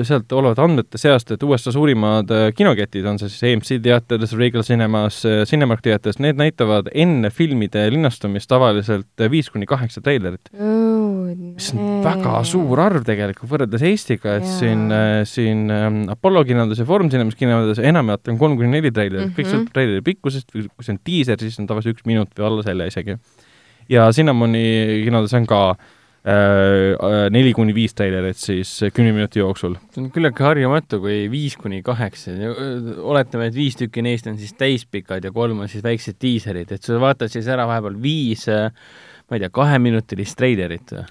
sealt olevate andmete seast, et USA suurimad äh, kinoketid on see siis AMC teatrites, Regal Cinemas, Cinemark teatrites, need näitavad enne filmide linnastumist tavaliselt viis kuni kaheksa treilerit, mis on väga suur arv tegelikult võrreldes Eestiga, et Jaa. siin, siin ähm, Apollo kinodes ja Foorum Cinemas kinodes enamjaolt on kolm kuni neli treilerit mm, -hmm. kõik Mhm. sõltub treileri pikkusest kui see on diiser, siis on tavaliselt üks minut või alla selle isegi. ja Cinnamoni kinodes on ka äh, neli kuni viis treilerit siis kümne minuti jooksul. see on küllaltki harjumatu, kui viis kuni kaheksa, oletame, et viis tükki neist on siis täispikad ja kolm on siis väiksed diiserid, et sa vaatad siis ära vahepeal viis äh, ma ei tea, kaheminutilist treilerit või?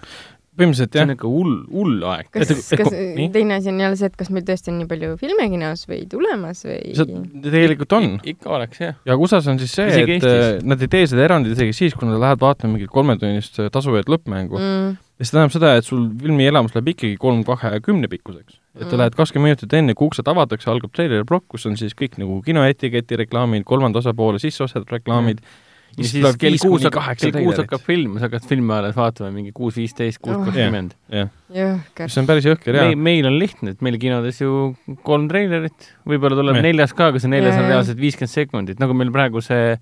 Põhimõtteliselt see jah on, ikka hull, hull aeg. kas kas nii? teine asi on jälle see, et kas meil tõesti on nii palju filme kinos või tulemas või? see tegelikult on. ikka oleks jah. ja USA-s on siis see, et Eestis. äh, nad ei tee seda erandit isegi siis, kui nad lähevad vaatama mingit kolmetunnist äh, tasuvat lõppmängu mm.. ja see tähendab seda, et sul filmi elamus läheb ikkagi kolm kahekümne pikkuseks. et sa Mm. lähed kakskümmend minutit enne, kui uksed avatakse, algab treileri plokk, kus on siis kõik nagu kinoetiketi reklaamid, kolmanda osapoole sisseostetud reklaamid mm.. Ja siis kell kuus hakkab, kell kuus hakkab film, sa hakkad filmi alles vaatama mingi kuus viisteist, kuus kakskümmend. mis. on päris jõhker ja meil, on lihtne, et meil kinodes ju kolm treilerit, võib-olla tuleb Jah. neljas ka, aga see neljas Jaa, on jaa. reaalselt viiskümmend sekundit, nagu meil praegu see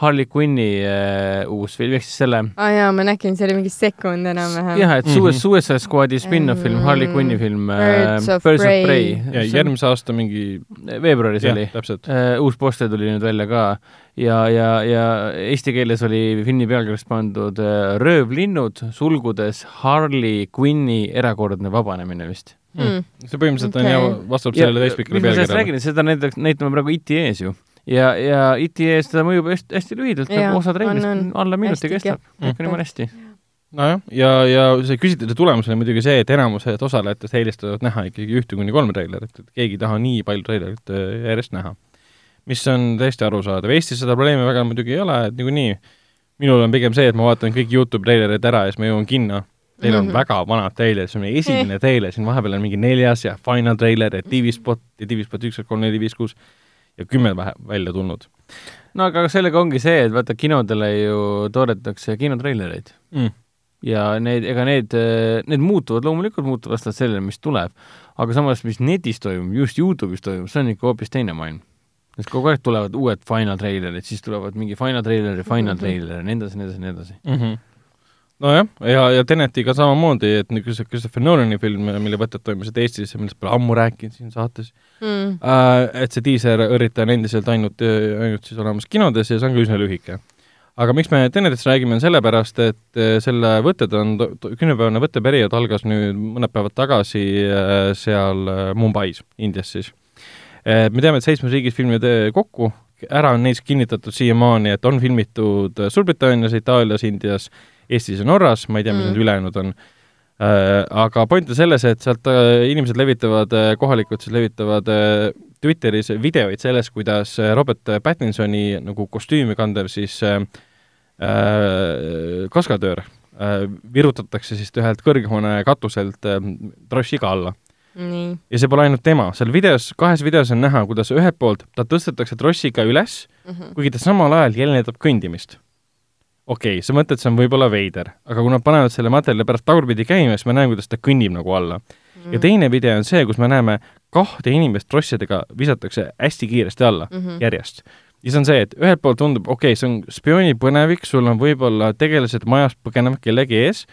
Harley Quinni äh, uus film, ehk siis selle aa ah, jaa, ma nägin, see oli mingi sekund enam-vähem. jah, et. Suicide Suicide Squadi spin-off film, Mm. Harley Quinni film äh, Birds of Birds Prey. Prey. ja järgmise aasta mingi, veebruaris jah oli, täpselt. uus poster tuli nüüd välja ka ja, ja, ja eesti keeles oli filmi pealkirjas pandud äh, Röövlinnud, sulgudes Harley Quinni erakordne vabanemine vist. Mm. see põhimõtteliselt on Okei. ja vastab sellele sellest pealkirjale. räägin, seda näiteks, näitame praegu ITE-s ju. ja, ja ITE-s ta mõjub hästi, hästi lühidalt, nagu osa on, treilist on. alla minuti kestab, kõik on jumala hästi. nojah, ja, ja see küsitluse tulemus oli muidugi see, et enamused osalejatest eelistavad näha ikkagi ühte kuni kolme treilerit, et keegi ei taha nii palju treilerit äh, järjest näha. Mis on täiesti arusaadav, Eestis seda probleemi väga muidugi ei ole, et niikuinii minul on pigem see, et ma vaatan kõik Youtube treilerid ära ja siis ma jõuan kinno. Neil on mm. -hmm. väga vanad treilerid, see on meie esimene treiler, siin vahepeal on mingi neljas ja final treiler ja TV-spot ja TV-spot üks, kaks, kolm, neli, viis, kuus ja kümme vähe välja tulnud no aga sellega ongi see, et vaata, kinodele ju toodetakse kinotreilereid mm.. ja need, ega need, need muutuvad, loomulikult muutuvad vastavalt sellele, mis tuleb, aga samas, mis netis toimub, just Youtube'is toimub, see on ikka hoopis teine maailm. Sest kogu aeg tulevad uued final treilerid, siis tulevad mingi final treiler ja final Mhm. treiler ja nii edasi, nii edasi, nii edasi. mm. -hmm. nojah, ja, ja Tenetiga samamoodi, et see Christopher Nolani film, mille võtted toimusid Eestis ja millest pole ammu rääkinud siin saates Mm. äh,, et see diiserõrritaja on endiselt ainult, ainult siis olemas kinodes ja see on ka üsna lühike. aga miks me Tenetist räägime, on sellepärast, et äh, selle võtted on, kümnepäevane võtteperiood algas nüüd mõned päevad tagasi äh, seal äh, Mumbais, Indias siis. Me teame, et seitsmes riigis filmid kokku, ära on neist kinnitatud siiamaani, et on filmitud äh, Suurbritannias, Itaalias, Indias, Eestis ja Norras, ma ei tea, mis Mm. need ülejäänud on aga point on selles, et sealt inimesed levitavad, kohalikud siis levitavad Twitteris videoid sellest, kuidas Robert Pattinsoni nagu kostüümi kandev siis äh, kaskadöör äh, virutatakse siis ühelt kõrghoone katuselt äh, trossiga alla. Ja see pole ainult tema, seal videos, kahes videos on näha, kuidas ühelt poolt ta tõstetakse trossiga üles, Mhm. kuigi ta samal ajal jäljendab kõndimist. okei okay,, sa mõtled, see on võib-olla veider, aga kui nad panevad selle materjali pärast tagurpidi käima, siis me näeme, kuidas ta kõnnib nagu alla. ja Mhm. teine video on see, kus me näeme kahte inimest trossidega visatakse hästi kiiresti alla Mhm. järjest. ja see on see, et ühelt poolt tundub, okei okay,, see on spioonipõnevik, sul on võib-olla tegelased majast põgenevad kellegi ees,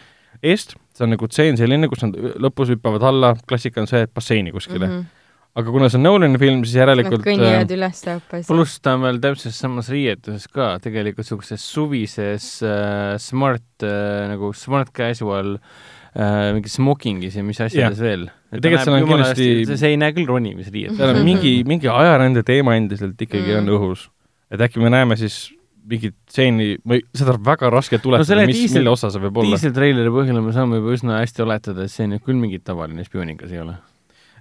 eest, see on nagu tseen selline, kus nad lõpus hüppavad alla, klassika on see, et basseini kuskile mm. -hmm. aga kuna see on Nolani film, siis Nad järelikult kõnnivad üles hoopis. pluss ta on veel täpselt samas riietuses ka, tegelikult niisuguses suvises äh, smart äh, nagu smart casual äh, mingi smokingis ja mis asjades veel. Ja tegelikult seal on kindlasti- see, see ei näe küll ronimisriiet. seal on mingi, mingi ajarände teema endiselt ikkagi mm. Mm. on õhus. et äkki me näeme siis mingit stseeni või seda on väga raske tuletada no,, mis, mille osa see võib olla. diiseltreileri põhjal me saame juba üsna hästi oletada, et see nüüd küll mingi tavaline spioonikas ei ole.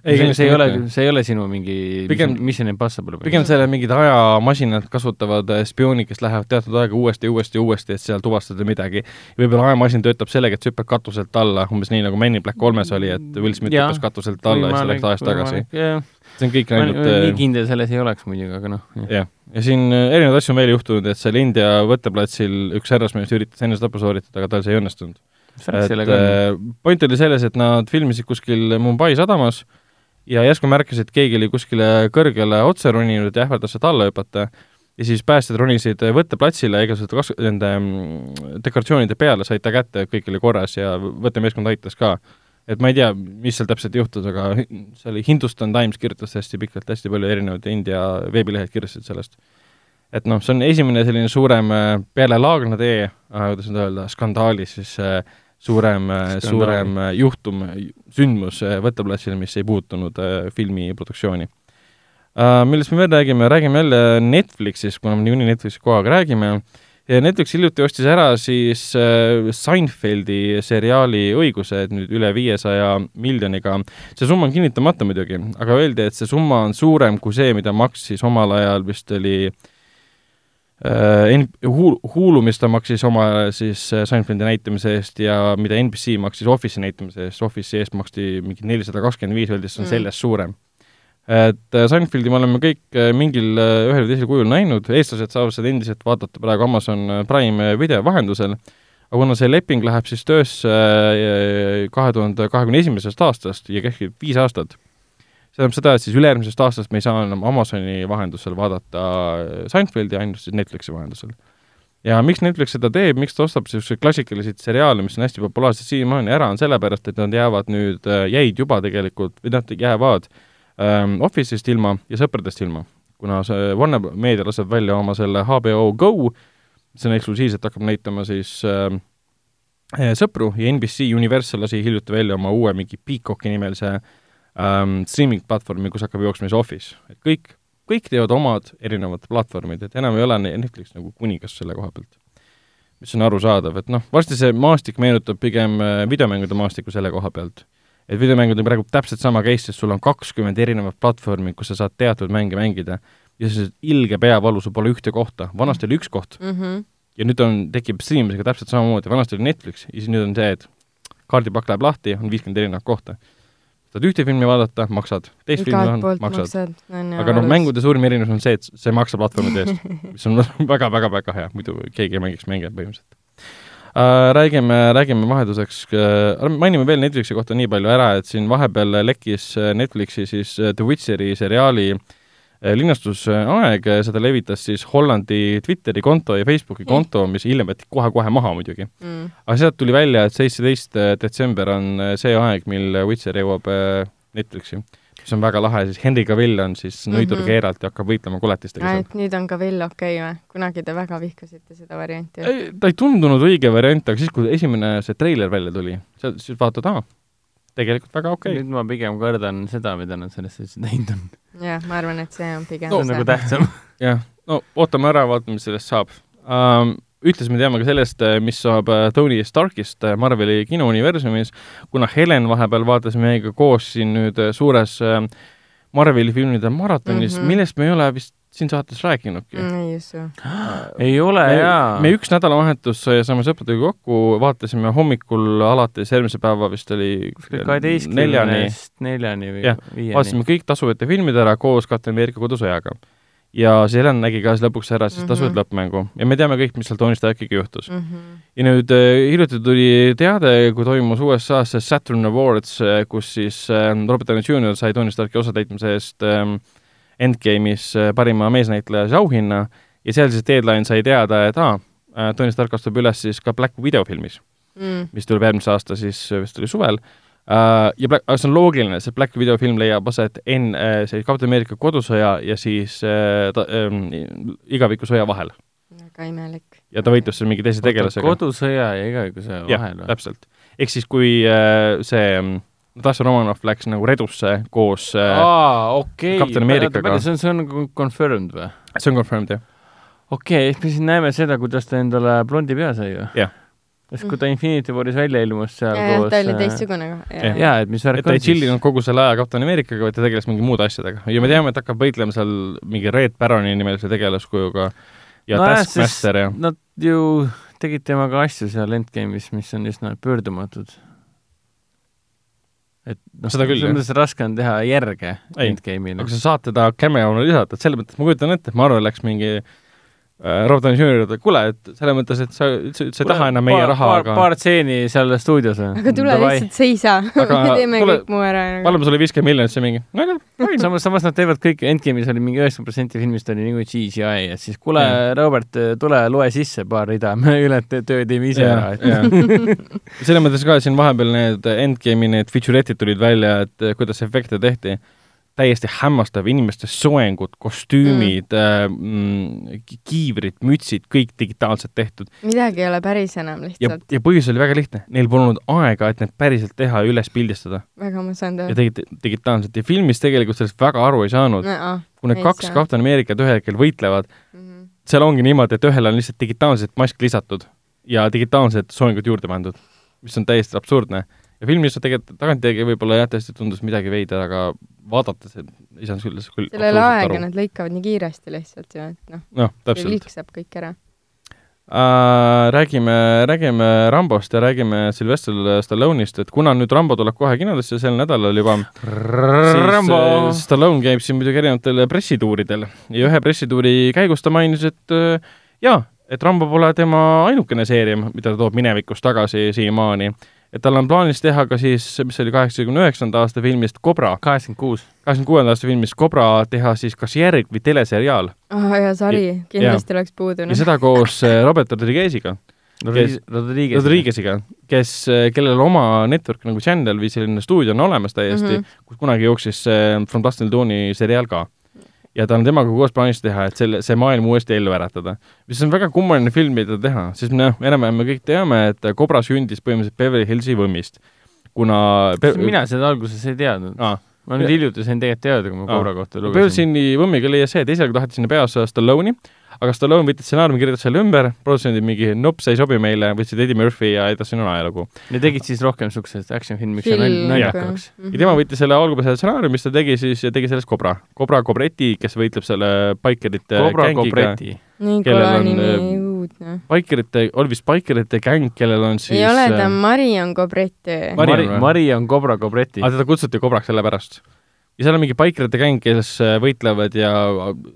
Ei, see, see ei ole see ei ole sinu mingi Pigem- Mission- Impossible. pigem selle mingid ajamasinad kasutavad äh, spiooni, kes lähevad teatud aega uuesti, uuesti, uuesti, et seal tuvastada midagi. võib-olla ajamasin töötab sellega, et sa hüppad katuselt alla, umbes nii nagu Men in Black kolmes oli, et Will Smith hüppas katuselt alla ja siis läks ajas tagasi. see on kõik ainult nii äh, kindel selles ei oleks muidugi, aga noh, jah, ja siin äh, erinevaid asju on veel juhtunud, et seal India võtteplatsil üks härrasmees üritas enesetapu sooritada, aga tal see ei õnnestunud. point oli selles, et nad filmisid kuskil Mumbai sadamas ja järsku märkasid, et keegi oli kuskile kõrgele otse roninud ja ähvardas sealt alla hüpata ja siis päästjad ronisid võtteplatsile igasugused kas-, nende mm, dekoratsioonide peale, said ta kätte, kõik oli korras ja võttemeeskond aitas ka. et ma ei tea, mis seal täpselt juhtus, aga see oli Hindustan Times kirjutas hästi pikalt, hästi palju erinevaid India veebilehed kirjutasid sellest. et noh, see on esimene selline suurem äh, peale Laagna tee, kuidas nüüd öelda, skandaali siis äh, suurem, suurem äh, juhtum, sündmus äh, võtteplatsil, mis ei puutunud äh, filmi produktsiooni. Millest me veel räägime, räägime jälle Netflixist, kuna me niikuinii Netflixi kogu aeg räägime, ja Netflix hiljuti ostis ära siis Seinfeldi seriaali õigused nüüd üle viiesaja miljoniga. see summa on kinnitamata muidugi, aga öeldi, et see summa on suurem kui see, mida maksis omal ajal vist oli äh, Hulu, Hulu, mis ta maksis oma siis äh, Seinfeldi näitamise eest ja mida NBC maksis Office'i näitamise eest, Office'i eest maksti mingi nelisada kakskümmend viis, öeldi, et see on Mm. sellest suurem. et äh, Seinfeldi me oleme kõik äh, mingil äh, ühel või teisel kujul näinud, eestlased saavad seda endiselt vaadata praegu Amazon äh, Prime video vahendusel, aga kuna see leping läheb siis töösse äh, kahe tuhande kahekümne esimesest aastast ja kehtib viis aastat, see tähendab seda, et siis ülejärgmisest aastast me ei saa enam Amazoni vahendusel vaadata äh, Seinfeldi, ainult siis Netflixi vahendusel. ja miks Netflix seda teeb, miks ta ostab niisuguseid klassikaliseid seriaale, mis on hästi populaarsed siiamaani ära, on sellepärast, et nad jäävad nüüd, jäid juba tegelikult, või nad jäävad ähm, Office'ist ilma ja sõpradest ilma. kuna see Warner Meedia laseb välja oma selle HBO Go, see on eksklusiivselt, hakkab näitama siis ähm, eh, sõpru ja NBC Universal lasi hiljuti välja oma uue mingi Peacocki nimelise ähm, streaming platvormi, kus hakkab jooksma siis Office, et kõik, kõik teevad omad erinevad platvormid, et enam ei ole ne- Netflix nagu kuningas selle koha pealt. mis on arusaadav, et noh, varsti see maastik meenutab pigem äh, videomängude maastikku selle koha pealt. et videomängud on praegu täpselt sama case, sest sul on kakskümmend erinevat platvormi, kus sa saad teatud mänge mängida ja see ilge peavalu, sul pole ühte kohta, vanasti oli üks koht mm. -hmm. ja nüüd on, tekib striimimisega täpselt samamoodi, vanasti oli Netflix ja siis nüüd on see, et kaardipakk läheb lahti, on viiskümmend erinevat kohta. Saad ühte filmi vaadata, maksad, teist filmi igalt vaadata, poolt maksad. maksad. aga noh, mängude suurim erinevus on see, et see maksab platvormide (laughs) eest, mis on (laughs) väga-väga-väga hea, muidu keegi ei mängiks mänge põhimõtteliselt uh,. Räägime, räägime vahelduseks uh,, mainime veel Netflixi kohta nii palju ära, et siin vahepeal lekkis äh, Netflixi siis äh, The Witcheri seriaali äh, linastusaeg, seda levitas siis Hollandi Twitteri konto ja Facebooki konto, mis hiljem võeti kohe-kohe maha muidugi. mm.. aga sealt tuli välja, et seitseteist detsember on see aeg, mil Witcher jõuab Netflixi, mis on väga lahe, siis Henry Cavill on siis nõidur Mhm. keeralt ja hakkab võitlema koletistega seal. nüüd on ka veel okei okay, või? kunagi te väga vihkasite seda varianti. Ta ei tundunud õige variant, aga siis, kui esimene see treiler välja tuli, sa siis vaatad, aa, tegelikult väga okei okay.. nüüd ma pigem kardan seda, mida nad sellest üldse teinud on. jah, ma arvan, et see on pigem see on nagu tähtsam. (laughs) jah, no ootame ära, vaatame, mis sellest saab um,. ühtlasi me teame ka sellest, mis saab äh, Tony Starkist äh, Marveli kinouniversumis, kuna Helen vahepeal vaatas meiega koos siin nüüd äh, suures äh, Marveli filmide maratonis mm. -hmm. millest me ei ole vist siin saates rääkinudki mm.. ei usu. (gasps) ei ole me, jaa. me üks nädalavahetus äh, saime sõpradega kokku, vaatasime hommikul alates järgmise päeva vist oli kaheteistkümnest neljani või viieni. vaatasime kõik tasuvate filmid ära koos Kapten Ameerika kodusõjaga. ja siis Helen nägi ka siis lõpuks ära siis Mhm. tasuvad mm -hmm. lõppmängu ja me teame kõik, mis seal Tony Starkiga juhtus. Mhm. ja nüüd äh, hiljuti tuli teade, kui toimus USA-s see Saturn Awards, kus siis äh, Robert Downey Jr sai Tony Starki osatäitmise eest ähm, Endgame'is äh, parima meesnäitleja siis auhinna ja seal siis Deadline sai teada, et aa äh,, Tony Stark astub üles siis ka Black Widow filmis, Mm. mis tuleb järgmise aasta siis, vist oli suvel uh,. ja Black, see on loogiline, see Black Widow film leiab aset enne uh, see Kapten Ameerika kodusõja ja siis uh, ta, um, igavikusõja vahel väga imelik. ja ta võitlus seal mingi teise tegelasega. kodusõja ja igavikusõja vahel, või? täpselt. ehk siis, kui uh, see um, Natasha Romanoff läks nagu Redusse koos uh,, aa, okei. Kapten Ameerikaga. see on, see on confirmed või? see on confirmed jah. okei okay,, ehk me siis näeme seda, kuidas ta endale blondi pea sai või? Jah. sest kui ta Infinity Waris välja ilmus seal koos ta oli äh, teistsugune ka. jaa, et mis värk et ta ei chillinud kogu selle aja Kapten Ameerikaga, vaid ta tegeles mingi muude asjadega ja me teame, et hakkab võitlema seal mingi Red Baroni nimelise tegelaskujuga ja Nojah, Taskmaster ja Nad ju tegid temaga asju seal Endgame'is, mis on üsna pöördumatud. Et noh, Seda küll, selles mõttes raske on teha järge Ei, Endgame'ile aga sa saad teda cameo'na lisada, et selles mõttes ma kujutan ette, et Marvel läks mingi äh, Robert Downey Jr. juurde, kuule, et selles mõttes, et sa üldse üldse ei taha enam meie paar, raha, paar, aga paar stseeni seal stuudios või? aga tule lihtsalt seisa (laughs) teeme tule- kõik muu ära nagu. paneme sulle viiskümmend miljonit, siis mingi, no fine. samas, samas nad teevad kõik, Endgame'is oli mingi üheksakümmend protsenti filmist oli niikuinii CGI, et siis kuule Robert, tule loe sisse paar rida, me ülejäänud töö teeme ise ära, et et (laughs) selles mõttes ka siin vahepeal need Endgame'i need feature'id tulid välja, et kuidas efekte tehti. Täiesti hämmastav, inimeste soengud, kostüümid mm., kiivrid, mütsid, kõik digitaalselt tehtud. midagi ei ole päris enam ja lihtsalt,, ja põhjus oli väga lihtne, neil polnud aega, et need päriselt teha ja üles pildistada väga ma saan ja teha. tegid digitaalselt ja filmis tegelikult sellest väga aru ei saanud no,. kui need kaks. Captain Americat ühel hetkel võitlevad, seal ongi niimoodi, et ühele on lihtsalt digitaalselt mask lisatud ja digitaalsed soengud juurde pandud, mis on täiesti absurdne. Ja filmis tegelikult tagantjärgi võib-olla jah, tõesti tundus midagi veider, aga vaadates et ei saanud küll, küll sellel absoluutselt aega nad lõikavad nii kiiresti lihtsalt ju, et noh, noh, täpselt liiksab kõik ära. äh,. räägime, räägime Rambost ja räägime Sylvester Stallone'ist, et kuna nüüd Rambo tuleb kohe kinodesse sel nädalal juba, Rambo siis äh, Stallone käib siin muidugi erinevatel pressituuridel ja ühe pressituuri käigus ta mainis, et äh, jaa, et Rambo pole tema ainukene seeria, mida ta toob minevikust tagasi siiamaani. Et tal on plaanis teha ka siis, mis see oli kaheksakümne üheksanda aasta filmist Cobra, kaheksakümmend kuus. kaheksakümne kuuenda aasta filmist Cobra teha siis kas järg või teleseriaal ah ja sari, kindlasti oleks puudu. noh. ja seda koos äh, Robert Rodriguez'iga, Rodriguez, Rodriguez. Rodriguez'iga, kes, kellel oma network nagu channel või selline stuudio on olemas täiesti mm. -hmm. kus kunagi jooksis From Dust Till Dawni seriaal ka. Ja ta on temaga koos plaanis teha, et selle, see maailm uuesti ellu äratada. mis on väga kummaline film, mida teha, sest noh, enam-vähem me kõik teame, et Cobra sündis põhimõtteliselt Beverly Hillsi võmmist. kuna mina seda alguses ei teadnud. ah, ma nüüd hiljuti sain tegelikult teada, kui ma. Cobra kohta lugesin. Beverly võmmiga leias see, et esialgu taheti sinna peaossa Stallone'i, aga Stallone võttis stsenaariumi, kirjutas selle ümber, produtsendid mingi nopp, see ei sobi meile, võtsid Eddie Murphy ja edasi on ajalugu. ja tegid siis rohkem siukseid action filmi, mis on Film nal- ikka, naljakaks. jah. ja tema võttis selle algupärase stsenaariumi, mis ta tegi siis ja tegi sellest Cobra. Cobra Cobreti, kes võitleb selle bikerite Cobra. Cobreti. nii on, nimi äh,, uudne. bikerite, oli vist bikerite gäng, kellel on siis ei ole ta äh, Marion Cobretti. Mari- Mari, või? Mari on Cobra Cobreti aga. teda kutsuti Cobraks sellepärast. Ja seal on mingi bikerite gäng, kes äh, võitlevad ja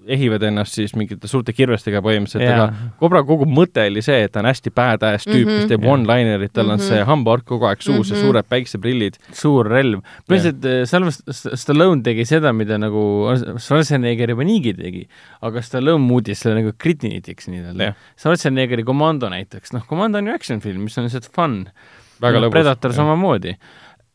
ehivad ennast siis mingite suurte kirvestega põhimõtteliselt, aga Cobra kogu mõte oli see, et ta on hästi badass tüüp mm, -hmm. kes teeb Jah. one-linerit, tal on Mhm. see hambaork kogu aeg suus mm -hmm. ja Mhm. suured päikseprillid. suur relv. põhimõtteliselt äh, Salvest-, Stallone tegi seda, mida nagu Schwarzenegger juba niigi tegi, aga Stallone muutis selle nagu kritinitiks nii-öelda Jah.. Schwarzeneggeri Commando näiteks, noh, Commando on ju action film, mis on lihtsalt fun. väga lõbus. Predator. samamoodi.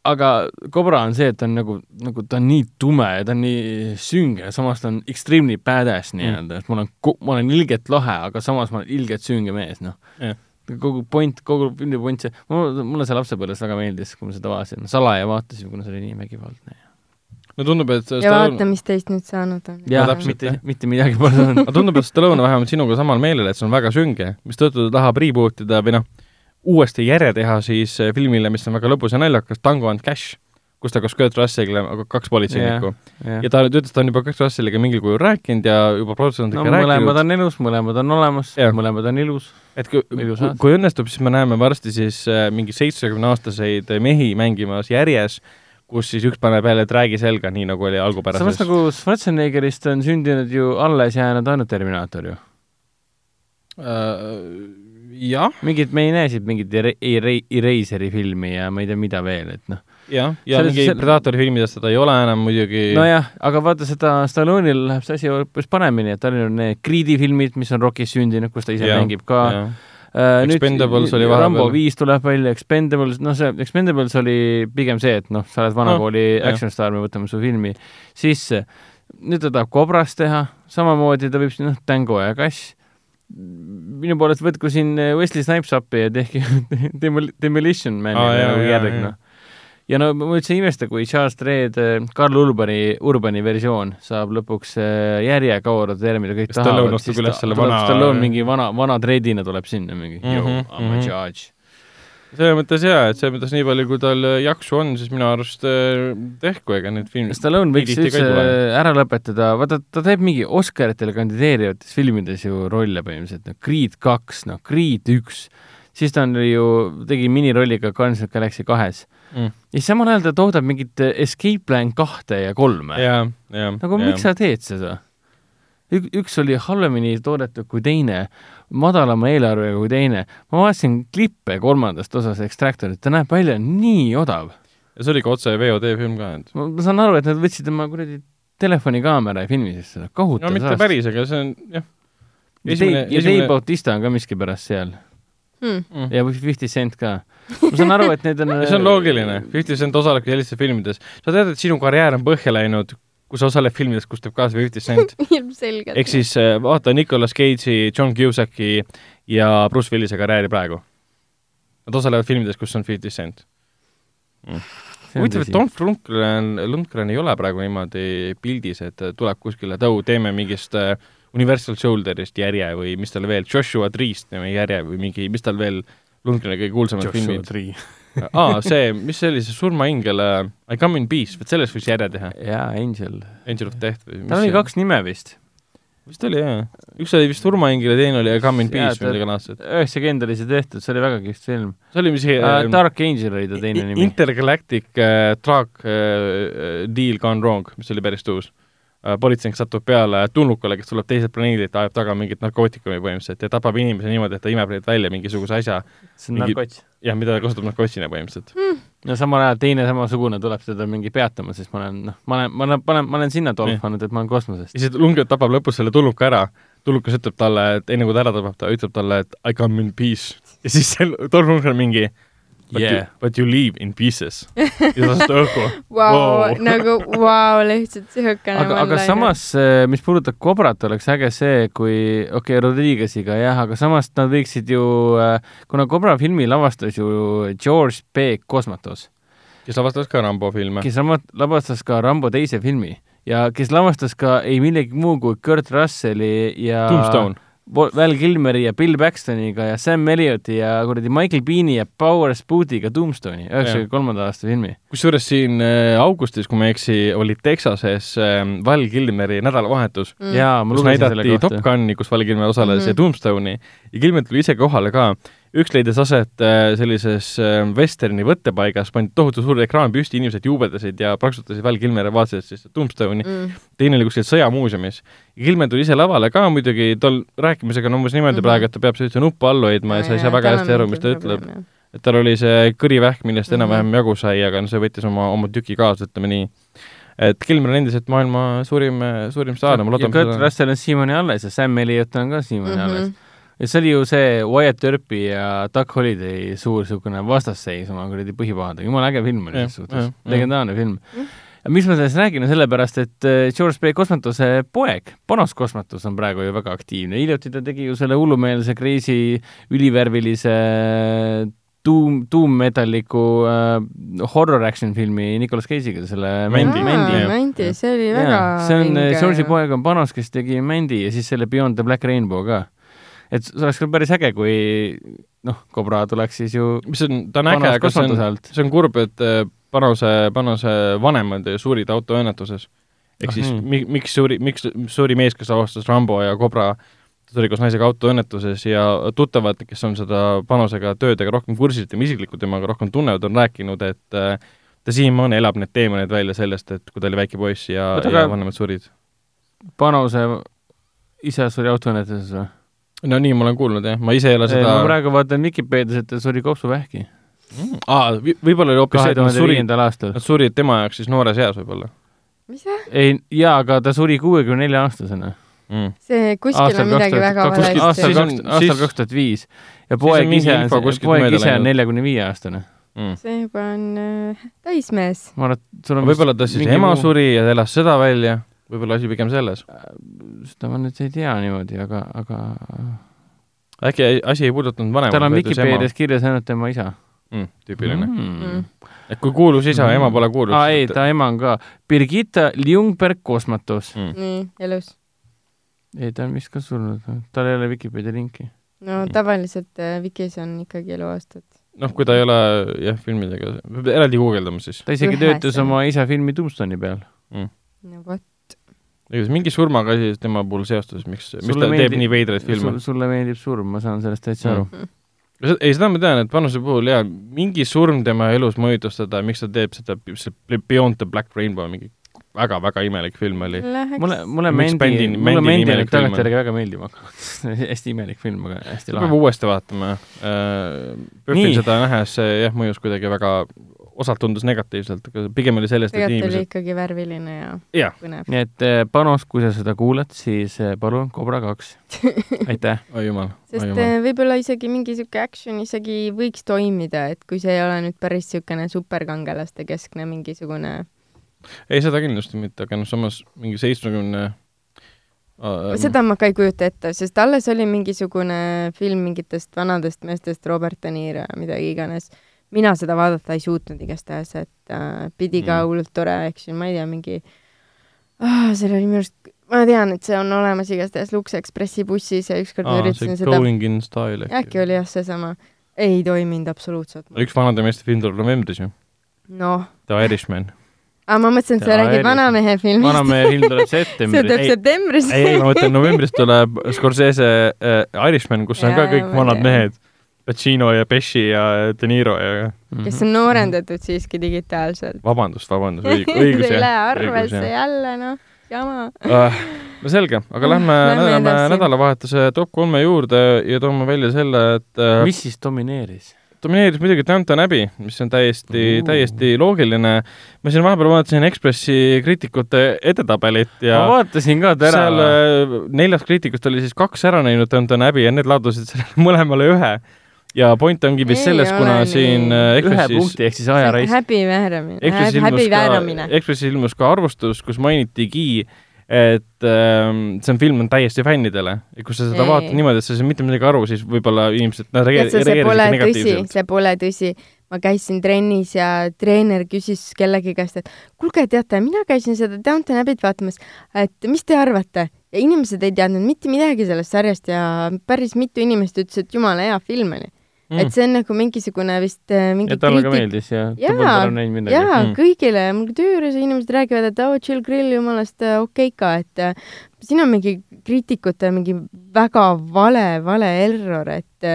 Aga Cobra on see, et ta on nagu, nagu ta on nii tume ja ta on nii sünge samas ta on extremely badass nii-öelda, et ma olen, ma olen ilgelt lahe, aga samas ma olen ilgelt sünge mees, noh Jah.. kogu point, kogu filmi point, see, mulle see lapsepõlves väga meeldis, kui ma seda vaatasin, salaja vaatasin, kuna see oli nii vägivaldne. no tundub, et ja vaata, mis teist nüüd saanud on. täpselt,, mitte mitte midagi pole (laughs) saanud. aga tundub, et Stallone on vähemalt sinuga samal meelel, et see on väga sünge, mistõttu ta tahab reboot ida või noh, uuesti järje teha siis äh, filmile, mis on väga lõbus ja naljakas, Tango and Cash, kus ta koos Kurt Russelliga, kaks politseinikku. ja ta nüüd ütles, ta on juba Kurt Russelliga mingil kujul rääkinud ja juba no produtsentidega mõlemad rääkinud, on elus, mõlemad on olemas, Jah. mõlemad on ilus. et kui, kui, õnnestub, siis me näeme varsti siis äh, mingi seitsmekümneaastaseid mehi mängimas järjes, kus siis üks paneb jälle träägi selga, nii nagu oli samas algupärases. nagu Schwarzeneggerist on sündinud ju alles jäänud ainult Terminaator ju. Jah, mingit, me ei näe siit mingit Eraseri filmi ja ma ei tea, mida veel, et noh. jah, ja Selles- mingi sel- Predatori filmides seda ei ole enam muidugi. nojah, aga vaata seda Stallone'il läheb see asi hoopis paremini, et tal on need Creed'i filmid, mis on Rocky's sündinud, kus ta ise Jah, mängib ka. jah. Expendables oli vahepeal. Rambo viis tuleb välja, Expendables, noh, see Expendables oli pigem see, et noh, sa oled vanakooli jah. action staar, me võtame su filmi sisse. nüüd ta tahab Cobrast teha, samamoodi ta võib noh, Tango ja Kass. Minu poolest võtku siin Wesley Snipes appi ja tehke (laughs) Demol- Demolition Man'i ah, nagu järg, noh. ja no ma üldse ei imesta, kui Charles Dredd, Karl Urbani, Urbani versioon saab lõpuks äh, järjekaudu terve, mida kõik tahavad, siis ta, tuleb vana- Stallone mingi vana, vana Dreddina tuleb sinna mingi mm, Mhm, -hmm, yo, I m mhm. a judge. Selles mõttes jaa, et selles mõttes nii palju, kui tal äh, jaksu on, siis minu arust äh, tehku, ega need filmid Stallone võiks üldse tule. ära lõpetada, vaata ta teeb mingi Oscaritele kandideerivates filmides ju rolle põhimõtteliselt, noh Creed kaks, noh Creed üks, siis ta on ju, tegi minirolli ka of the Galaxy kahes mm.. ja siis samal ajal ta toodab mingit äh, Escape Plan kahte ja kolme. nagu miks sa teed seda? Ük-, üks oli halvemini toodetud kui teine, madalama eelarvega kui teine. ma vaatasin klippe kolmandast osast Extractorit, ta näeb välja nii odav. ja see oli ka otse VOD film ka, et ma saan aru, et nad võtsid tema kuradi telefonikaamera ja filmisid seda, no kohutav mitte päris, aga see on jah. ja esimene- Dave, ja esimene- Dave Bautista on ka miskipärast seal Hmm. mm.. ja Fifty Cent ka. ma saan aru, et need on (laughs) see on loogiline, Fifty Cent osalebki sellistes filmides. sa tead, et sinu karjäär on põhja läinud, kui sa osaled filmides, kus teeb kaasa Fifty Cent. (laughs) ilmselgelt. ehk siis äh, vaata Nicolas Cage'i, John Cusacki ja Bruce Willise karjääri praegu. Nad osalevad filmides, kus on Fifty Cent. huvitav, et Dolph Lundgren, Lundgren ei ole praegu niimoodi pildis, et tuleb kuskile, tõu, teeme mingist äh, Universal Shoulderist järje või mis tal veel, Joshua Tree'st teeme järje või mingi, mis tal veel Lundgreni kõige kuulsamad filmid. (laughs) aa, see, mis see oli, see surmaingel äh, I come in peace, vot sellest võiks järje teha. jaa, Angel. Angel of Death või mis tal oli see- kaks nime vist. vist oli jah, üks oli vist surmaingel ja teine oli I come in Jaa, peace või midagi laadset. üheksakümmend oli see tehtud, see oli väga kihvt film see oli mis uh,. Dark Angel oli ta teine nimi. Intergalactic uh, Truck uh, Deal Gone Wrong, mis oli päris tuus uh,. Politseinik satub peale tulnukale, kes tuleb teiselt planeedilt, ajab taga mingit narkootikumi põhimõtteliselt ja tapab inimese niimoodi, et ta imeb neid välja mingisuguse asja, see on mingi- narkots. jah, mida ta kasutab narkotsina põhimõtteliselt. no samal ajal teine samasugune tuleb teda mingi peatama, sest ma olen, noh, ma olen, ma olen, ma olen, ma olen sinna tolfanud, et ma olen kosmosest. ja siis Lundgren tapab lõpus selle tulnuka ära, tulnukas ütleb talle, et enne kui ta ära tapab, ta ütleb talle, et I come in peace. ja siis see Dolph Lundgren mingi But, Yeah. you, but you leave in pieces. ja ta laseb õhku. Vau, Wow. nagu vau, lihtsalt siukene aga, aga samas, mis puudutab Cobrat, oleks äge see, kui, okei okay,, Rodriguez'iga jah, aga samas nad võiksid ju, kuna Cobra filmi lavastas ju George P. Cosmatos, kes lavastas ka Rambo filme. kes lavastas ka Rambo teise filmi ja kes lavastas ka ei millegi muu kui Kurt Russelli ja Tombstone. Val Kilmeri ja Bill Paxtoniga ja Sam Elliotti ja kuradi Michael Bean'i ja Powers Booth'iga Tombstone'i, üheksakümne kolmanda aasta filmi. kusjuures siin äh, augustis, kui ma ei eksi, oli Texases äh, Val Kilmeri nädalavahetus, mm. jaa, ma kus lugesin selle näidati Top. Guni, kus Val Kilmer osales mm Mhm. -hmm. ja Tombstone'i ja Kilmer tuli ise kohale ka. Üks leidis aset äh, sellises äh, vesterni võttepaigas, pandi tohutu suur ekraan püsti, inimesed juubeldasid ja plaksutasid Val Kilmeri, vaatasid siis Tombstone'i Mm. teine oli kuskil sõjamuuseumis. ja Kilmer tuli ise lavale ka muidugi, tal rääkimisega on umbes niimoodi mm. -hmm. praegu, et ta peab sellise nuppu all hoidma ja sa ei saa väga hästi aru, mis ta ütleb. et tal oli see kõrivähk, millest Mhm. enam-vähem jagu sai, aga no see võttis oma, oma tüki kaasa, ütleme nii. et Kilmer on endiselt maailma suurim, suurim staar ja ma ja loodan Kurt Russell on siiamaani alles ja Sam Elliot on ka siiamaani mm -hmm. alles. Ja see oli ju see Wyatt Earpi ja Doug Holiday suur niisugune vastasseis oma kuradi põhipahadega, jumala äge film oli selles suhtes legendaarne film Mm.. ja miks ma sellest räägin, on sellepärast, et äh, George B. Kosmatuse poeg, Panos Kosmatus on praegu ju väga aktiivne, hiljuti ta tegi ju selle hullumeelse crazy ülivärvilise tuum, tuummetalliku äh, horror action filmi Nicolas Cage'iga, selle jah. Mändi, see oli väga jaa, see on vinge. George'i poeg on Panos, kes tegi Mandy ja siis selle Beyond the Black Rainbow ka. Et see oleks küll päris äge, kui noh, Cobra tuleks siis ju mis on, ta on äge, aga see on see on kurb, et äh, Panose, Panose vanemad surid autoõnnetuses. ehk Ah siis nii. mi, miks suri, miks suri mees, kes avastas Rambo ja Cobra, suri koos naisega autoõnnetuses ja tuttavad, kes on seda Panosega töödega rohkem kursis, tema isiklikult temaga rohkem tunnevad, on rääkinud, et äh, ta siiamaani elab need teemonid välja sellest, et kui ta oli väike poiss ja, ja vanemad surid. Panose isa suri autoõnnetuses või? No nii ma olen kuulnud jah, ma ise ei ole ma seda praegu vaatan Vikipeedias, et ta suri kopsuvähki mm.. aa, võib-olla oli hoopis see, et nad surid, aastal. nad surid tema jaoks siis noores eas võib-olla mis see? ei, jaa, aga ta suri kuuekümne nelja aastasena. mm.. see kuskil on midagi väga kuskil- aastal valesti. aastal kaks tuhat viis ja poeg ise poeg ise on neljakümne viie aastane. Mm. see juba on äh, täismees. ma arvan, et sul on võib-olla ta siis ema suri ja ta elas seda välja, võib-olla asi pigem selles. seda ma nüüd ei tea niimoodi, aga, aga äkki asi ei puudutanud vanemaid, tal on Vikipeedias kirjas ainult tema isa mm,. tüüpiline mm.. mm.. et kui kuulus isa, ema pole kuulus. aa ei, ta ema on ka. Birgitta Ljungberg Kosmatos. mm.. nii, elus. ei, ta on vist ka surnud, tal ei ole Vikipeedia linki. no tavaliselt äh, Vikis on ikkagi eluaastad. noh, kui ta ei ole jah, filmidega, peab eraldi guugeldama siis. ta isegi töötas oma isa filmi Tombstone'i peal. no vot. Igatahes mingi surmaga asi tema puhul seostus, miks, miks ta meeldib- teeb nii veidraid filme Sul,. sulle meeldib surm, ma saan sellest täitsa aru. ei, seda ma tean, et Panuse puhul jaa, mingi surm tema elus mõjutas teda, miks ta teeb seda, see Beyond the Black Rainbow, mingi väga-väga imelik film oli. mulle, mulle Mendi, mulle Mendi on? tagantjärgi väga meeldima hakanud. (laughs) hästi imelik film, aga hästi seda peab lahe. uuesti vaatama. Buffil Nii. seda nähes, jah, mõjus kuidagi väga, osalt tundus negatiivselt, aga pigem oli sellest, et tegelikult oli inimesed, ikkagi värviline ja jah, põnev. nii et eh, Panos, kui sa seda kuulad, siis eh, palun Cobra kaks. (laughs) aitäh. oi jumal, sest äh, võib-olla isegi mingi sihuke action isegi võiks toimida, et kui see ei ole nüüd päris niisugune superkangelaste keskne mingisugune ei, seda kindlasti mitte, aga noh, samas mingi seitsmekümne uh, seda ma ka ei kujuta ette, sest alles oli mingisugune film mingitest vanadest meestest, Robert De Niro ja midagi iganes. Mina seda vaadata ei suutnud igastahes, et äh, pidi ka Mm. hullult tore action, ma ei tea, mingi ah,, seal oli minu arust, ma tean, et see on olemas igastahes Lux Expressi bussis ja ükskord aa, üritasin see seda, Going in Style äkki oli jah seesama, ei toiminud absoluutselt. üks vanade meeste film tuleb novembris ju, noh, The Irishman. (laughs) aga ma mõtlesin, et sa räägid vanamehe filmist. vanamehe film tuleb (laughs) see septembris. tuleb septembris. ei, ei, ma mõtlen, novembris tuleb (laughs) Scorsese äh, Irishman, kus on ka kõik vanad mehed. Pacino ja Pesci ja De Niro ja kes on noorendatud siiski digitaalselt. vabandust, vabandust, (laughs) õigus, õigus ei lähe arvesse jälle, noh, jama. Uh, no selge, aga lähme, edasi. nädalavahetuse top kolme juurde ja toome välja selle, et uh, mis siis domineeris? domineeris muidugi Downton Abbey, mis on täiesti Ooh., täiesti loogiline. ma siin vahepeal vaatasin Ekspressi kriitikute edetabelit ja ma vaatasin ka ta seal äh, neljast kriitikust oli siis kaks ära näinud Downton Abbey ja need ladusid sellele (laughs) mõlemale ühe. Ja point ongi vist selles, kuna ole siin nii. äh, ühe Ekspressis punkti ehk siis aja raisk. häbi vääramine, häbi ilmus ka vääramine,. Ekspressis ilmus ka arvustus, kus mainitigi, et ähm, see on film on täiesti fännidele ja kui sa seda Ei. vaatad niimoodi, et sa ei saa mitte midagi aru, siis võib-olla inimesed see reageerisid pole tõsi, negatiivselt. see pole tõsi. ma käisin trennis ja treener küsis kellegi käest, et kuulge, teate, mina käisin seda Downton Abbey't vaatamas, et mis te arvate? ja inimesed ei teadnud mitte midagi sellest sarjast ja päris mitu inimest ütles, et jumala hea film oli mm.. et see on nagu mingisugune vist äh, mingi ja talle ka kriitik- meeldis ja ta Jaa, polnud varem näinud midagi. jaa Mm. kõigile, mul töö juures inimesed räägivad, et oo, chill grill, jumalast äh, okei ka, et äh, siin on mingi kriitikute mingi väga vale, vale error, et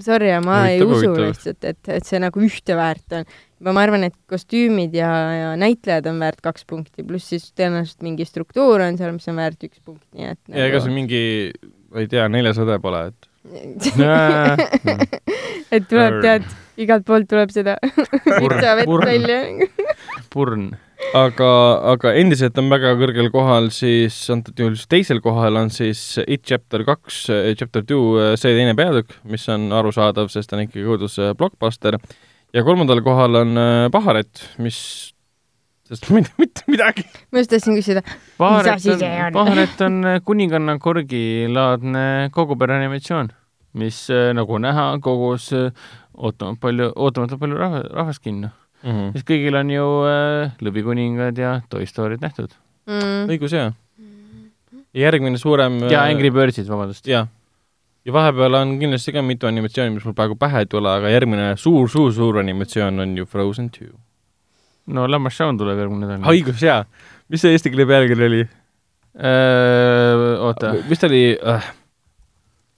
sorry, ma ei Huvitav, usu huvitav. lihtsalt, et, et see nagu ühte väärt on. ma arvan, et kostüümid ja, ja näitlejad on väärt kaks punkti, pluss siis tõenäoliselt mingi struktuur on seal, mis on väärt üks punkt, nii et ja ega see mingi, ma ei tea, neljas õde pole, et (laughs) et tuleb, tead, igalt poolt tuleb seda vitsa (laughs) vett purn. välja. purn. aga, aga endiselt on väga kõrgel kohal siis, antud juhul siis teisel kohal on siis It chapter kaks, chapter two, see teine peatükk, mis on arusaadav, sest ta on ikkagi õudus blockbuster. ja kolmandal kohal on Paharet, mis, sest ma ei tea mitte midagi. ma just tahtsin küsida, Paharet asi on see, on? Paharet on äh, kuninganna korgilaadne kogupere animatsioon, mis äh, nagu näha, kogus äh, ootamatult palju, ootamatult palju rahva, rahvast kinno. Mhm. sest kõigil on ju äh, Lõvikuningad ja Toy Story'd nähtud. mm.. õigus, jaa. ja järgmine suurem ja Angry Birdsid, vabandust. jah. ja vahepeal on kindlasti ka mitu animatsiooni, mis mul praegu pähe ei tule, aga järgmine suur, suur, suur animatsioon on ju Frozen two. No Lammas Shaun tuleb järgmine nädal. õigus, jaa. mis see eesti keele pealkiri oli? oota, mis ta oli äh,?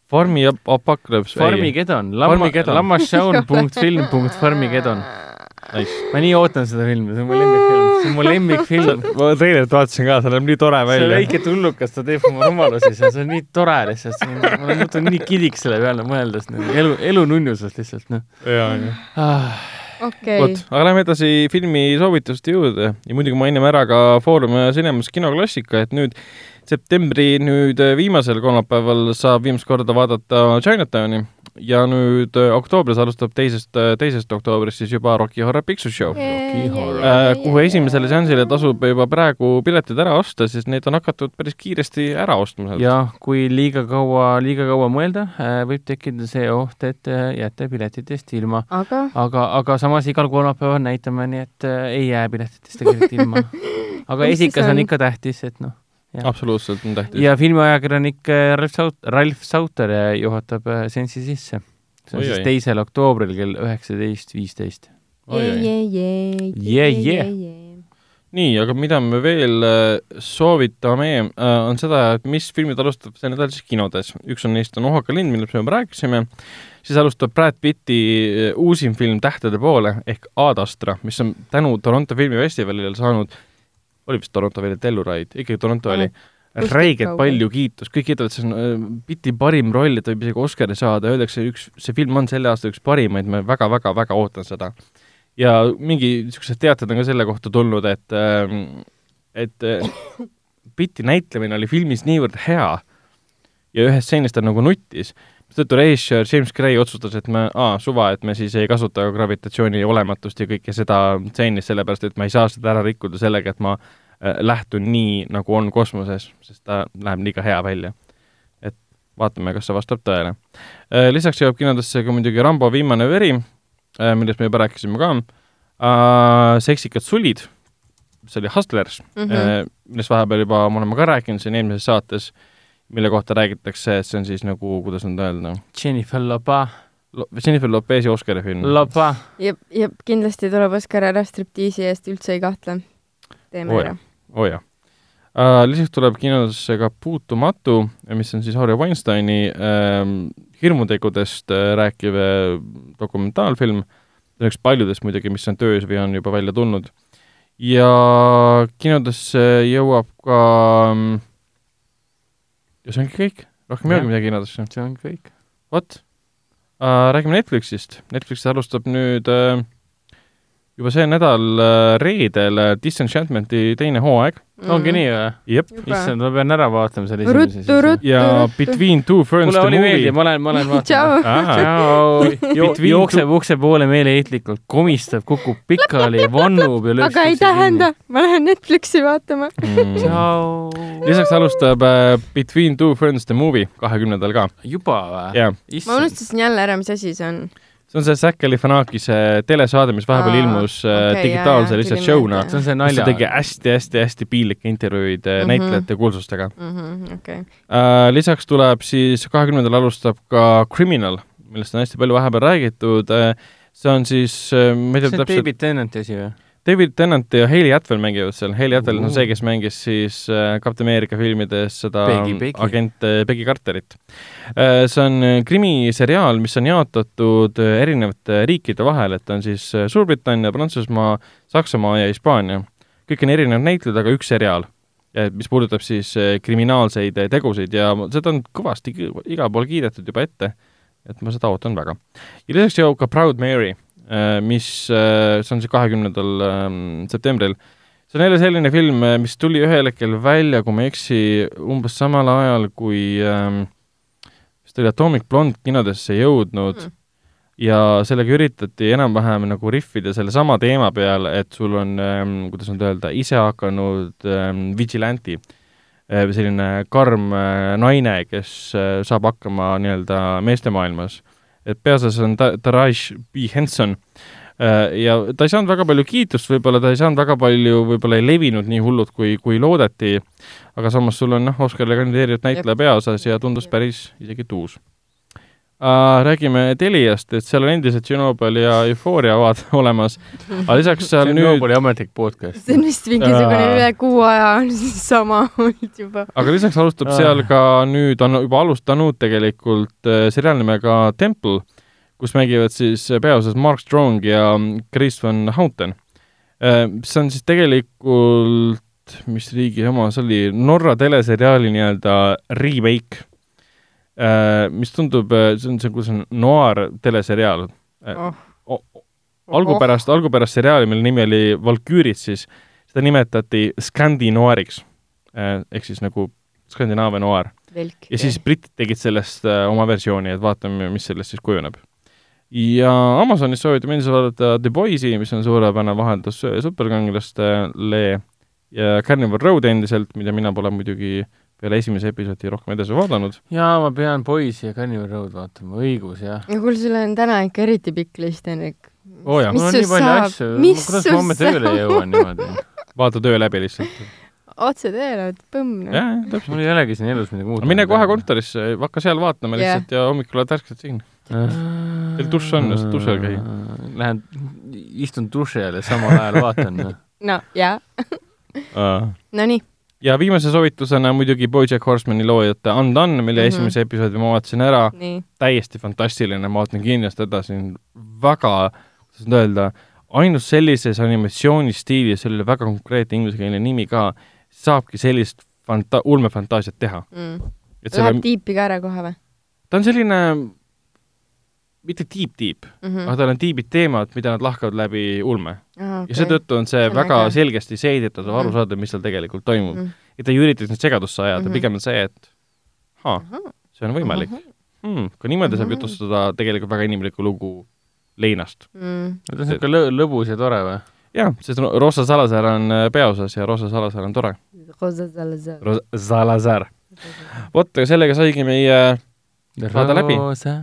Farmi ap- Apocalypse. Farmigedon, Lamma, Farmigedon. Lammas Shaun punkt film punkt Farmigedon. Nice. ma nii ootan seda filmi, see on mu lemmikfilm, see on mu lemmikfilm. ma treilerit vaatasin ka, see näeb nii tore see välja. väike tullukas, ta teeb oma rumalusi seal, see on nii tore lihtsalt, ma olen muutunud nii kidiks selle peale mõeldes, elu, elu nunnuselt lihtsalt, noh jaa, jaa. Okei. Vot, aga lähme edasi filmi soovituste juurde. Ja muidugi mainime ära ka Foorum Cinemas kinoklassika, et nüüd septembri nüüd äh, viimasel kolmapäeval saab viimast korda vaadata Chinatowni ja nüüd äh, oktoobris alustab teisest, teisest oktoobrist siis juba Rocky Horror Picture Show, äh, kuhu esimesele seansile tasub juba praegu piletid ära osta, sest neid on hakatud päris kiiresti ära ostma sealt. ja kui liiga kaua, liiga kaua mõelda, võib tekkida see oht, et äh, jääte piletitest ilma. aga aga, aga samas igal kolmapäeval näitame, nii et äh, ei jää piletitest tegelikult ilma. (laughs) aga esikas on on? ikka tähtis, et noh. Absoluutselt on tähtis. ja filmiajakirjanik äh, Ralf Saut-, Ralf Sauter äh, juhatab äh, seansi sisse. see on Oi-oi. siis teisel oktoobril kell üheksateist viisteist. Nii, aga mida me veel soovitame, on seda, et mis filmid alustab see nädal siis kinodes. üks on neist on Ohaka lind, millest me juba rääkisime, siis alustab Brad Pitti uusim film Tähtede poole ehk Ad Astra, mis on tänu Toronto filmifestivalile saanud, oli vist Toronto veel, Telluride, ikkagi Toronto oli, räigelt palju kiitust, kõik kiidavad, see on äh, Pitti parim roll, et võib isegi Oscari saada, öeldakse üks, see film on selle aasta üks parimaid, ma väga-väga-väga ootan seda. Ja mingi niisugused teated on ka selle kohta tulnud, et ähm, et äh, Pitti näitlemine oli filmis niivõrd hea ja ühest stseenist ta nagu nuttis, mistõttu režissöör James Gray otsustas, et me, aa, suva, et me siis ei kasuta gravitatsiooni olematust ja kõike seda stseenis, sellepärast et ma ei saa seda ära rikkuda sellega, et ma äh, lähtun nii, nagu on kosmoses, sest ta läheb liiga hea välja. et vaatame, kas see vastab tõele. lisaks jõuab kinodesse ka muidugi Rambo viimane veri, millest me juba rääkisime ka, Seksikad sulid, see oli Hustlers mm. -hmm. millest vahepeal juba me oleme ka rääkinud siin eelmises saates, mille kohta räägitakse, et see on siis nagu, kuidas nüüd öelda, Jennifer Lopa, Jennifer Lopez'i Oscari film. Lopa. ja, ja kindlasti tuleb Oskar ära striptiisi eest, üldse ei kahtle. teeme Oo ära. oo oh, jah uh,. lisaks tuleb kinodesse ka Puutumatu, mis on siis Harry Weinsteini ähm, hirmutegudest äh, rääkiv äh, dokumentaalfilm, üks paljudest muidugi, mis on töös või on juba välja tulnud. ja kinodesse jõuab ka mm, ja see ongi kõik, rohkem ei olegi midagi kinodesse. see on kõik. vot uh,, räägime Netflixist. Netflix alustab nüüd uh, juba see nädal uh, reedel uh, Disenchantmenti teine hooaeg. Ongi nii või? jep. Issand, ma pean ära vaatama selle Ruttu, esimese ruttu. ja Between Two Ferns the movie. ma olen, ma olen Between jookseb ukse poole meeleheitlikult, komistab, kukub pikali, vannub ja lööb aga ei tähenda, ma lähen Netflixi vaatama. Mm. tšau. lisaks alustab uh, Between Two Ferns the movie kahekümnendal ka. juba või? jaa, ma unustasin jälle ära, mis asi see on. See on see Zac Galifianakise telesaade, mis vahepeal Aa, ilmus uh, okei, digitaalse jaa, lihtsalt show'na see on see ta tegi nalja. hästi-hästi-hästi piinlikke intervjuuid mm Mhm. näitlejate ja kuulsustega. okei. Uh, lisaks tuleb siis kahekümnendal alustab ka Criminal, millest on hästi palju vahepeal räägitud uh,. see on siis uh,, ma ei tea see on täpselt, David Tennanti asi või? David Tennant ja Hayley Atwell mängivad seal, Hayley Atwell on Uh. see, kes mängis siis äh, Captain America filmides seda Peggy, Peggy. agent äh, Peggy Carterit äh,. see on krimiseriaal, mis on jaotatud erinevate riikide vahel, et on siis Suurbritannia, Prantsusmaa, Saksamaa ja Hispaania. kõik on erinevad näitlejad, aga üks seriaal, mis puudutab siis kriminaalseid tegusid ja seda on kõvasti kõ- igal pool kiidetud juba ette, et ma seda ootan väga. ja lisaks jõuab ka Proud Mary, mis, see on siis kahekümnendal ähm, septembril. see on jälle selline film, mis tuli ühel hetkel välja, kui ma ei eksi, umbes samal ajal, kui ähm, vist oli Atomic Blonde kinodesse jõudnud Mm. ja sellega üritati enam-vähem nagu rihvida sellesama teema peal, et sul on ähm,, kuidas nüüd öelda, isehakanud ähm, vigilanti äh,, selline karm äh, naine, kes äh, saab hakkama nii-öelda meestemaailmas. Et peaosas on ta-, Taraj B. Henson. Äh, ja ta ei saanud väga palju kiitust, võib-olla ta ei saanud väga palju, võib-olla ei levinud nii hullult, kui, kui loodeti, aga samas sul on noh, Oscarile kandideerinud näitleja peaosas ja tundus päris isegi tuus uh,. räägime Teliast, et seal on endiselt Chernobyl ja Euphoria vaat- (laughs) olemas, aga lisaks seal on nüüd, Nobeli ametlik podcast. see on vist mingisugune Aa. üle kuu aja (laughs) on sama olnud juba. aga lisaks alustab Ah. seal ka nüüd, on juba alustanud tegelikult äh, seriaal nimega Temple, kus mängivad siis peaosas Mark Strong ja Chris Van Houten. see on siis tegelikult, mis riigi oma see oli, Norra teleseriaali nii-öelda remake, mis tundub, see on see, kuidas on noir teleseriaal. Oh. algupärast, algupärast seriaali, mille nimi oli Valküürid, siis seda nimetati Scandi noiriks ehk siis nagu Skandinaavia noir ja siis britid tegid sellest äh, oma versiooni, et vaatame, mis sellest siis kujuneb. ja Amazonis soovitame endiselt vaadata The Boys'i, mis on suurepärane vaheldus superkangulastele ja Carnival Road endiselt, mida mina pole muidugi peale esimese episoodi rohkem edasi vaadanud. jaa, ma pean Poisi ja Carnival Road vaatama, õigus jah. ja kuule, sul on täna ikka eriti pikk list, Henrik. oo jaa, mul on nii palju asju, Mis kuidas sul ma homme tööle jõuan niimoodi? vaata töö läbi lihtsalt. otse teele, põmm. jah, jah, täpselt. mul ei olegi siin elus midagi muud. mine kohe. kontorisse, hakka seal vaatama Jah. lihtsalt ja hommikul oled värskelt siin. Teil dušš on, just duši all käi. Lähen, istun duši all ja samal ajal vaatan. (laughs) no jaa, nonii, ja viimase soovitusena muidugi BoJack Horsemani loojate Undone, mille mm. -hmm. esimese episoodi ma vaatasin ära, täiesti fantastiline, ma vaatan kindlasti edasi, väga, kuidas nüüd öelda, ainult sellises animatsioonistiilis, sellel väga konkreetne inglisekeelne nimi ka, saabki sellist fanta-, ulmefantaasiat teha. et Läheb selle, tiipi ka ära kohe või ta on selline, mitte tiib-tiib mm? mm., aga -hmm. tal on tiibid teemad, mida nad lahkavad läbi ulme Ah, ja seetõttu on see See on väga äge. selgesti seeditatud, aru Mhm. saada, mis seal tegelikult toimub mm.. mm. et ta ei üritaks nüüd segadusse ajada mm, Mhm. -hmm. pigem on see, et haa, see on võimalik hmm,. ka niimoodi saab Mhm. jutustada tegelikult väga inimlikku lugu leinast. Mm. ta on siuke lõ-, lõbus ja tore või? jah, sest Ro- Rosa Salazar on äh, peaosas ja Rosa Salazar on tore. Rosa Salazar. Rosa Salazar. vot, aga sellega saigi meie Vaata läbi. Rosa.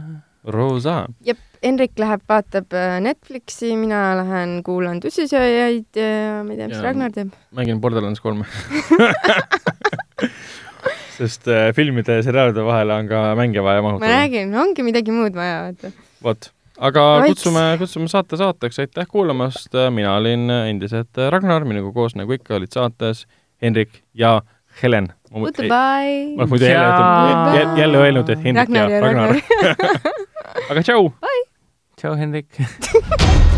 jep, Henrik läheb, vaatab äh, Netflixi, mina lähen kuulan tussisööjaid ja ma ei tea, mis Ja- Ragnar teeb. mängin Borderlands kolme (laughs) sest äh, filmide ja seriaalide vahele on ka mänge vaja ma mahutada. räägin, ongi midagi muud vaja, vaata. vot, aga Right. kutsume, kutsume saate saateks, aitäh kuulamast, mina olin endiselt Ragnar, minuga koos nagu ikka olid saates Hendrik ja Helen. ma muidu jälle jälle, öelnud, et Hendrik Ragnar ja ja Ragnar Ragnar. (laughs) aga tšau. tšau, Hendrik. (laughs)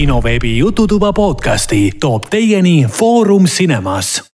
kinoveebi Jututuba podcasti toob teieni Foorum Cinemas